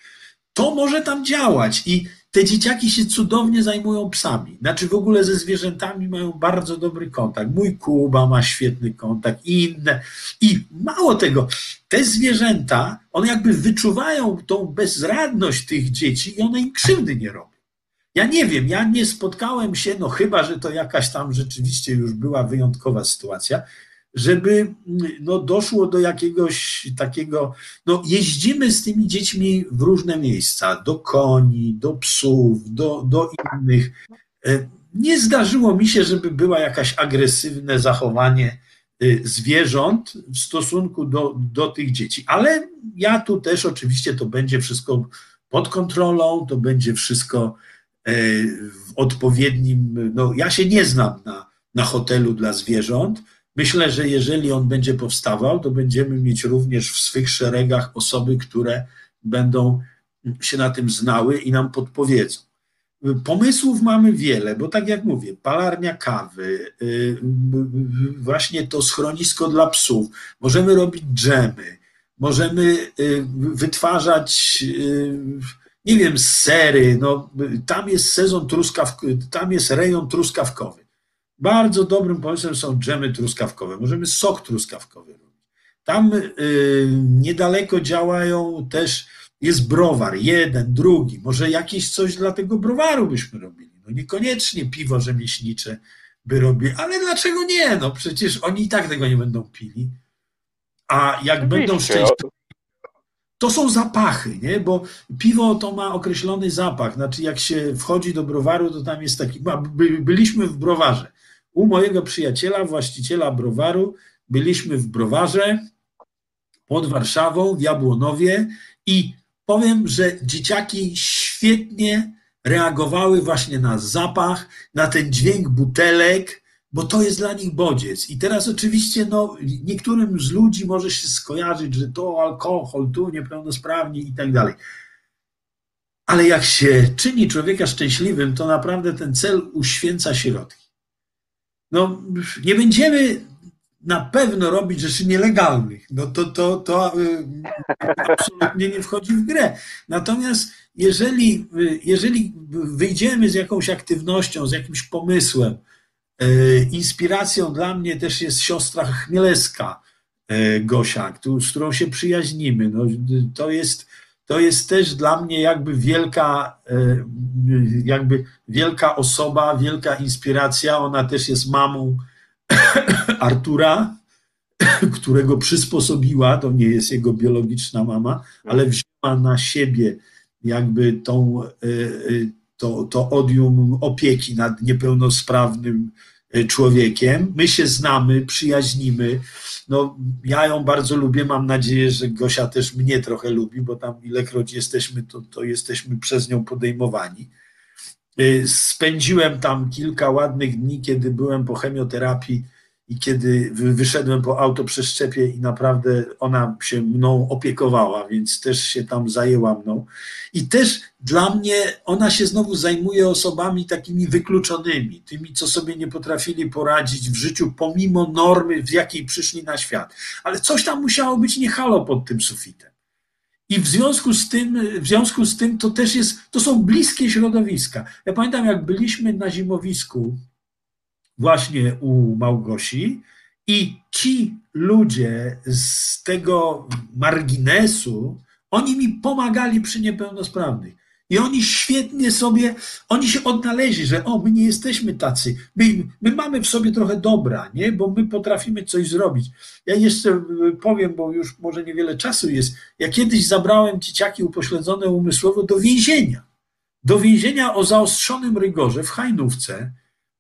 To może tam działać i te dzieciaki się cudownie zajmują psami. Znaczy w ogóle ze zwierzętami mają bardzo dobry kontakt. Mój Kuba ma świetny kontakt i inne. I mało tego, te zwierzęta, one jakby wyczuwają tą bezradność tych dzieci i one im krzywdy nie robią. Ja nie wiem, ja nie spotkałem się, no chyba, że to jakaś tam rzeczywiście już była wyjątkowa sytuacja, żeby no, doszło do jakiegoś takiego, no jeździmy z tymi dziećmi w różne miejsca, do koni, do psów, do, do innych. E, nie zdarzyło mi się, żeby była jakaś agresywne zachowanie e, zwierząt w stosunku do, do tych dzieci, ale ja tu też oczywiście to będzie wszystko pod kontrolą, to będzie wszystko E, w odpowiednim, no ja się nie znam na, na hotelu dla zwierząt. Myślę, że jeżeli on będzie powstawał, to będziemy mieć również w swych szeregach osoby, które będą się na tym znały i nam podpowiedzą. Pomysłów mamy wiele, bo tak jak mówię, palarnia kawy, y, właśnie to schronisko dla psów, możemy robić dżemy, możemy y, wytwarzać y, nie wiem, sery, no, tam jest sezon truskawkowy, tam jest rejon truskawkowy. Bardzo dobrym pomysłem są dżemy truskawkowe. Możemy sok truskawkowy robić. Tam y, niedaleko działają też, jest browar, jeden, drugi. Może jakieś coś dla tego browaru byśmy robili. No niekoniecznie piwo rzemieślnicze by robili, ale dlaczego nie? No przecież oni i tak tego nie będą pili. A jak będą szczęśliwi, to są zapachy, nie? bo piwo to ma określony zapach. Znaczy, jak się wchodzi do browaru, to tam jest taki. Byliśmy w browarze. U mojego przyjaciela, właściciela browaru, byliśmy w browarze pod Warszawą, w Jabłonowie i powiem, że dzieciaki świetnie reagowały właśnie na zapach, na ten dźwięk butelek, bo to jest dla nich bodziec. I teraz oczywiście no, niektórym z ludzi może się skojarzyć, że to alkohol, tu niepełnosprawni i tak dalej. Ale jak się czyni człowieka szczęśliwym, to naprawdę ten cel uświęca środki. No, nie będziemy na pewno robić rzeczy nielegalnych. No to, to, to y, absolutnie nie wchodzi w grę. Natomiast jeżeli, y, jeżeli wyjdziemy z jakąś aktywnością, z jakimś pomysłem, E, inspiracją dla mnie też jest siostra Chmielewska, Gosia, z którą się przyjaźnimy. No, to, jest, to jest też dla mnie jakby wielka, e, jakby wielka osoba, wielka inspiracja. Ona też jest mamą Artura, którego przysposobiła, to nie jest jego biologiczna mama, ale wzięła na siebie jakby tą, to, to odium opieki nad niepełnosprawnym e, człowiekiem. My się znamy, przyjaźnimy. No, ja ją bardzo lubię. Mam nadzieję, że Gosia też mnie trochę lubi, bo tam ilekroć jesteśmy, to, to jesteśmy przez nią podejmowani. E, spędziłem tam kilka ładnych dni, kiedy byłem po chemioterapii i kiedy wyszedłem po autoprzeszczepie i naprawdę ona się mną opiekowała, więc też się tam zajęła mną. I też dla mnie ona się znowu zajmuje osobami takimi wykluczonymi, tymi, co sobie nie potrafili poradzić w życiu, pomimo normy, w jakiej przyszli na świat. Ale coś tam musiało być niehalo pod tym sufitem. I w związku z tym, w związku z tym to też jest, to są bliskie środowiska. Ja pamiętam, jak byliśmy na zimowisku właśnie u Małgosi i ci ludzie z tego marginesu, oni mi pomagali przy niepełnosprawnych. I oni świetnie sobie, oni się odnaleźli, że o, my nie jesteśmy tacy, my, my mamy w sobie trochę dobra, nie? bo my potrafimy coś zrobić. Ja jeszcze powiem, bo już może niewiele czasu jest, ja kiedyś zabrałem dzieciaki upośledzone umysłowo do więzienia. Do więzienia o zaostrzonym rygorze w Hajnówce,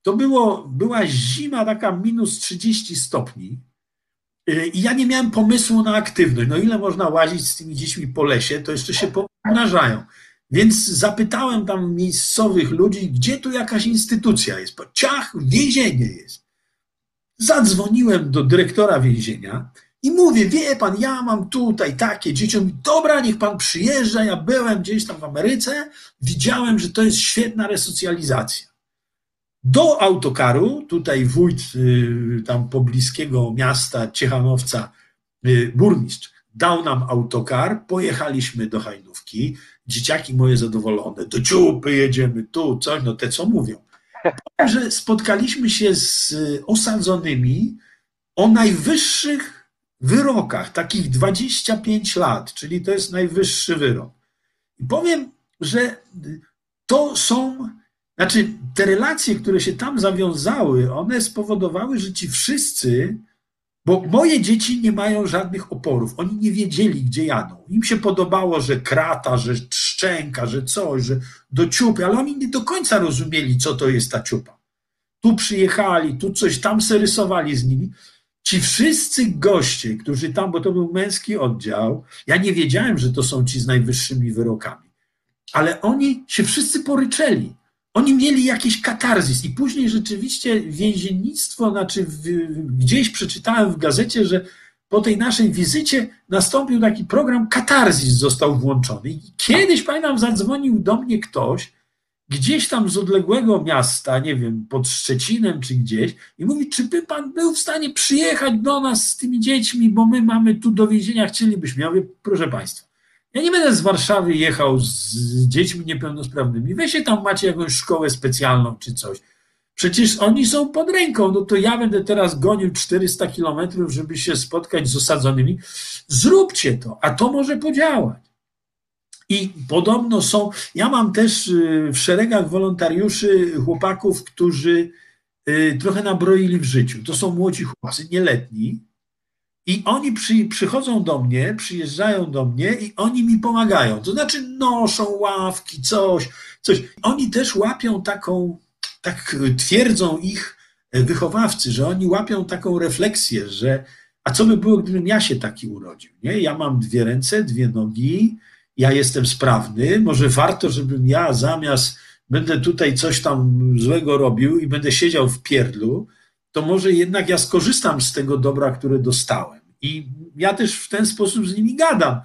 to było, była zima taka minus 30 stopni y, i ja nie miałem pomysłu na aktywność. No ile można łazić z tymi dziećmi po lesie, to jeszcze się pomnażają. Więc zapytałem tam miejscowych ludzi, gdzie tu jakaś instytucja jest. Po ciach, więzienie jest. Zadzwoniłem do dyrektora więzienia i mówię, wie pan, ja mam tutaj takie dzieci. On mówi, dobra, niech pan przyjeżdża, ja byłem gdzieś tam w Ameryce, widziałem, że to jest świetna resocjalizacja. Do autokaru, tutaj wójt y, tam pobliskiego miasta Ciechanowca, y, burmistrz, dał nam autokar, pojechaliśmy do Hajnówki, dzieciaki moje zadowolone, do ciupy jedziemy, tu, coś, no te co mówią. Że spotkaliśmy się z osadzonymi o najwyższych wyrokach, takich 25 lat, czyli to jest najwyższy wyrok. I powiem, że to są znaczy, te relacje, które się tam zawiązały, one spowodowały, że ci wszyscy, bo moje dzieci nie mają żadnych oporów, oni nie wiedzieli, gdzie jadą. Im się podobało, że krata, że szczęka, że coś, że do ciupy, ale oni nie do końca rozumieli, co to jest ta ciupa. Tu przyjechali, tu coś, tam se rysowali z nimi. Ci wszyscy goście, którzy tam, bo to był męski oddział, ja nie wiedziałem, że to są ci z najwyższymi wyrokami, ale oni się wszyscy poryczeli oni mieli jakiś katarzis i później rzeczywiście więziennictwo, znaczy w, gdzieś przeczytałem w gazecie, że po tej naszej wizycie nastąpił taki program katarzis został włączony. I kiedyś, pamiętam, zadzwonił do mnie ktoś, gdzieś tam z odległego miasta, nie wiem, pod Szczecinem czy gdzieś, i mówi, czy by pan był w stanie przyjechać do nas z tymi dziećmi, bo my mamy tu do więzienia, chcielibyśmy. Ja mówię, proszę państwa, ja nie będę z Warszawy jechał z dziećmi niepełnosprawnymi. Weźcie tam macie jakąś szkołę specjalną czy coś. Przecież oni są pod ręką. No to ja będę teraz gonił 400 kilometrów, żeby się spotkać z osadzonymi. Zróbcie to, a to może podziałać. I podobno są. Ja mam też y, w szeregach wolontariuszy chłopaków, którzy y, trochę nabroili w życiu. To są młodzi chłopacy, nieletni, i oni przy, przychodzą do mnie, przyjeżdżają do mnie i oni mi pomagają. To znaczy noszą ławki, coś, coś. Oni też łapią taką, tak twierdzą ich wychowawcy, że oni łapią taką refleksję, że a co by było, gdybym ja się taki urodził? Nie? Ja mam dwie ręce, dwie nogi, ja jestem sprawny, może warto, żebym ja zamiast będę tutaj coś tam złego robił i będę siedział w pierdlu, to może jednak ja skorzystam z tego dobra, które dostałem. I ja też w ten sposób z nimi gadam.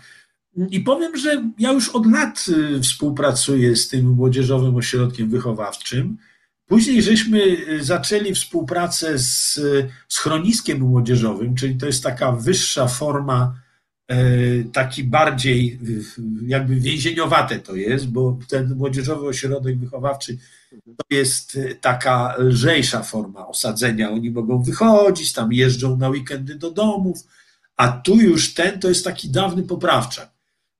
I powiem, że ja już od lat y, współpracuję z tym młodzieżowym ośrodkiem wychowawczym. Później żeśmy y, zaczęli współpracę z schroniskiem młodzieżowym, czyli to jest taka wyższa forma, y, taki bardziej jakby więzieniowate to jest, bo ten młodzieżowy ośrodek wychowawczy to jest y, taka lżejsza forma osadzenia. Oni mogą wychodzić, tam jeżdżą na weekendy do domów, a tu już ten to jest taki dawny poprawczak.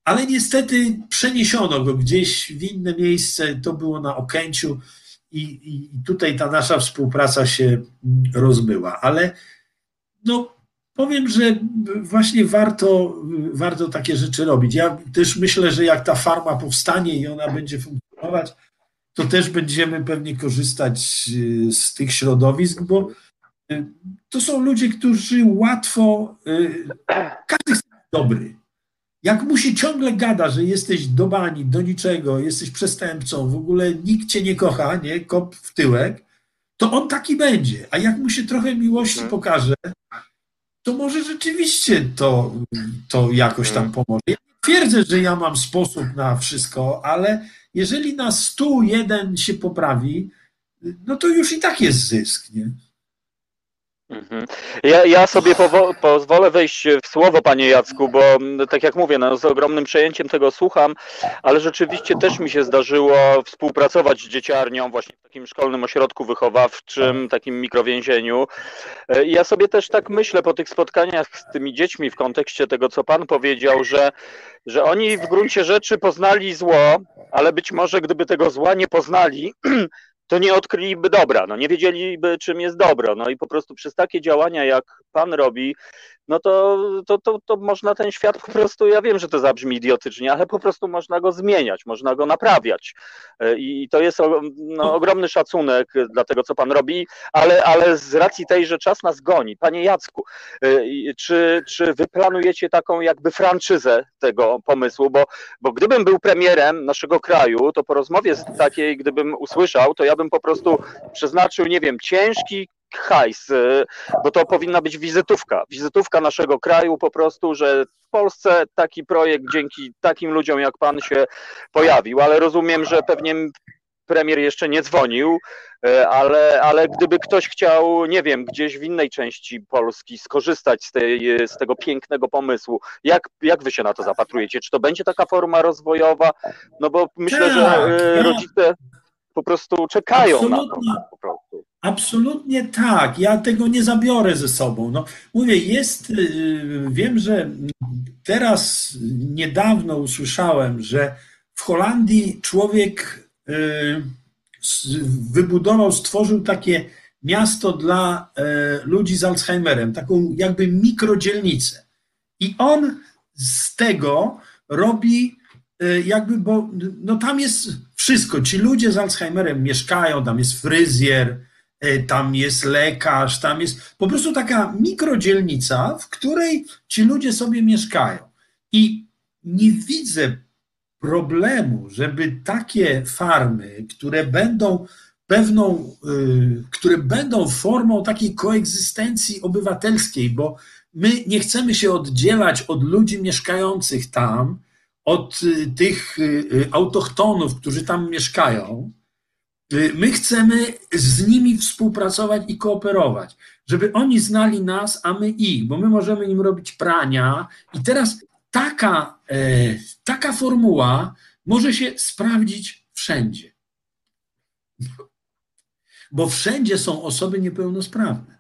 Ale niestety przeniesiono go gdzieś w inne miejsce, to było na Okęciu i, i tutaj ta nasza współpraca się rozmyła. Ale no, powiem, że właśnie warto, warto takie rzeczy robić. Ja też myślę, że jak ta farma powstanie i ona będzie funkcjonować, to też będziemy pewnie korzystać y, z tych środowisk, bo y, to są ludzie, którzy łatwo, każdy jest dobry. Jak mu się ciągle gada, że jesteś do bani, do niczego, jesteś przestępcą, w ogóle nikt cię nie kocha, nie, kop w tyłek, to on taki będzie. A jak mu się trochę miłości mhm. pokaże, to może rzeczywiście to, to jakoś tam mhm. pomoże. Ja nie twierdzę, że ja mam sposób na wszystko, ale jeżeli na stu jeden się poprawi, no to już i tak jest zysk, nie? Mhm. Ja, ja sobie pozwolę wejść w słowo, panie Jacku, bo tak jak mówię, no, z ogromnym przejęciem tego słucham, ale rzeczywiście też mi się zdarzyło współpracować z dzieciarnią właśnie w takim szkolnym ośrodku wychowawczym, takim mikrowięzieniu. E, I ja sobie też tak myślę po tych spotkaniach z tymi dziećmi w kontekście tego, co pan powiedział, że, że oni w gruncie rzeczy poznali zło, ale być może gdyby tego zła nie poznali, to nie odkryliby dobra, no nie wiedzieliby, czym jest dobro. No i po prostu przez takie działania, jak pan robi, no to, to, to, to można ten świat po prostu, ja wiem, że to zabrzmi idiotycznie, ale po prostu można go zmieniać, można go naprawiać. E, I to jest no, ogromny szacunek dla tego, co pan robi, ale, ale z racji tej, że czas nas goni. Panie Jacku, e, czy, czy wy planujecie taką jakby franczyzę tego pomysłu? Bo, bo gdybym był premierem naszego kraju, to po rozmowie takiej, gdybym usłyszał, to ja bym po prostu przeznaczył, nie wiem, ciężki hajs, y, bo to powinna być wizytówka. Wizytówka naszego kraju po prostu, że w Polsce taki projekt dzięki takim ludziom jak pan się pojawił, ale rozumiem, że pewnie premier jeszcze nie dzwonił, y, ale, ale gdyby ktoś chciał, nie wiem, gdzieś w innej części Polski skorzystać z, tej, z tego pięknego pomysłu, jak, jak wy się na to zapatrujecie? Czy to będzie taka forma rozwojowa? No bo myślę, że tak, rodzice po prostu czekają Absolutnie. na to. Absolutnie tak. Ja tego nie zabiorę ze sobą. No, mówię, jest, y, wiem, że teraz niedawno usłyszałem, że w Holandii człowiek y, wybudował, stworzył takie miasto dla y, ludzi z Alzheimerem, taką jakby mikrodzielnicę. I on z tego robi jakby, bo no tam jest wszystko. Ci ludzie z Alzheimerem mieszkają, tam jest fryzjer, tam jest lekarz, tam jest po prostu taka mikrodzielnica, w której ci ludzie sobie mieszkają. I nie widzę problemu, żeby takie farmy, które będą pewną, y, które będą formą takiej koegzystencji obywatelskiej, bo my nie chcemy się oddzielać od ludzi mieszkających tam, od y, tych y, autochtonów, którzy tam mieszkają, my chcemy z nimi współpracować i kooperować, żeby oni znali nas, a my ich, bo my możemy im robić prania. I teraz taka, e, taka formuła może się sprawdzić wszędzie. Bo wszędzie są osoby niepełnosprawne.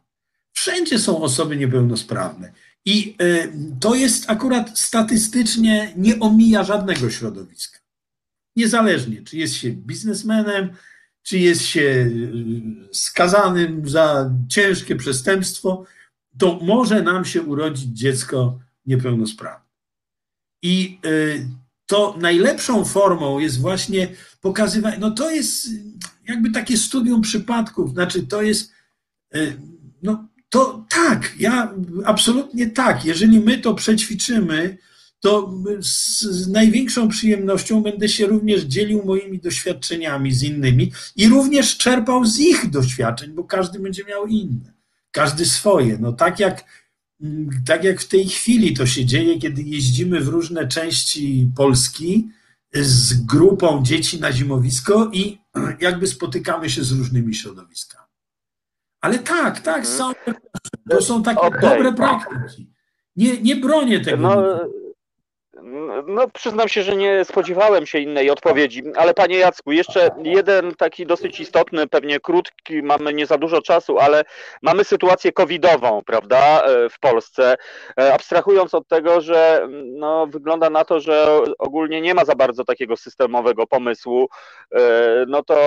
Wszędzie są osoby niepełnosprawne. I e, to jest akurat statystycznie nie omija żadnego środowiska. Niezależnie, czy jest się biznesmenem, czy jest się y, skazanym za ciężkie przestępstwo, to może nam się urodzić dziecko niepełnosprawne. I y, to najlepszą formą jest właśnie pokazywanie, no to jest jakby takie studium przypadków, znaczy to jest, y, no to tak, ja absolutnie tak, jeżeli my to przećwiczymy, to z największą przyjemnością będę się również dzielił moimi doświadczeniami z innymi i również czerpał z ich doświadczeń, bo każdy będzie miał inne, każdy swoje. No tak jak, tak jak w tej chwili to się dzieje, kiedy jeździmy w różne części Polski z grupą dzieci na zimowisko i jakby spotykamy się z różnymi środowiskami. Ale tak, tak, mhm. są, to są takie okay. dobre praktyki. Nie, nie bronię tego. No, no, przyznam się, że nie spodziewałem się innej odpowiedzi, ale panie Jacku, jeszcze jeden taki dosyć istotny, pewnie krótki, mamy nie za dużo czasu, ale mamy sytuację covidową, prawda, e, w Polsce. E, abstrahując od tego, że no, wygląda na to, że ogólnie nie ma za bardzo takiego systemowego pomysłu, e, no to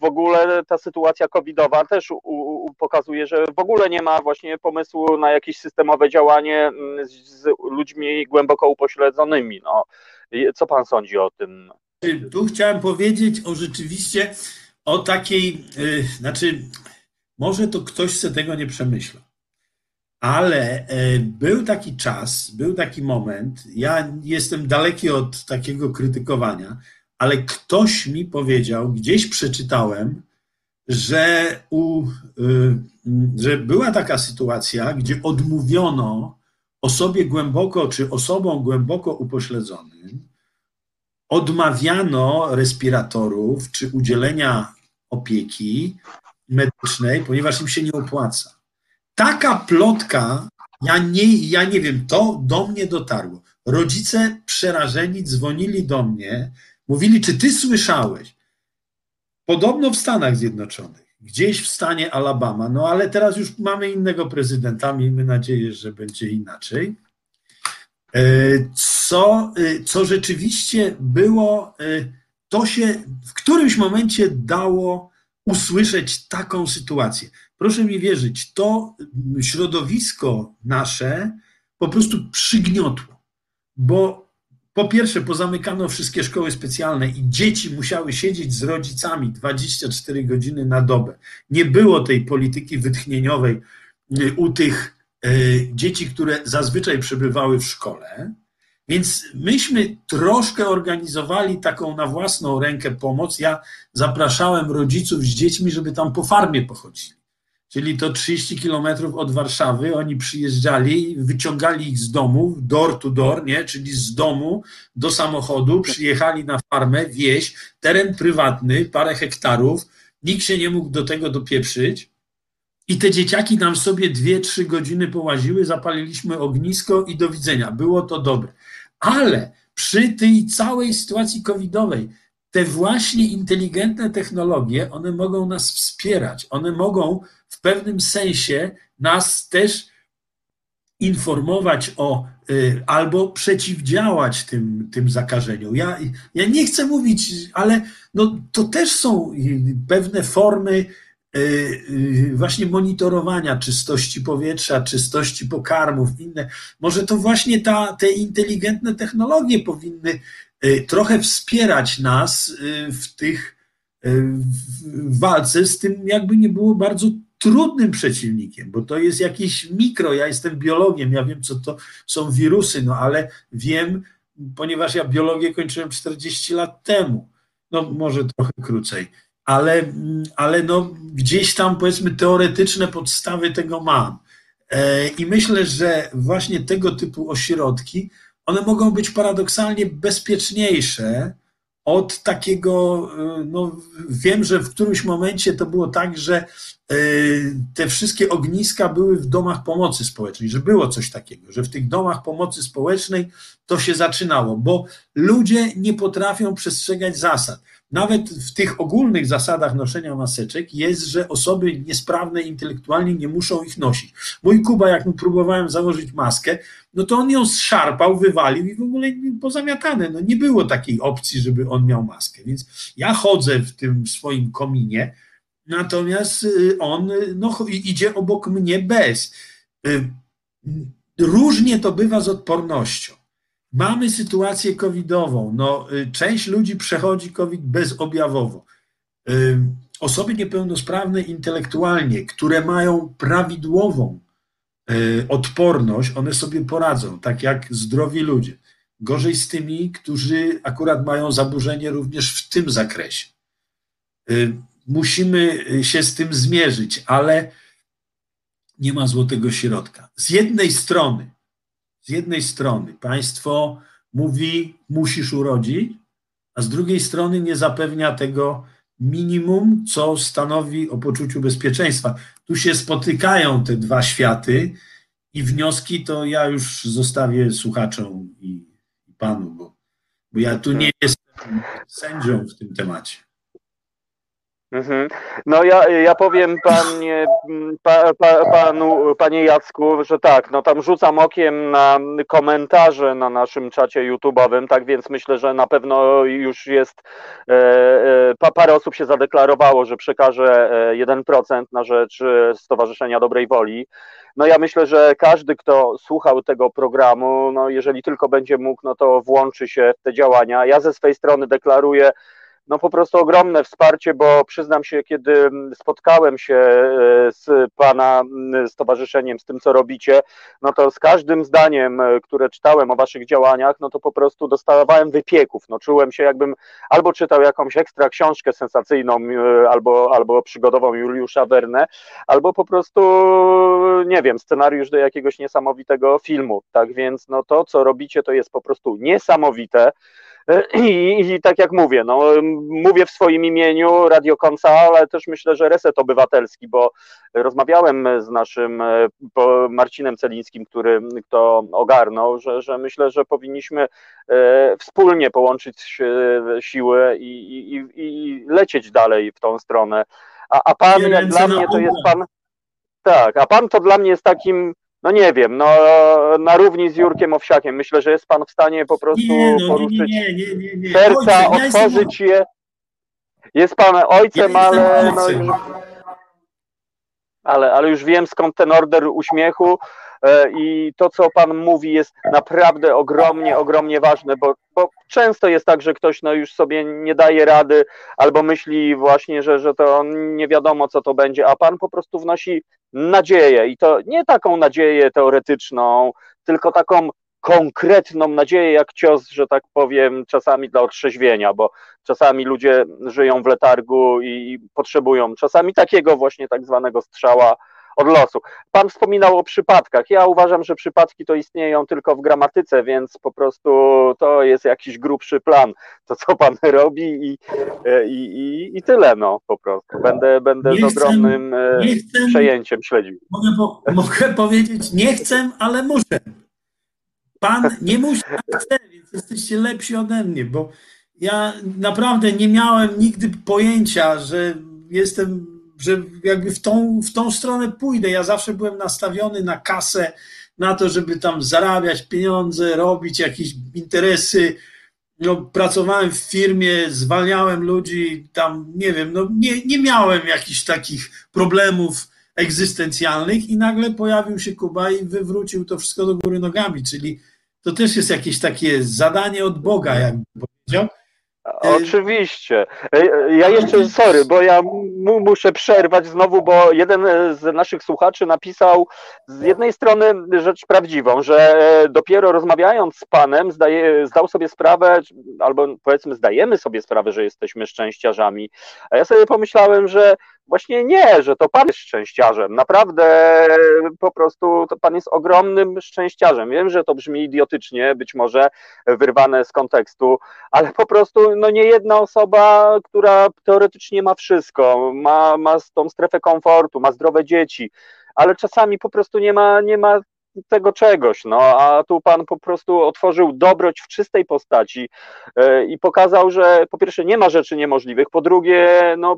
w ogóle ta sytuacja covidowa też u, u, pokazuje, że w ogóle nie ma właśnie pomysłu na jakieś systemowe działanie z, z ludźmi głęboko upośledzonymi. No. Co pan sądzi o tym? Tu chciałem powiedzieć o rzeczywiście o takiej, yy, znaczy, może to ktoś se tego nie przemyślał, ale yy, był taki czas, był taki moment, ja jestem daleki od takiego krytykowania, ale ktoś mi powiedział, gdzieś przeczytałem, że, u, yy, że była taka sytuacja, gdzie odmówiono osobie głęboko, czy osobom głęboko upośledzonym, odmawiano respiratorów czy udzielenia opieki medycznej, ponieważ im się nie opłaca. Taka plotka, ja nie, ja nie wiem, to do mnie dotarło. Rodzice przerażeni dzwonili do mnie, mówili, czy ty słyszałeś? Podobno w Stanach Zjednoczonych, gdzieś w stanie Alabama, no ale teraz już mamy innego prezydenta, miejmy nadzieję, że będzie inaczej. E, co, e, co rzeczywiście było, e, to się w którymś momencie dało usłyszeć taką sytuację. Proszę mi wierzyć, to środowisko nasze po prostu przygniotło, bo po pierwsze pozamykano wszystkie szkoły specjalne i dzieci musiały siedzieć z rodzicami 24 godziny na dobę. Nie było tej polityki wytchnieniowej u tych E, dzieci, które zazwyczaj przebywały w szkole. Więc myśmy troszkę organizowali taką na własną rękę pomoc. Ja zapraszałem rodziców z dziećmi, żeby tam po farmie pochodzili. Czyli to 30 kilometrów od Warszawy, oni przyjeżdżali, wyciągali ich z domu, door to door, nie? czyli z domu do samochodu, przyjechali na farmę, wieś, teren prywatny, parę hektarów, nikt się nie mógł do tego dopieprzyć. I te dzieciaki nam sobie dwie, trzy godziny połaziły, zapaliliśmy ognisko i do widzenia. Było to dobre. Ale przy tej całej sytuacji covidowej, te właśnie inteligentne technologie, one mogą nas wspierać. One mogą w pewnym sensie nas też informować o y, albo przeciwdziałać tym, tym zakażeniom. Ja, ja nie chcę mówić, ale no, to też są pewne formy e, właśnie monitorowania czystości powietrza, czystości pokarmów, inne. Może to właśnie ta, te inteligentne technologie powinny trochę wspierać nas w tych w walce z tym, jakby nie było bardzo trudnym przeciwnikiem, bo to jest jakiś mikro, ja jestem biologiem, ja wiem, co to są wirusy, no ale wiem, ponieważ ja biologię kończyłem 40 lat temu, no może trochę krócej ale, ale no gdzieś tam powiedzmy teoretyczne podstawy tego mam. E, I myślę, że właśnie tego typu ośrodki, one mogą być paradoksalnie bezpieczniejsze od takiego, e, no wiem, że w którymś momencie to było tak, że e, te wszystkie ogniska były w domach pomocy społecznej, że było coś takiego, że w tych domach pomocy społecznej to się zaczynało, bo ludzie nie potrafią przestrzegać zasad. Nawet w tych ogólnych zasadach noszenia maseczek jest, że osoby niesprawne intelektualnie nie muszą ich nosić. Mój Kuba, jak mu próbowałem założyć maskę, no to on ją zszarpał, wywalił i w ogóle pozamiatane. No nie było takiej opcji, żeby on miał maskę. Więc ja chodzę w tym swoim kominie, natomiast y, on no, idzie obok mnie bez. Y, różnie to bywa z odpornością. Mamy sytuację covidową. No, y, część ludzi przechodzi COVID bezobjawowo. Osoby niepełnosprawne intelektualnie, które mają prawidłową odporność, one sobie poradzą, tak jak zdrowi ludzie. Gorzej z tymi, którzy akurat mają zaburzenie również w tym zakresie. Musimy się z tym zmierzyć, ale nie ma złotego środka. Z jednej strony z jednej strony państwo mówi, musisz urodzić, a z drugiej strony nie zapewnia tego minimum, co stanowi o poczuciu bezpieczeństwa. Tu się spotykają te dwa światy i wnioski to ja już zostawię słuchaczom i, i panu, bo, bo ja tu nie jestem sędzią w tym temacie. Mhm. No ja, ja powiem panie, pa, pa, panu, panie Jacku, że tak, no tam rzucam okiem na komentarze na naszym czacie YouTube'owym, tak więc myślę, że na pewno już jest, e, e, parę osób się zadeklarowało, że przekaże 1% e, na rzecz Stowarzyszenia Dobrej Woli. No ja myślę, że każdy, kto słuchał tego programu, no jeżeli tylko będzie mógł, no to włączy się w te działania. Ja ze swojej strony deklaruję, no po prostu ogromne wsparcie, bo przyznam się, kiedy spotkałem się e, z Pana stowarzyszeniem, z tym, co robicie, no to z każdym zdaniem, e, które czytałem o Waszych działaniach, no to po prostu dostawałem wypieków. No czułem się, jakbym albo czytał jakąś ekstra książkę sensacyjną, e, albo, albo przygodową Juliusza Verne, albo po prostu, nie wiem, scenariusz do jakiegoś niesamowitego filmu. Tak więc, no to, co robicie, to jest po prostu niesamowite. I, I, tak jak mówię, no, mówię w swoim imieniu Radio Konca, ale też myślę, że Reset Obywatelski, bo rozmawiałem z naszym Marcinem Celińskim, który to ogarnął, że, że myślę, że powinniśmy e, wspólnie połączyć siły i, i, i lecieć dalej w tą stronę. A, a pan, jak dla mnie, to jest pan. Tak, a pan to dla mnie jest takim no nie wiem, no na równi z Jurkiem Owsiakiem. Myślę, że jest pan w stanie po prostu nie, no, poruszyć nie, nie, serca, Ojcze, otworzyć je. Jest pan ojcem, ja ale. No, ale, ale już wiem skąd ten order uśmiechu i to, co Pan mówi, jest naprawdę ogromnie, ogromnie ważne, bo, bo często jest tak, że ktoś no, już sobie nie daje rady albo myśli właśnie, że, że to nie wiadomo, co to będzie, a Pan po prostu wnosi nadzieję i to nie taką nadzieję teoretyczną, tylko taką konkretną nadzieję, jak cios, że tak powiem, czasami dla otrzeźwienia, bo czasami ludzie żyją w letargu i potrzebują czasami takiego właśnie tak zwanego strzała od losu. Pan wspominał o przypadkach. Ja uważam, że przypadki to istnieją tylko w gramatyce, więc po prostu to jest jakiś grubszy plan, to co pan robi i, i, i, i tyle, no po prostu. Będę, będę z ogromnym chcę, chcę, przejęciem śledził. Mogę, po, mogę powiedzieć, nie chcę, ale muszę. Pan nie musi, ale chce, więc jesteście lepsi ode mnie, bo ja naprawdę nie miałem nigdy pojęcia, że jestem że jakby w tą, w tą stronę pójdę. Ja zawsze byłem nastawiony na kasę, na to, żeby tam zarabiać pieniądze, robić jakieś interesy. No, pracowałem w firmie, zwalniałem ludzi, tam nie wiem, no, nie, nie miałem jakichś takich problemów egzystencjalnych i nagle pojawił się Kuba i wywrócił to wszystko do góry nogami, czyli to też jest jakieś takie zadanie od Boga, jakby powiedział. Oczywiście. Ja jeszcze, sorry, bo ja mu muszę przerwać znowu, bo jeden z naszych słuchaczy napisał z jednej strony rzecz prawdziwą, że dopiero rozmawiając z Panem zdaje, zdał sobie sprawę, albo powiedzmy zdajemy sobie sprawę, że jesteśmy szczęściarzami. A ja sobie pomyślałem, że Właśnie nie, że to pan jest szczęściarzem. Naprawdę po prostu to pan jest ogromnym szczęściarzem. Wiem, że to brzmi idiotycznie, być może wyrwane z kontekstu, ale po prostu no nie jedna osoba, która teoretycznie ma wszystko, ma, ma tą strefę komfortu, ma zdrowe dzieci, ale czasami po prostu nie ma, nie ma tego czegoś, no a tu pan po prostu otworzył dobroć w czystej postaci e, i pokazał, że po pierwsze nie ma rzeczy niemożliwych, po drugie, no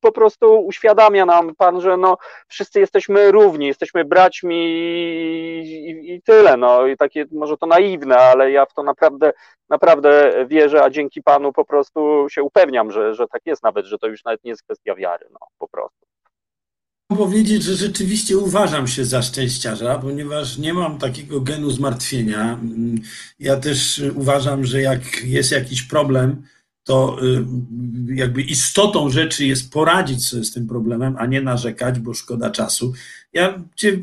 po prostu uświadamia nam pan, że no wszyscy jesteśmy równi, jesteśmy braćmi i, i, i tyle, no i takie może to naiwne, ale ja w to naprawdę, naprawdę wierzę, a dzięki panu po prostu się upewniam, że, że tak jest nawet, że to już nawet nie jest kwestia wiary, no po prostu powiedzieć, że rzeczywiście uważam się za szczęściarza, ponieważ nie mam takiego genu zmartwienia. Ja też uważam, że jak jest jakiś problem, to y, jakby istotą rzeczy jest poradzić sobie z tym problemem, a nie narzekać, bo szkoda czasu. Ja cię,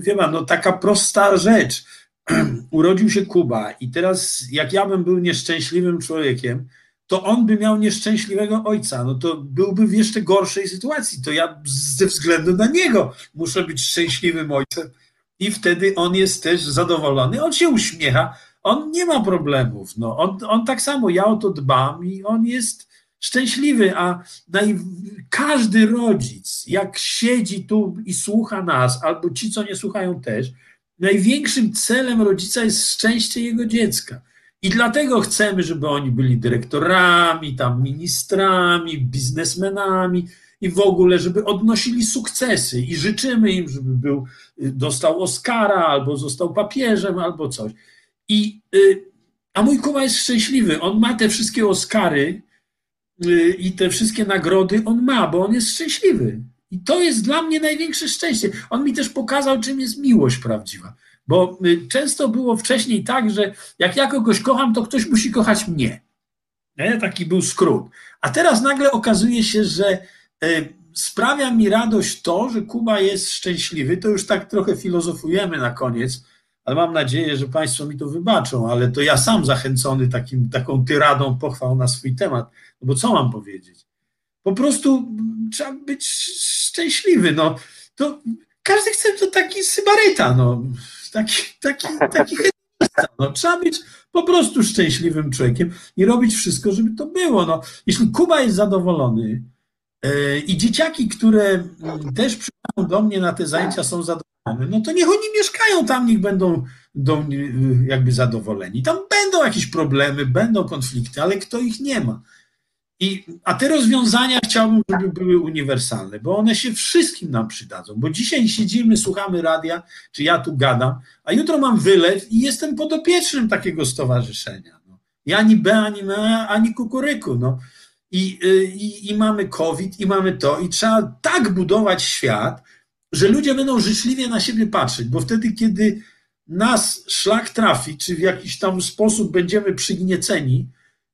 wie pan, no taka prosta rzecz. Urodził się Kuba i teraz jak ja bym był nieszczęśliwym człowiekiem, to on by miał nieszczęśliwego ojca, no to byłby w jeszcze gorszej sytuacji. To ja ze względu na niego muszę być szczęśliwym ojcem i wtedy on jest też zadowolony. On się uśmiecha, on nie ma problemów. No, on, on tak samo, ja o to dbam i on jest szczęśliwy, a naj... każdy rodzic, jak siedzi tu i słucha nas, albo ci, co nie słuchają też, największym celem rodzica jest szczęście jego dziecka. I dlatego chcemy, żeby oni byli dyrektorami, tam ministrami, biznesmenami i w ogóle, żeby odnosili sukcesy i życzymy im, żeby był, dostał Oscara, albo został papieżem, albo coś. I, y, a mój Kuba jest szczęśliwy. On ma te wszystkie Oscary y, i te wszystkie nagrody, on ma, bo on jest szczęśliwy. I to jest dla mnie największe szczęście. On mi też pokazał, czym jest miłość prawdziwa. Bo y, często było wcześniej tak, że jak ja kogoś kocham, to ktoś musi kochać mnie. Nie? Taki był skrót. A teraz nagle okazuje się, że y, sprawia mi radość to, że Kuba jest szczęśliwy. To już tak trochę filozofujemy na koniec, ale mam nadzieję, że Państwo mi to wybaczą, ale to ja sam zachęcony takim, taką tyradą pochwał na swój temat. No bo co mam powiedzieć? Po prostu trzeba być szczęśliwy. No, to każdy chce to taki sybaryta, no, taki, taki, taki no, trzeba być po prostu szczęśliwym człowiekiem i robić wszystko, żeby to było. No, jeśli Kuba jest zadowolony yy, i dzieciaki, które też przychodzą do mnie na te zajęcia są zadowolone, no to niech oni mieszkają tam, niech będą do, yy, jakby zadowoleni. Tam będą jakieś problemy, będą konflikty, ale kto ich nie ma. I, a te rozwiązania chciałbym, żeby były uniwersalne, bo one się wszystkim nam przydadzą. Bo dzisiaj siedzimy, słuchamy radia, czy ja tu gadam, a jutro mam wylew i jestem podopiecznym takiego stowarzyszenia. No. I ani B, ani M, ani kukuryku. No. I, i, I mamy COVID, i mamy to, i trzeba tak budować świat, że ludzie będą życzliwie na siebie patrzeć, bo wtedy, kiedy nas szlak trafi, czy w jakiś tam sposób będziemy przygnieceni,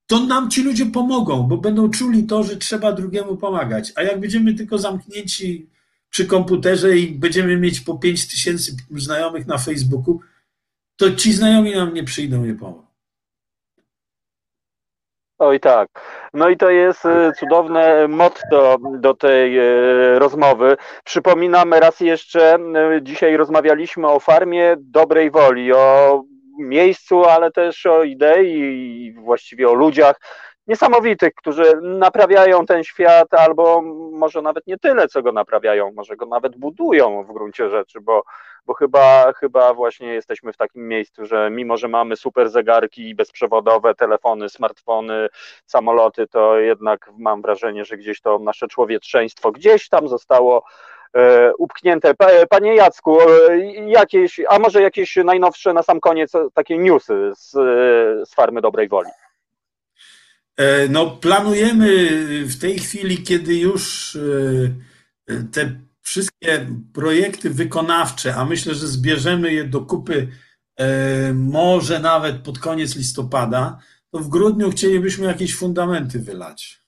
to nam ci ludzie pomogą, bo będą czuli to, że trzeba drugiemu pomagać. A jak będziemy tylko zamknięci przy komputerze i będziemy mieć po 5 tysięcy znajomych na Facebooku, to ci znajomi nam nie przyjdą i pomogą. Oj tak. No i to jest e, cudowne motto do tej e, rozmowy. Przypominamy raz jeszcze, e, dzisiaj rozmawialiśmy o farmie dobrej woli, o miejscu, ale też o idei i właściwie o ludziach niesamowitych, którzy naprawiają ten świat, albo może nawet nie tyle, co go naprawiają, może go nawet budują w gruncie rzeczy, bo, bo chyba, chyba właśnie jesteśmy w takim miejscu, że mimo, że mamy super zegarki bezprzewodowe, telefony, smartfony, samoloty, to jednak mam wrażenie, że gdzieś to nasze człowieczeństwo gdzieś tam zostało upchnięte. Panie Jacku, e, jakieś, a może jakieś najnowsze na sam koniec takie newsy z, z Farmy Dobrej Woli? E, no, planujemy w tej chwili, kiedy już te wszystkie projekty wykonawcze, a myślę, że zbierzemy je do kupy może nawet pod koniec listopada, to w grudniu chcielibyśmy jakieś fundamenty wylać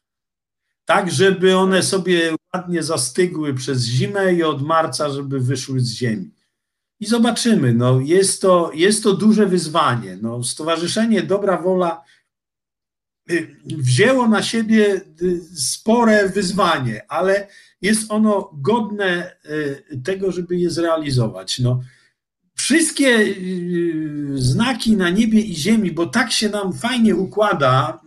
tak żeby one sobie ładnie zastygły przez zimę i od marca, żeby wyszły z ziemi. I zobaczymy, no jest to, jest to duże wyzwanie. No, Stowarzyszenie Dobra Wola y, wzięło na siebie y, spore wyzwanie, ale jest ono godne y, tego, żeby je zrealizować. No, wszystkie znaki na niebie i ziemi, bo tak się nam fajnie układa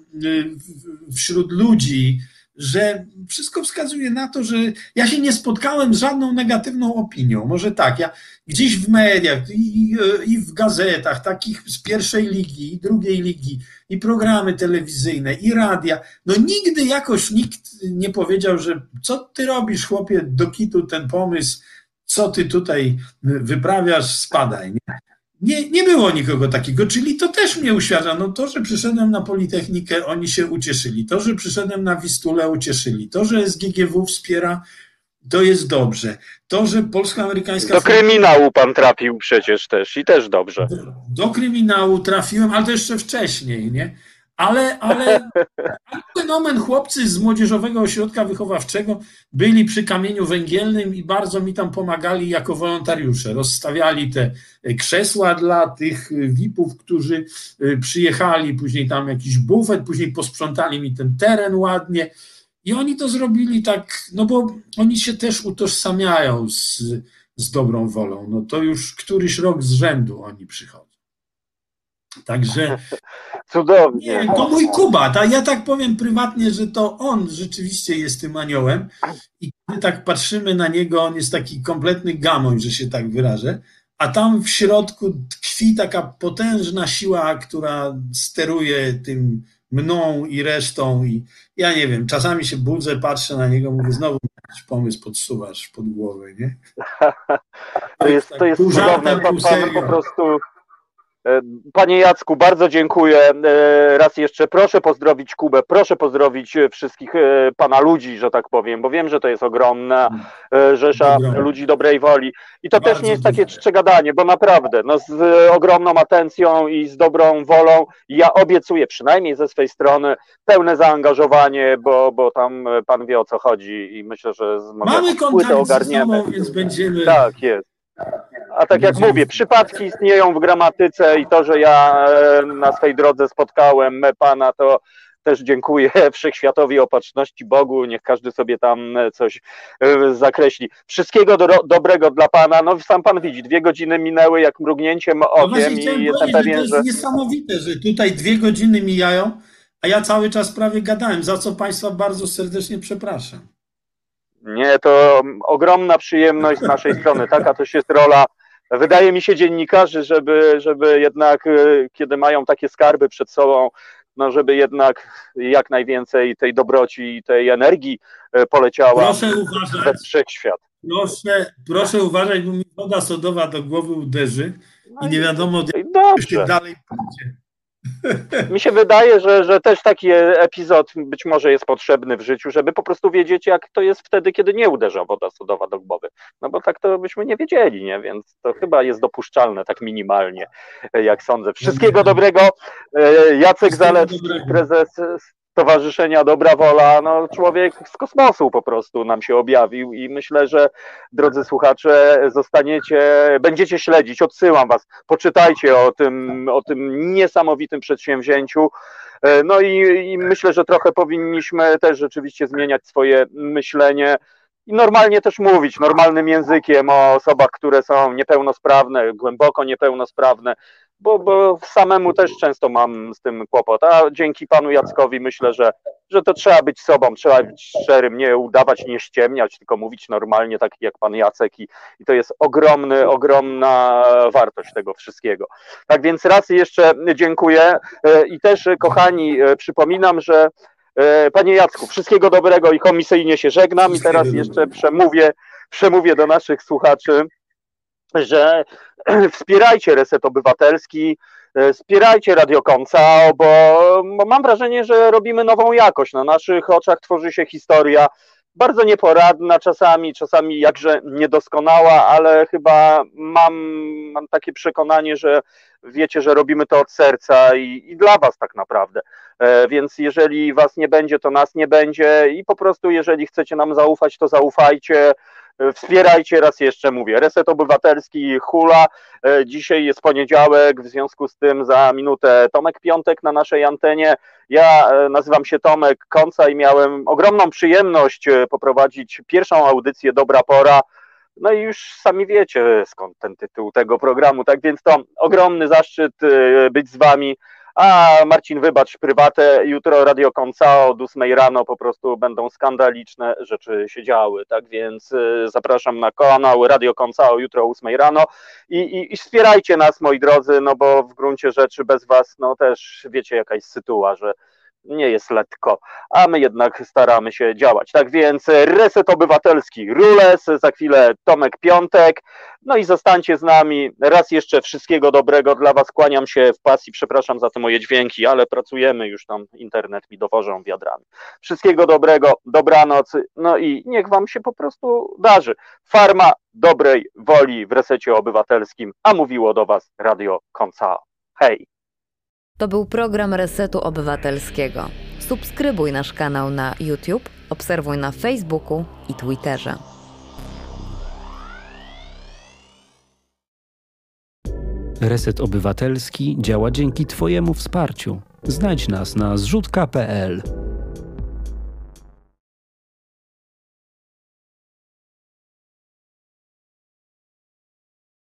wśród ludzi, że wszystko wskazuje na to, że ja się nie spotkałem z żadną negatywną opinią. Może tak, ja gdzieś w mediach i, i w gazetach, takich z pierwszej ligi i drugiej ligi, i programy telewizyjne, i radia, no nigdy jakoś nikt nie powiedział, że co ty robisz, chłopie, do kitu ten pomysł, co ty tutaj wyprawiasz, spadaj. Nie? Nie, nie było nikogo takiego, czyli to też mnie uświadcza. No to, że przyszedłem na Politechnikę, oni się ucieszyli. To, że przyszedłem na Wistulę, ucieszyli. To, że SGGW wspiera, to jest dobrze. To, że polsko-amerykańska... Do kryminału pan trafił przecież też i też dobrze. Do, do kryminału trafiłem, ale to jeszcze wcześniej, nie? Ale, ale fenomen chłopcy z Młodzieżowego Ośrodka Wychowawczego byli przy kamieniu węgielnym i bardzo mi tam pomagali jako wolontariusze. Rozstawiali te krzesła dla tych VIP-ów, którzy y, przyjechali, później tam jakiś bufet, później posprzątali mi ten teren ładnie. I oni to zrobili tak, no bo oni się też utożsamiają z, z dobrą wolą. No to już któryś rok z rzędu oni przychodzą. Także. Cudownie. Nie, to mój Kuba. Ta, ja tak powiem prywatnie, że to on rzeczywiście jest tym aniołem. I kiedy tak patrzymy na niego, on jest taki kompletny gamoń, że się tak wyrażę. a tam w środku tkwi taka potężna siła, która steruje tym mną i resztą i ja nie wiem, czasami się budzę, patrzę na niego, mówię, znowu jakiś pomysł podsuwasz pod głowę, nie? To jest, to jest Pół żartem, cudowne, pan, pan po prostu... e, Panie Jacku, bardzo dziękuję. E, Raz jeszcze proszę pozdrowić Kubę, proszę pozdrowić e, wszystkich pana ludzi, że tak powiem, bo wiem, że to jest ogromna rzesza Ogromna. ludzi dobrej woli. I to też Bardzo nie jest takie gadanie, bo naprawdę, no z ogromną atencją i z dobrą wolą ja obiecuję, przynajmniej ze swej strony, pełne zaangażowanie, bo, bo tam pan wie o co chodzi i myślę, że z Mamy kontakt ogarniemy. sobą, więc będziemy... Tak, jest. A tak jak mówię, przypadki istnieją w gramatyce i to, że ja e, na swej drodze spotkałem pana, to też dziękuję Wszechświatowi Opatrzności Bogu, niech każdy sobie tam e, coś e, zakreśli. Wszystkiego do, dobrego dla pana. No sam pan widzi, dwie godziny minęły jak mrugnięciem No okiem właśnie i jestem powiedzieć, że to pewien, jest że... niesamowite, że tutaj dwie godziny mijają, a ja cały czas prawie gadałem, za co Państwa bardzo serdecznie przepraszam. Nie, to ogromna przyjemność z naszej strony. Taka też jest rola, wydaje mi się, dziennikarzy, żeby, żeby jednak, e, kiedy mają takie skarby przed sobą, no żeby jednak jak najwięcej tej dobroci i tej energii e, poleciała Proszę we uważać, wszechświat. proszę, proszę uważać, bo mi woda sodowa do głowy uderzy i nie wiadomo, jak się dalej pójdzie. Mi się wydaje, że, że też taki epizod być może jest potrzebny w życiu, żeby po prostu wiedzieć, jak to jest wtedy, kiedy nie uderza woda sodowa do głowy. No bo tak to byśmy nie wiedzieli, nie? Więc to chyba jest dopuszczalne tak minimalnie, jak sądzę. Wszystkiego dobrego. E, Jacek dobrego. prezes Stowarzyszenia Dobra Wola, no człowiek z kosmosu po prostu nam się objawił i myślę, że drodzy słuchacze, zostaniecie, będziecie śledzić, odsyłam was, poczytajcie o tym, o tym niesamowitym przedsięwzięciu. E, No i, i myślę, że trochę powinniśmy też rzeczywiście zmieniać swoje myślenie i normalnie też mówić normalnym językiem o osobach, które są niepełnosprawne, głęboko niepełnosprawne, bo, bo samemu też często mam z tym kłopot. A dzięki panu Jackowi myślę, że, że to trzeba być sobą, trzeba być szczerym, nie udawać, nie ściemniać, tylko mówić normalnie, tak jak pan Jacek i, i to jest ogromny, ogromna wartość tego wszystkiego. Tak więc raz jeszcze dziękuję E, i też e, kochani, e, przypominam, że panie Jacku, wszystkiego dobrego i komisyjnie się żegnam i teraz jeszcze przemówię, przemówię do naszych słuchaczy, że wspierajcie Reset Obywatelski, e, wspierajcie Radio Koncao, bo, bo mam wrażenie, że robimy nową jakość. Na naszych oczach tworzy się historia, bardzo nieporadna czasami, czasami jakże niedoskonała, ale chyba mam, mam takie przekonanie, że wiecie, że robimy to od serca i, i dla was tak naprawdę. E, Więc jeżeli was nie będzie, to nas nie będzie i po prostu jeżeli chcecie nam zaufać, to zaufajcie. Wspierajcie, raz jeszcze mówię, Reset Obywatelski, Hula. E, Dzisiaj jest poniedziałek, w związku z tym za minutę Tomek Piątek na naszej antenie. Ja e, nazywam się Tomek Konca i miałem ogromną przyjemność e, poprowadzić pierwszą audycję Dobra Pora. No i już sami wiecie skąd ten tytuł tego programu, tak więc to ogromny zaszczyt być z wami. A Marcin, wybacz prywatę, jutro Radio Koncao od 8 rano po prostu będą skandaliczne rzeczy się działy, tak więc y, zapraszam na kanał Radio Koncao jutro o 8 rano. I, i, i wspierajcie nas moi drodzy, no bo w gruncie rzeczy bez was no też wiecie jaka jest sytuacja, że nie jest lekko, a my jednak staramy się działać. Tak więc Reset Obywatelski, Rules, za chwilę Tomek Piątek, no i zostańcie z nami. Raz jeszcze wszystkiego dobrego dla Was. Kłaniam się w pasji. Przepraszam za te moje dźwięki, ale pracujemy już tam. Internet mi dowożą wiadrami. Wszystkiego dobrego, dobranoc. No i niech Wam się po prostu darzy. Farma dobrej woli w resecie obywatelskim, a mówiło do Was Radio Konca. Hej! To był program Resetu Obywatelskiego. Subskrybuj nasz kanał na YouTube, obserwuj na Facebooku i Twitterze. Reset Obywatelski działa dzięki Twojemu wsparciu. Znajdź nas na zrzutka.pl.